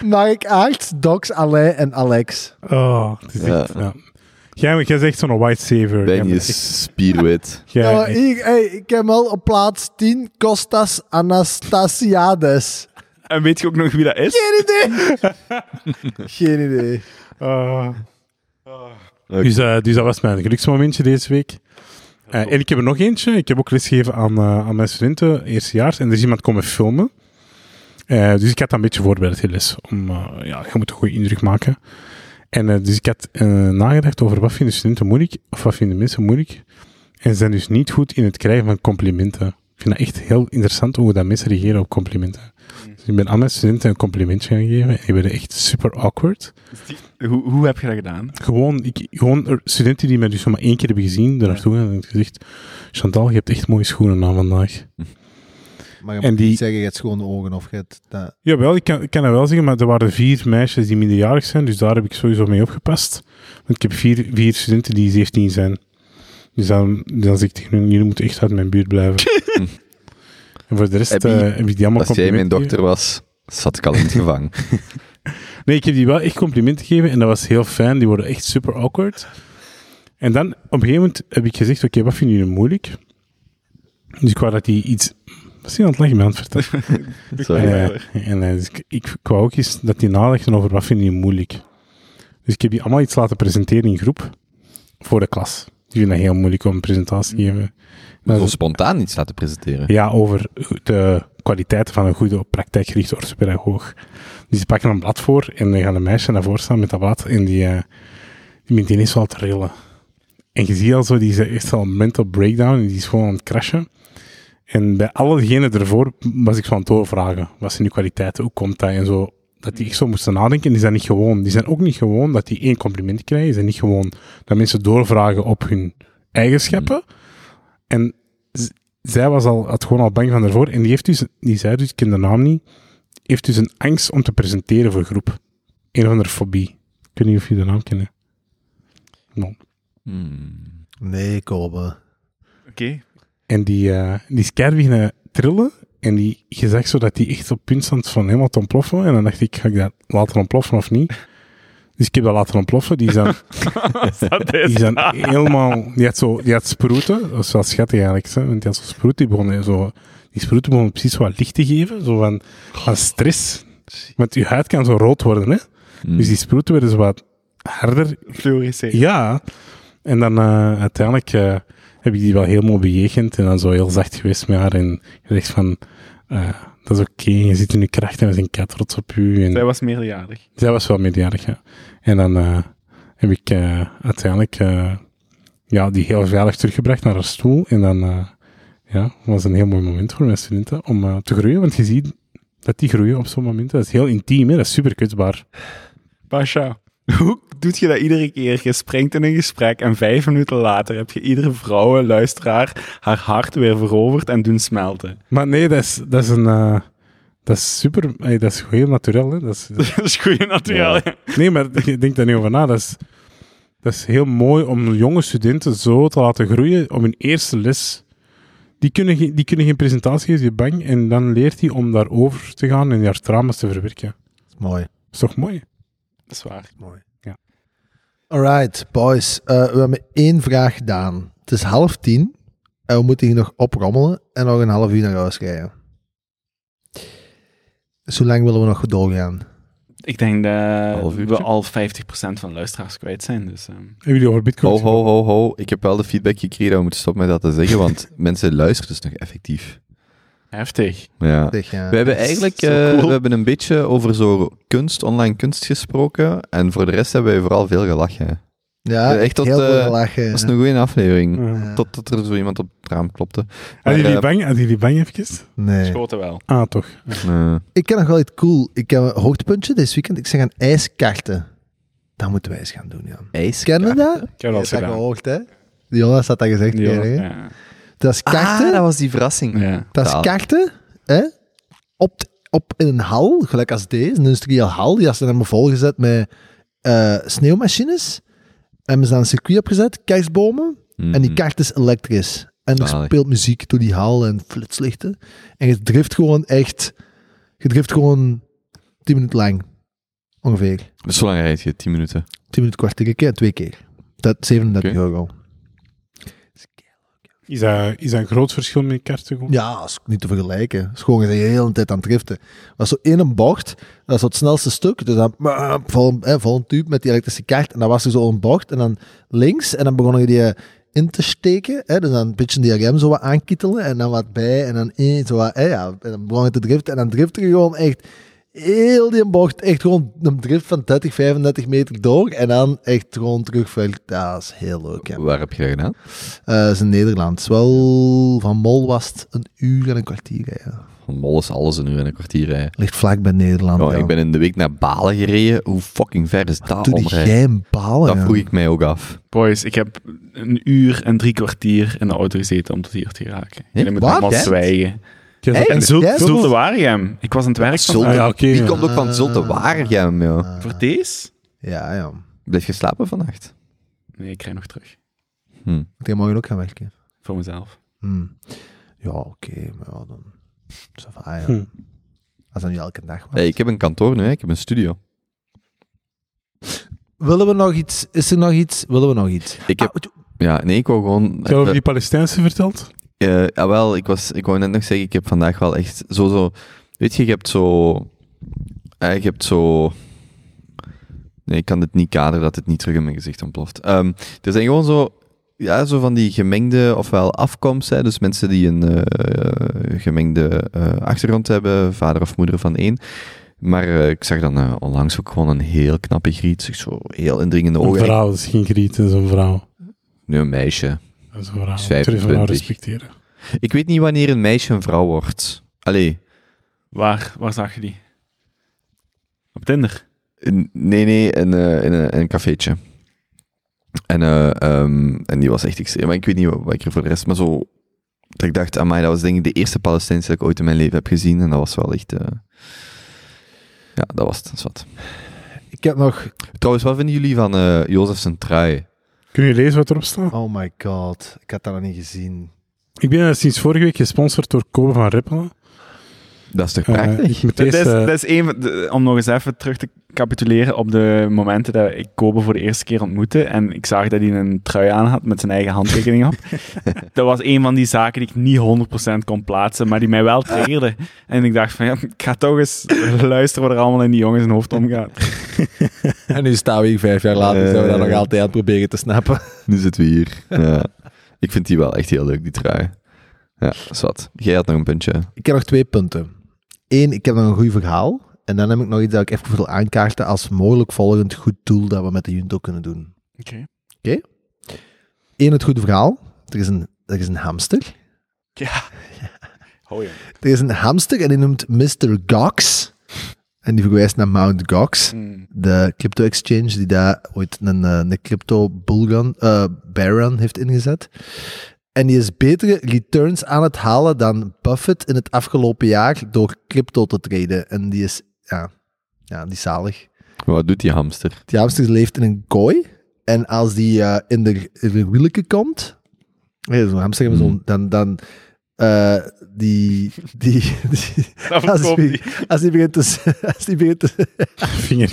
Mark Acht, Docs, Alain en Alex. Oh, het is Ja. echt, ja. Jij, jij zegt zo'n white saver. Ben je spierwit. jij- Ja, hier, hey, ik heb al op plaats 10 Kostas Anastasiades. En weet je ook nog wie dat is? Geen idee. Geen idee. Ah. Dus, eh, dus dat was mijn geluksmomentje deze week. Eh, en ik heb er nog eentje. Ik heb ook lesgegeven aan, eh, aan mijn studenten, eerstejaars. En er is iemand komen filmen. Eh, dus ik had dat een beetje voorbereid, die les. Om, eh, ja, je moet een goede indruk maken. En eh, dus ik had eh, nagedacht over wat vinden studenten moeilijk, of wat vinden mensen moeilijk. En ze zijn dus niet goed in het krijgen van complimenten. Ik vind dat echt heel interessant hoe dat mensen reageren op complimenten. Ik ben aan mijn studenten een complimentje gaan geven. En die werden echt super awkward. Hoe, hoe heb je dat gedaan? Gewoon, ik, gewoon studenten die mij dus nog maar één keer hebben gezien, er naartoe gaan en gezegd, Chantal, je hebt echt mooie schoenen aan vandaag. Maar je En moet die- niet zeggen, je hebt schone ogen of je hebt... Dat... Jawel, ik kan, ik kan dat wel zeggen, maar er waren vier meisjes die minderjarig zijn, dus daar heb ik sowieso mee opgepast. Want ik heb vier, vier studenten die 17 zijn. Dus dan, dan zeg ik tegen hun, jullie moeten echt uit mijn buurt blijven. en voor de rest Heb je- eh, heb ik die allemaal Als jij mijn dokter was, zat ik al in het gevangen. Nee, ik heb die wel echt complimenten gegeven en dat was heel fijn. Die worden echt super awkward. En dan, op een gegeven moment heb ik gezegd, oké, wat vinden jullie moeilijk? Dus ik wou dat die iets... Wat is hij aan het lachen vertellen? Sorry. Eh, en eh, dus ik, ik, wou ook eens dat die nadachten over wat vinden jullie moeilijk. Dus ik heb die allemaal iets laten presenteren in groep voor de klas. Die vinden dat heel moeilijk om een presentatie te geven. Maar Zo spontaan iets laten presenteren. ja, over de kwaliteiten van een goede praktijkgerichte orthopedagoog. Dus die pakken een blad voor en dan gaan de meisjes naar voren staan met dat blad en die, eh die begint ineens wel te rillen. En je ziet al zo, die is echt al een mental breakdown en die is gewoon aan het crashen. En bij alle degenen ervoor was ik zo aan het doorvragen. Wat zijn die kwaliteiten? Hoe komt dat? En zo. Dat die echt zo moesten nadenken. Die zijn niet gewoon. Die zijn ook niet gewoon dat die één compliment krijgen. Die zijn niet gewoon dat mensen doorvragen op hun eigenschappen. En z- zij was al, had gewoon al bang van ervoor. En die, heeft dus, die zei dus, ik ken de naam niet, heeft dus een angst om te presenteren voor groep. Een of andere fobie. Ik weet niet of jullie de naam kennen. Nou. Hmm. Nee, Kobe. Oké. En die, eh die is keihard trillen. En die, je zag zo dat die echt op punt stond van helemaal te ontploffen. En dan dacht ik, ga ik dat laten ontploffen of niet? Dus ik heb dat laten ontploffen. Die Dat die dan helemaal... Die had, zo, die had sproeten. Dat was wel schattig eigenlijk. Zo, want die had zo sproeten. Die, begonnen zo, die sproeten begonnen precies wat licht te geven. Zo van, van stress. Want je huid kan zo rood worden, hè. Hmm. Dus die sproeten werden zo wat harder fluoresceren. ja. En dan eh, uiteindelijk eh, heb ik die wel helemaal bejegend en dan zo heel zacht geweest met haar en gezegd van, eh, dat is oké, je zit in je kracht en we zijn kei trots op u. En Zij was meerderjarig. zij was wel meerderjarig, ja. En dan eh, heb ik eh, uiteindelijk eh, ja, die heel veilig teruggebracht naar haar stoel en dan ja, was een heel mooi moment voor mijn studenten om te groeien, want je ziet dat die groeien op zo'n momenten. Dat is heel intiem, hè? dat is super kwetsbaar. Pasha, hoe doet je dat iedere keer? Je springt in een gesprek en vijf minuten later heb je iedere vrouw, luisteraar, haar hart weer veroverd en doen smelten. Maar nee, dat is, dat is een... eh, dat is super, dat is heel natuurlijk. Hè? Dat is, dat- Dat is. Ja. ja. nee, maar je denkt daar niet over na. Dat is, dat is heel mooi om jonge studenten zo te laten groeien op hun eerste les. Die kunnen, geen- die kunnen geen presentatie geven, die bang. En dan leert hij om daarover te gaan en haar trauma's te verwerken. Dat is mooi. Dat is toch mooi? Dat is waar. mooi. Alright, boys. Eh, we hebben één vraag gedaan. Het is half tien. En we moeten hier nog oprommelen en nog een half uur naar huis rijden. Dus hoe lang willen we nog doorgaan? Ik denk dat we al 50% van luisteraars kwijt zijn. Dus, ehm, Hebben jullie over bitcoin? Ho, ho, ho, ho. Ik heb wel de feedback gekregen dat we moeten stoppen met dat te zeggen, want mensen luisteren dus nog effectief. Heftig. Ja. We hebben eigenlijk eh, cool. we hebben een beetje over zo kunst, online kunst gesproken. En voor de rest hebben wij vooral veel gelachen. ja, echt tot, heel veel eh, lachen. Dat is een goede aflevering. Ja. Ja. Totdat er zo iemand op het raam klopte. Hadden jullie eh, bang? Hadden jullie bang even? Nee. Schoten wel. Ah, toch. eh, Ik ken nog wel iets cool. Ik heb een hoogtepuntje dit weekend. Ik zeg aan ijskarten. Dat moeten wij eens gaan doen, Jan. ijs. Kennen dat? Ik heb dat gehoord, hè? Jonas had dat gezegd. Ja. Dat is karten. Ah, dat was die verrassing. Ja. Dat is Taal. karten, hè? Op, op in een hal, gelijk als deze, een industrieel hal. Die dan helemaal volgezet met eh, sneeuwmachines. En we zijn een circuit opgezet, kerstbomen. En die Mhm. kaart is elektrisch. En er Zalig. speelt muziek door die hal en flitslichten. En je drift gewoon echt... Je drift gewoon 10 minuten lang. Ongeveer. Dus zo lang rijd je, 10 minuten. 10 minuten kwartier keer, twee keer. Dat 37 Oké. euro. Is dat, is een groot verschil met karten? Ja, is niet te vergelijken. Het is gewoon, de hele tijd aan het driften. Was zo één bocht, dat is het snelste stuk. Dus dan eh, vol, vol een tube met die elektrische kaart. En dan was er zo een bocht. En dan links. En dan begonnen die in te steken. Hè, dus dan een beetje die rem zo wat. En dan wat bij. En dan één, zo eh, ja. En dan begon je te driften. En dan drifte je gewoon echt heel die bocht. Echt gewoon een drift van 30, 35 meter door. En dan echt gewoon terugveld. Ja, dat is heel leuk. Ja. Waar heb je dat gedaan? Eh, dat is in Nederland. Wel, van Mol was het een uur en een kwartier. hè, Ja. Van Mol is alles een uur en een kwartier rijden. Ligt vlak bij Nederland. Oh, ja. Ik ben in de week naar Balen gereden. Hoe fucking ver is dat die omrijden? geheim balen. Dat ja. vroeg ik mij ook af. Boys, ik heb een uur en drie kwartier in de auto gezeten om tot hier te geraken. Jullie moeten Wat? allemaal Echt? zwijgen. Ja, Hey, En Zult, Zulte Waregem. Ik was aan het werk Zulte- Ah, ja, ja. komt ook van Zulte Waregem, joh? Ah, Voor deze? Ja, ja. Blijf je slapen vannacht? Nee, ik rij nog terug. Hm. Moet jij morgen ook gaan werken? Voor mezelf. Hmm. Ja, oké. maar ja, dan... Ça va, ja. Hm. Als dat nu elke dag was. Hey, ik heb een kantoor nu, hè. ik heb een studio. Willen we nog iets? Is er nog iets? Willen we nog iets? Ik heb, Ah, ja, nee, ik wou gewoon... Heb je over die Palestijnse verteld? Eh, ja, wel, ik, was, ik wou net nog zeggen, ik heb vandaag wel echt zo, zo... Weet je, je hebt zo... eh, je hebt zo... Nee, ik kan dit niet kaderen dat het niet terug in mijn gezicht ontploft. Ehm, er zijn gewoon zo... Ja, zo van die gemengde, ofwel afkomst, hè, dus mensen die een eh, gemengde achtergrond hebben, vader of moeder van één. Maar ik zag dan onlangs ook gewoon een heel knappe griet, zo heel indringende Een ogen. vrouw, dat is geen griet, dat is een vrouw. Nu een meisje. Dat is. Is Ik moet een vrouw 25. respecteren. Ik weet niet wanneer een meisje een vrouw wordt. Allee, Waar, waar zag je die? Op Tinder? Nee, nee, in, eh, in, een, in een cafeetje. En, eh, ehm, en die was echt extreem. Maar ik weet niet wat, wat ik er voor de rest... Maar zo... Dat ik dacht, amai, dat was denk ik de eerste Palestijnse dat ik ooit in mijn leven heb gezien. En dat was wel echt... eh, ja, dat was het. Dat wat. Ik heb nog... Trouwens, wat vinden jullie van eh Jozef zijn trui? Kun je lezen wat erop staat? Oh my god. Ik had dat nog niet gezien. Ik ben eh, sinds vorige week gesponsord door Kobe van Rippelen. Dat is toch Eh, prachtig? moet Dat is, eh, dat is de- om nog eens even terug te capituleren op de momenten dat ik Kobe voor de eerste keer ontmoette en ik zag dat hij een trui aan had met zijn eigen handtekening op. dat was een van die zaken die ik niet 100% kon plaatsen, maar die mij wel triggerde. En ik dacht van, ja, ik ga toch eens luisteren wat er allemaal in die jongens hun hoofd omgaat. En nu staan we hier vijf jaar later. Eh. zijn we dat nog altijd aan het proberen te snappen. Nu zitten we hier. Ja. Ik vind die wel echt heel leuk, die trui. Ja, wat. Jij had nog een puntje. Ik heb nog twee punten. Eén, ik heb nog een goed verhaal. En dan heb ik nog iets dat ik even wil aankaarten als mogelijk volgend goed doel dat we met de Junto kunnen doen. Oké. Eén, het goede verhaal. Er is een, er is een hamster. Ja. Oh ja. Er is een hamster en die noemt Mr. Gox. En die verwijst naar Mount Gox. Mm. De crypto exchange die daar ooit een, eh, een crypto bullrun, eh, bear heeft ingezet. En die is betere returns aan het halen dan Buffett in het afgelopen jaar door crypto te traden. En die is, ja, ja die zalig. Wat doet die hamster? Die hamster leeft in een kooi. En als die eh, in de, in de wielke komt, ja, zo'n hamster hebben zo'n, dan, dan eh, die, die, die, Dat als, die, die. als die begint te, als die begint te, vinger.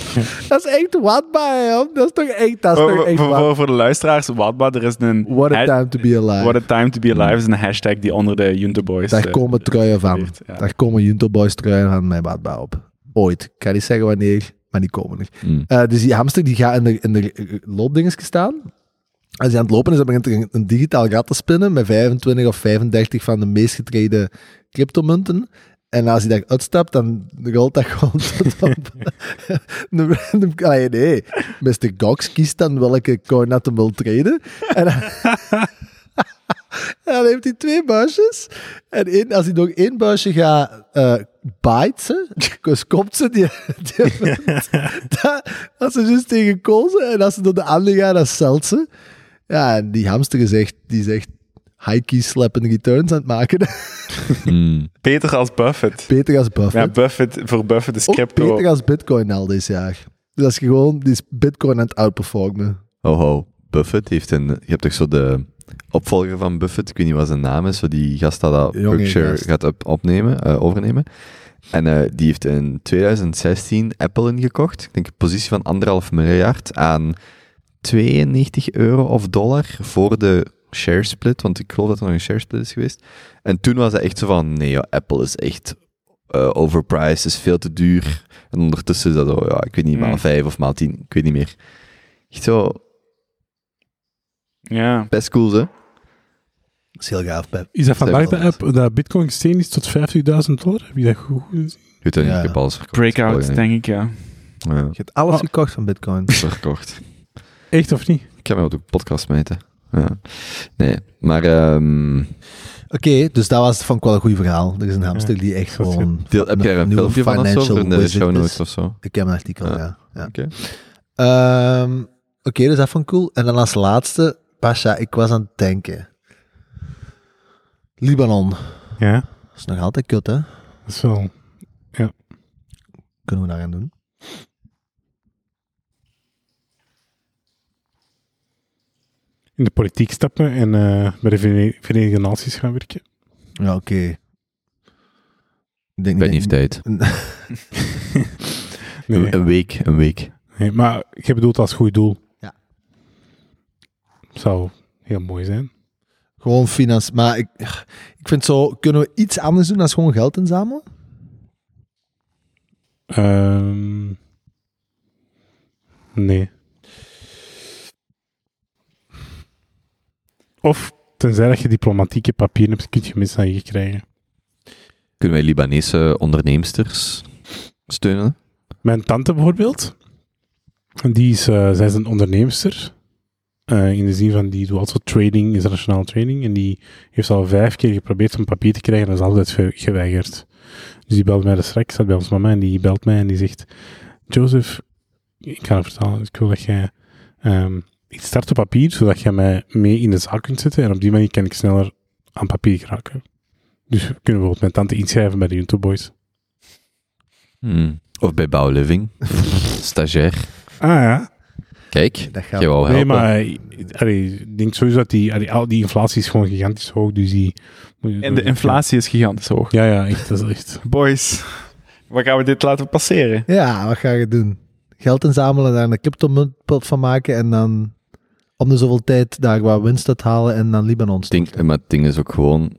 dat is echt watbaar, joh. Dat is toch echt, dat is Voor, toch echt voor, voor, voor de luisteraars, Watba, er is een... What a ha- time to be alive. What a time to be alive is een hashtag die onder de Junto Boys... Daar eh, komen truien van. ja. Daar komen Junto Boys truien van mijn badbouw op. Ooit. Ik kan niet zeggen wanneer, maar die komen er. Hm. Eh, dus die hamster die gaat in de, in de loopdingetjes staan. Als hij aan het lopen is, dan begint er een, een digitaal gat te spinnen met 25 of 35 van de meest getreden cryptomunten. En als hij daar uitstapt, dan rolt dat gewoon tot op een random... Nee, Mr. Gox kiest dan welke coin dat hem wil traden. En dan, en dan heeft hij twee buisjes. En één, als hij nog één buisje gaat uh, biten, dus komt ze die... die dat, als ze dus tegen koolzen en als ze door de andere gaan, dan zelt ze. Ja, en die hamster is echt, die zegt, high-key slapping returns aan het maken. Hmm. Beter als Buffett. beter als Buffett. Ja, Buffett, voor Buffett is Ook crypto... beter als Bitcoin al dit jaar. Dus als je gewoon die is Bitcoin aan het outperformen. Ho ho, Buffett heeft een... Je hebt toch zo de opvolger van Buffett, ik weet niet wat zijn naam is, zo die gast dat dat Jonge Berkshire gast. gaat op, opnemen, eh, overnemen. En eh, die heeft in 2016 Apple ingekocht. Ik denk een positie van anderhalf miljard aan 92 euro of dollar voor de share split, want ik geloof dat er nog een share split is geweest. En toen was hij echt zo van, nee joh, Apple is echt eh, overpriced, is veel te duur. En ondertussen is dat zo, ja, ik weet niet, maal Hmm. 5 of maal 10, ik weet niet meer. Echt zo, Ja. best cool hè. Dat is heel gaaf, Pep. Is dat vandaag de app dat bitcoin gestegen is tot 50.000 dollar? Heb je dat goed gezien? Ik weet Ja. ik heb alles verkocht. Breakout, Ja. denk ik, ja. Ja, Je hebt alles Oh. gekocht van Bitcoin. verkocht. Echt of niet? Ik ga mij op de podcast meten. Ja. Nee, maar ehm, Oké, dus dat was, vond ik wel een goed verhaal. Er is een hamster die echt gewoon... deel, heb jij een nieuwe filmpje van of in de show is. notes of zo? Ik heb een artikel, Ja. ja. ja. Oké. Ehm, Oké, dus dat vond ik cool. En dan als laatste, Pasha, ik was aan het denken. Libanon. Ja, Dat is nog altijd kut, hè? dat is wel... Kunnen we daar aan doen? In de politiek stappen en eh, bij de Verenigde Naties gaan werken. Ja, oké. Ik denk Ik ben niet tijd. Nee, een week, een week. nee, maar je bedoelt als goed doel. Ja. Zou heel mooi zijn. Gewoon finans. Maar ik, ik vind zo, kunnen we iets anders doen dan gewoon geld inzamelen? Ehm, nee. Of tenzij dat je diplomatieke papieren hebt, kun je mensen aan je krijgen. Kunnen wij Libanese onderneemsters steunen? Mijn tante bijvoorbeeld, die is, eh, zij is een onderneemster. Eh, in de zin van, die doet altijd trading, internationaal trading. En die heeft al vijf keer geprobeerd om papier te krijgen en dat is altijd ge- geweigerd. Dus die belt mij de straks, zat bij ons mama en die belt mij en die zegt... Joseph, ik ga het vertalen, ik wil dat jij ehm iets start op papier, zodat jij mij mee in de zaak kunt zetten. En op die manier kan ik sneller aan papier geraken. Dus we kunnen bijvoorbeeld mijn tante inschrijven bij de YouTube Boys. Hmm. Of bij Bouwliving. Stagiair. Ah ja. Kijk, Dat gaat Nee, maar eh, allee, ik denk sowieso dat die, allee, al die inflatie is gewoon gigantisch hoog. Dus die, En de inflatie is gigantisch hoog. Ja, ja, echt. Dat is echt. Boys, waar gaan we dit laten passeren? Ja, wat ga je doen? Geld inzamelen, daar een crypto-muntpot van maken en dan om de zoveel tijd daar wat winst uit halen en dan Libanon ding, maar het ding is ook gewoon...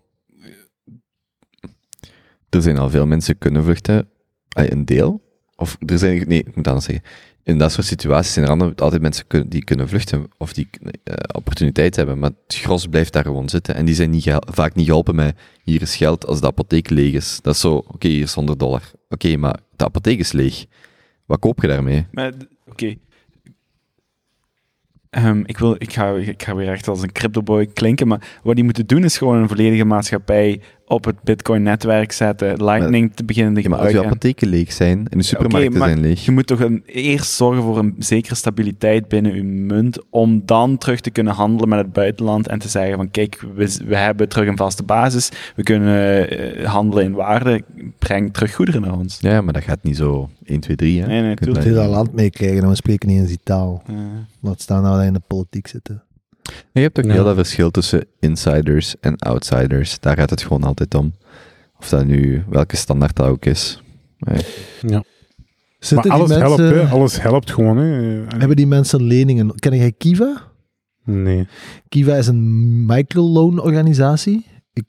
Er zijn al veel mensen kunnen vluchten. Een deel. Of er zijn... Nee, ik moet anders zeggen. In dat soort situaties zijn er altijd mensen die kunnen vluchten. Of die eh, opportuniteit hebben. Maar het gros blijft daar gewoon zitten. En die zijn niet vaak niet geholpen met... Hier is geld als de apotheek leeg is. Dat is zo... Oké, hier is 100 dollar. Oké, maar de apotheek is leeg. Wat koop je daarmee? Oké. Ehm, ik, wil, ik, ga, ik ga weer echt als een cryptoboy klinken, maar wat die moeten doen is gewoon een volledige maatschappij op het Bitcoin-netwerk zetten, Lightning te beginnen te Ja, maar als je gebruiken. apotheken leeg zijn en de supermarkten oké, maar zijn leeg... Je moet toch een, eerst zorgen voor een zekere stabiliteit binnen je munt, om dan terug te kunnen handelen met het buitenland en te zeggen van kijk, we, we hebben terug een vaste basis, we kunnen eh, handelen in waarde, breng terug goederen naar ons. Ja, maar dat gaat niet zo 1, 2, 3, hè? Nee, nee, Je kunt tuurlijk. Het dat- land meekrijgen en we spreken niet eens die taal. Laat staan nou dat we in de politiek zitten. Je hebt ook Ja. heel dat verschil tussen insiders en outsiders. Daar gaat het gewoon altijd om. Of dat nu, welke standaard dat ook is. Nee. Ja. Zitten maar alles mensen, helpt, hè. Alles helpt gewoon, hè. Hebben die mensen leningen? Ken jij Kiva? Nee. Kiva is een microloonorganisatie. Ik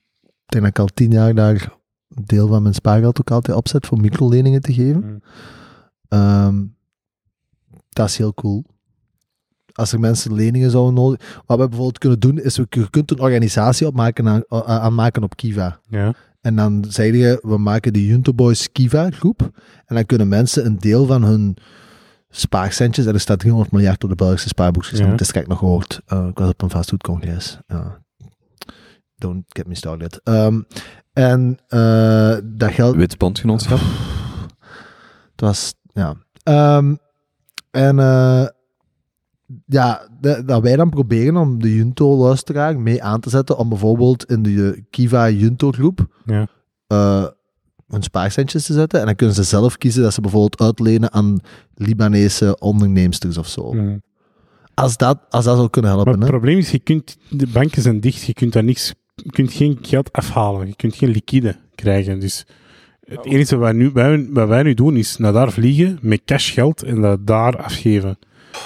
denk dat ik al tien jaar daar een deel van mijn spaargeld ook altijd opzet voor microleningen te geven. Mm. Ehm, dat is heel cool. Als er mensen leningen zouden nodig... Wat we bijvoorbeeld kunnen doen, is we, je kunt een organisatie opmaken aan, aanmaken op Kiva. Ja. En dan zei je, we maken de Junto Boys Kiva groep. En dan kunnen mensen een deel van hun spaarcentjes, en er staat 300 miljard op de Belgische spaarboekjes, Ja. dat is kijk nog gehoord. Eh, ik was op een vastgoedcongres. Ja. Don't get me started. Ehm, en eh, dat geld... Wit bondgenootschap? Het was, ja. Ehm, en eh, ja, de- dat wij dan proberen om de Junto-luisteraar mee aan te zetten om bijvoorbeeld in de Kiva Junto-groep Ja. eh, hun spaarcentjes te zetten. En dan kunnen ze zelf kiezen dat ze bijvoorbeeld uitlenen aan Libanese onderneemsters of zo. Als, dat, als dat zou kunnen Maar helpen. het Hè? probleem is, je kunt, de banken zijn dicht, je kunt daar niks, je kunt geen geld afhalen, je kunt geen liquide krijgen. Dus het enige wat wij, nu, wij, wat wij nu doen, is naar daar vliegen met cashgeld en dat daar afgeven.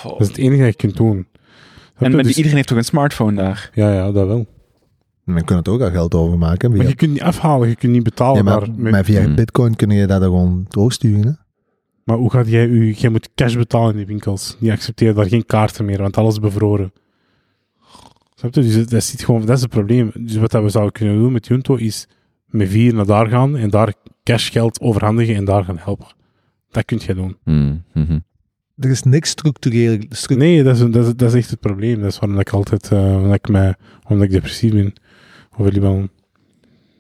Dat is het enige dat je kunt doen. En maar Dus- iedereen heeft toch een smartphone daar? Ja, ja, dat wel. En dan kunnen we het ook al geld overmaken. Maar Via, je kunt niet afhalen, je kunt niet betalen. ja, maar, met- maar via Hmm. bitcoin kun je dat er gewoon doorsturen. Hè? Maar hoe gaat jij u... Jij moet cash betalen in die winkels. Die accepteren daar geen kaarten meer, want alles is bevroren. Snap je? Dus dat, zit gewoon, dat is het probleem. Dus wat dat we zouden kunnen doen met Junto is met vier naar daar gaan en daar cashgeld overhandigen en daar gaan helpen. Dat kun je doen. Mm, mhm. Er is niks structureel. stru- Nee, dat is, dat is, dat is echt het probleem. Dat is waarom ik altijd... eh waarom ik, mij, waarom ik depressief ben. Over Libanon.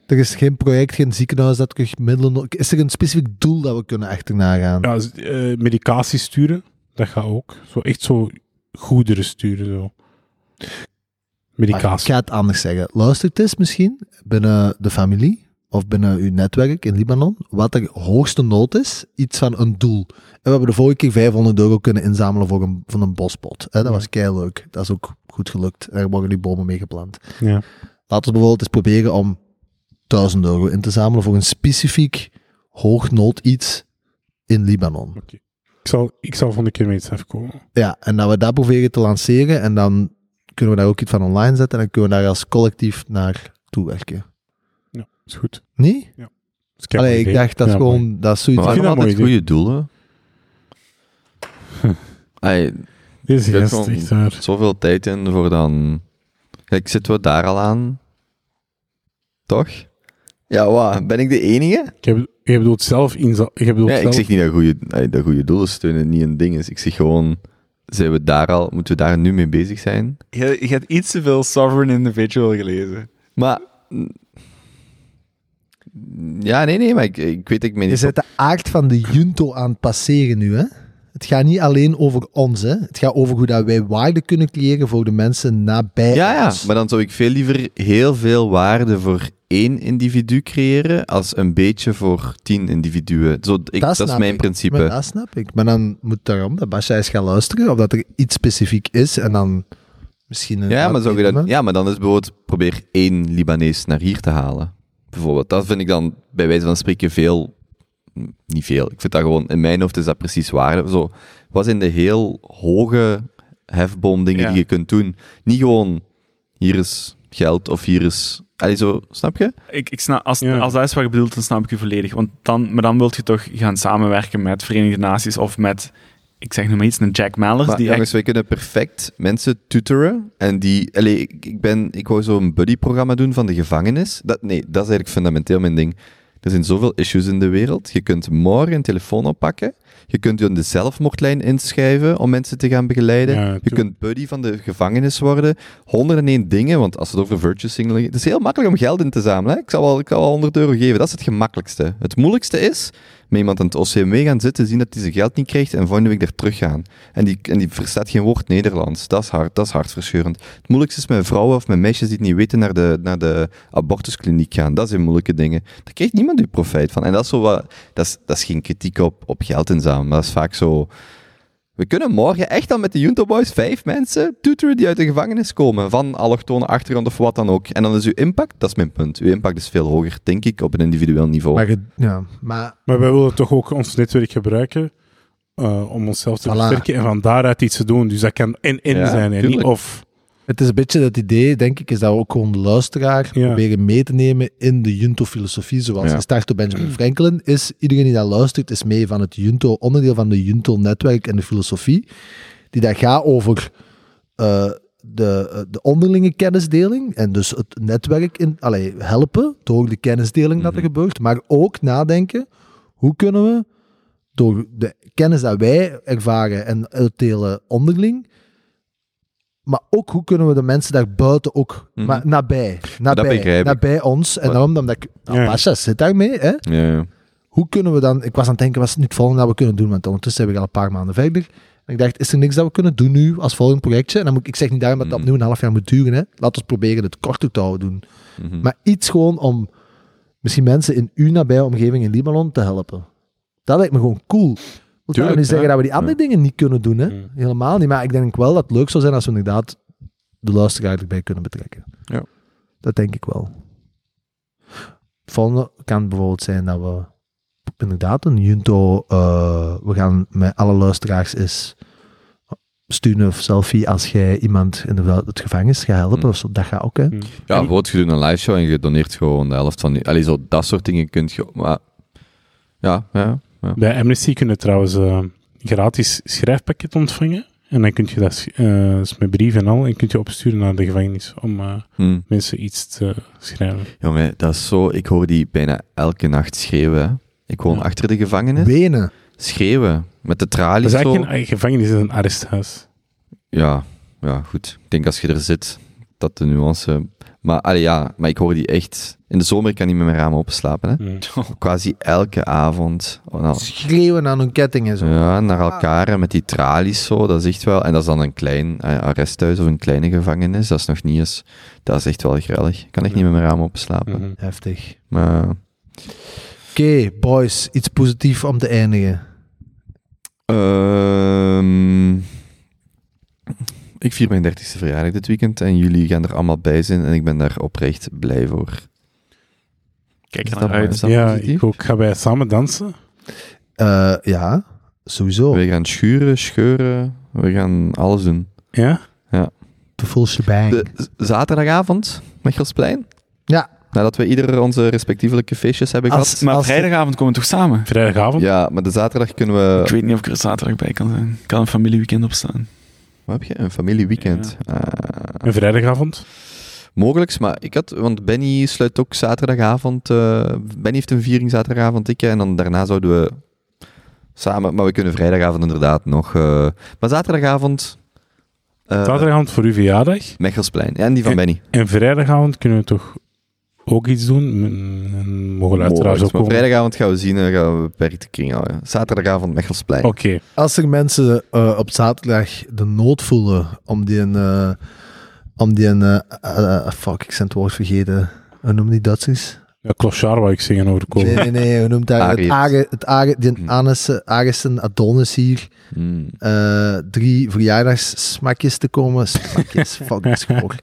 Er is geen project, geen ziekenhuis dat terug middelen. Is er een specifiek doel dat we kunnen achterna gaan? Ja, eh, medicatie sturen, dat gaat ook. Zo, echt zo goederen sturen. Zo. Maar ik Medicatie. ga het anders zeggen. Luister het eens misschien binnen de familie of binnen uw netwerk in Libanon, wat er hoogste nood is, iets van een doel. En we hebben de vorige keer 500 euro kunnen inzamelen voor een, van een bospot. Hè, dat was kei leuk. Dat is ook goed gelukt. Er worden nu bomen mee geplant. Ja. Laten we bijvoorbeeld eens proberen om 1000 euro in te zamelen voor een specifiek hoognood iets in Libanon. Ik zal, ik zal volgende keer met iets afkomen. Ja, en dat we dat proberen te lanceren en dan kunnen we daar ook iets van online zetten en dan kunnen we daar als collectief naar toewerken. Ja, is goed. Nee? Dus kijk, Allee, ik dacht dat is Ja, gewoon, mooi. dat is zoiets. Maar Ik waarom mooi goede doelen? Deze Ik heb gast, gewoon echt waar. zoveel tijd in voor dan... Kijk, zitten we daar al aan? Toch? Ja, wat? Ben ik de enige? Ik heb, je bedoelt zelf inza- je bedoelt Ja, ik zelf, zeg niet dat goede, dat goede doelen steunen niet een ding is. Ik zeg gewoon, zijn we daar al, moeten we daar nu mee bezig zijn? Je, je hebt iets te veel Sovereign Individual gelezen. Maar... Ja, nee, nee, maar ik, ik weet ik me Je niet... zet de aard van de junto aan het passeren nu, hè? Het gaat niet alleen over ons, hè? Het gaat over hoe dat wij waarde kunnen creëren voor de mensen nabij Ja, maar dan zou ik veel liever heel veel waarde voor één individu creëren, als een beetje voor tien individuen. Zo, ik, dat, is mijn ik. principe. Maar dat snap ik. Maar dan moet daarom dat Basja eens gaan luisteren, of dat er iets specifiek is, en dan misschien... een Ja, maar, zou je dat, ja, maar dan is bijvoorbeeld, probeer één Libanees naar hier te halen. Bijvoorbeeld, dat vind ik dan bij wijze van spreken veel, niet veel. Ik vind dat gewoon, in mijn hoofd is dat precies waar. Zo, wat zijn de heel hoge hefboomdingen Ja. die je kunt doen? Niet gewoon, hier is geld of hier is... Allee, zo, snap je? Ik, ik snap, als, Ja. als dat is wat je bedoelt, dan snap ik je volledig. Want dan, maar dan wil je toch gaan samenwerken met Verenigde Naties of met, ik zeg nog maar iets, een Jack Mallers. Maar die jongens, echt, wij kunnen perfect mensen tutoren. En die, allee, ik, ik, ben, ik wou zo'n buddy-programma doen van de gevangenis. Dat, nee, dat is eigenlijk fundamenteel mijn ding. Er zijn zoveel issues in de wereld. Je kunt morgen een telefoon oppakken. Je kunt je in de zelfmoordlijn inschrijven om mensen te gaan begeleiden. Ja, je kunt buddy van de gevangenis worden. 101 dingen, want als het over virtue signaling Het is heel makkelijk om geld in te zamelen. Hè? Ik, zal wel, ik zal wel 100 euro geven. Dat is het gemakkelijkste. Het moeilijkste is met iemand aan het OCMW gaan zitten, zien dat hij zijn geld niet krijgt en volgende week er terug gaan. En die, en die verstaat geen woord Nederlands. Dat is, hard, dat is hartverscheurend. Het moeilijkste is met vrouwen of met meisjes die het niet weten naar de, naar de abortuskliniek gaan. Dat zijn moeilijke dingen. Daar krijgt niemand uw profijt van. En dat is, zo wat, dat is, dat is geen kritiek op, op geld inzamelen, maar dat is vaak zo... We kunnen morgen echt dan met de Junto Boys vijf mensen tutoren die uit de gevangenis komen, van allochtone achtergrond of wat dan ook. En dan is uw impact, dat is mijn punt, uw impact is veel hoger, denk ik, op een individueel niveau. Maar, ja, maar Maar wij willen toch ook ons netwerk gebruiken eh, om onszelf te Voilà. versterken en van daaruit iets te doen. Dus dat kan en-en Ja, zijn en niet of... het is een beetje het idee, denk ik, is dat we ook gewoon de luisteraar Ja. proberen mee te nemen in de Junto-filosofie, zoals Ja. gestart door Benjamin Franklin, is iedereen die dat luistert, is mee van het Junto, onderdeel van de Junto-netwerk en de filosofie, die dat gaat over eh, de, eh, de onderlinge kennisdeling en dus het netwerk in, allee, helpen door de kennisdeling dat er Mhm. gebeurt, maar ook nadenken, hoe kunnen we door de kennis dat wij ervaren en uitdelen onderling, maar ook hoe kunnen we de mensen daar buiten ook Mhm. maar nabij, nabij, ik. nabij ons. En Maar- daarom omdat ik, nou, Ja. Pasha zit daarmee, hè? Ja. Hoe kunnen we dan, ik was aan het denken, wat is het nu het volgende dat we kunnen doen, want ondertussen hebben we al een paar maanden verder. En ik dacht, is er niks dat we kunnen doen nu als volgend projectje? En dan moet, ik- ik zeg niet daarom dat dat Mhm. opnieuw een half jaar moet duren. Hè. Laten we proberen het korter te houden doen. Mhm. Maar iets gewoon om misschien mensen in uw nabije omgeving in Libanon te helpen. Dat lijkt me gewoon cool. Moet Tuurlijk, niet zeggen ja. dat we die andere dingen niet kunnen doen? Hè? Mm. Helemaal niet. Maar ik denk wel dat het leuk zou zijn als we inderdaad de luisteraar erbij kunnen betrekken. Ja. Dat denk ik wel. Het volgende kan bijvoorbeeld zijn dat we inderdaad een junto, eh, we gaan met alle luisteraars eens sturen of selfie als jij iemand in de, het gevangenis gaat helpen Mm. of zo. Dat gaat ook, hè. Mm. Ja, En- bijvoorbeeld je doet een live show en je doneert gewoon de helft van die... Allee, zo dat soort dingen kun je... Maar, ja, ja, ja. Bij Amnesty kun je trouwens eh, gratis schrijfpakket ontvangen. En dan kun je dat eh, met brief en al en kun je opsturen naar de gevangenis om eh, Hm. mensen iets te schrijven. Jongen, dat is zo... Ik hoor die bijna elke nacht schreeuwen. hè. Ik woon Ja. achter de gevangenis. Wenen. Schreeuwen. Met de Dat tralies is eigenlijk een gevangenis, dat is een arresthuis. Ja, ja, goed. Ik denk als je er zit, dat de nuance... Maar, allee, ja, maar ik hoor die echt... In de zomer kan ik niet met mijn ramen openslapen, hè. Mm. Quasi elke avond. Oh, nou, Schreeuwen aan hun ketting en zo. Ja, naar elkaar en met die tralies zo, dat is echt wel... En dat is dan een klein eh, arresthuis of een kleine gevangenis, dat is nog niet eens... Dat is echt wel grellig. Ik kan echt niet met mijn raam openslapen. Mhm. Heftig. Maar... Oké, boys. Iets positiefs om te eindigen. ehm, ik vier mijn dertigste verjaardag dit weekend en jullie gaan er allemaal bij zijn en ik ben daar oprecht blij voor. Kijk er naar uit. Ja, ik ook. Gaan wij samen dansen? Eh, ja, sowieso. We gaan schuren, scheuren, we gaan alles doen. Ja? De full shebang. De zaterdagavond, Mechelsplein, Ja, nadat we ieder onze respectievelijke feestjes hebben Als- gehad. Maar Als- vrijdagavond komen we toch samen? Vrijdagavond? Ja, maar de zaterdag kunnen we... Ik weet niet of ik er zaterdag bij kan zijn. Ik kan een familieweekend opstaan. Wat heb je? Een familieweekend. Ah, Een vrijdagavond? Mogelijks, maar ik had... Want Benny sluit ook zaterdagavond... eh, Benny heeft een viering zaterdagavond, ik, en dan daarna zouden we samen... Maar we kunnen vrijdagavond inderdaad nog... eh, maar zaterdagavond... eh, Zaterdagavond voor uw verjaardag. Mechelsplein. Ja, en die van Benny. En vrijdagavond kunnen we toch ook iets doen? Mogen luisteraars Mogelijks, ook maar komen? vrijdagavond gaan we zien, en gaan we beperkte kring houden. Zaterdagavond Mechelsplein. Oké. als er mensen eh, op zaterdag de nood voelen om die een... eh, om die een... eh, eh, fuck, ik ben het woord vergeten. Hoe noemen die Duitsers? Ja, Clochard wou ik zeggen over de kool. Nee, nee, nee. Hoe noemt dat? Het het Age, die Hm. Agesten Adonis hier. Hmm. eh, drie verjaardagssmakjes te komen. Smakjes, fuck, dat is goor.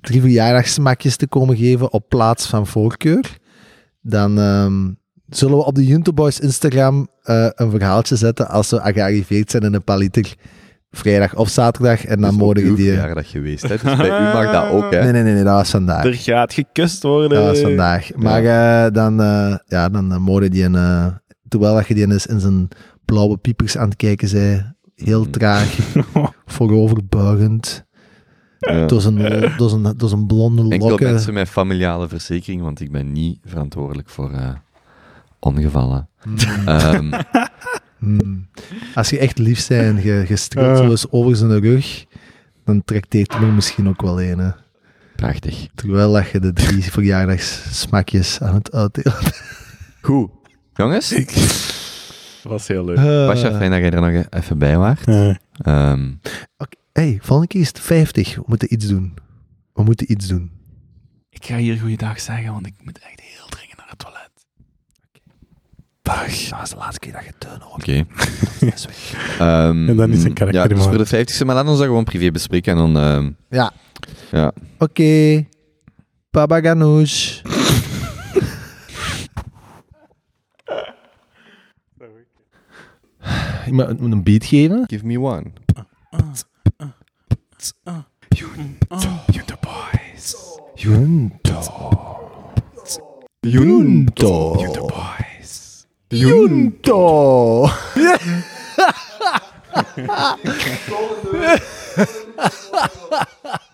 Drie verjaardagssmakjes te komen geven op plaats van voorkeur. Dan ehm, zullen we op de Junto Boys Instagram eh, een verhaaltje zetten als we gearriveerd zijn in een paliter. Vrijdag of zaterdag. En dan Dat is mogen ook uw die. verjaardag geweest, hè? Dus bij u mag dat ook, hè? Nee, nee, nee, nee, dat was vandaag. Er gaat gekust worden. Dat was vandaag. Maar eh, dan, eh, ja, dan eh, mogen die een, eh, terwijl dat je die eens in zijn blauwe piepers aan het kijken zei, heel Mm. traag, vooroverbuigend, Ja. door zijn, door zijn, door zijn blonde Enkel lokken. mensen met familiale verzekering, want ik ben niet verantwoordelijk voor eh, ongevallen. Mm. Ehm, Mm. Als je echt lief bent en je, je streelt zo eens over zijn rug, dan trakteert hij er misschien ook wel een. hè. prachtig. Terwijl dat je de drie verjaardagssmakjes aan het uitdelen Goed. Jongens, Dat was heel leuk. Pasja, fijn dat jij er nog even bij waart. Eh, Ehm, hey, volgende keer is het 50. We moeten iets doen. We moeten iets doen. Ik ga hier goeiedag zeggen, want ik moet echt heel dringend naar het toilet. Dag. Dat was de laatste keer dat je teun hoort. Oké. Weg. Ehm, En dan is een karakter Ja, dus voor de 50ste, maar laten we dat gewoon privé bespreken. En dan, ehm, Ja. ja. Oké. Baba Ganoush. Ik moet een beat geven. Give me one. Junto Boys. Junto. Junto. Junto Boys. Junto.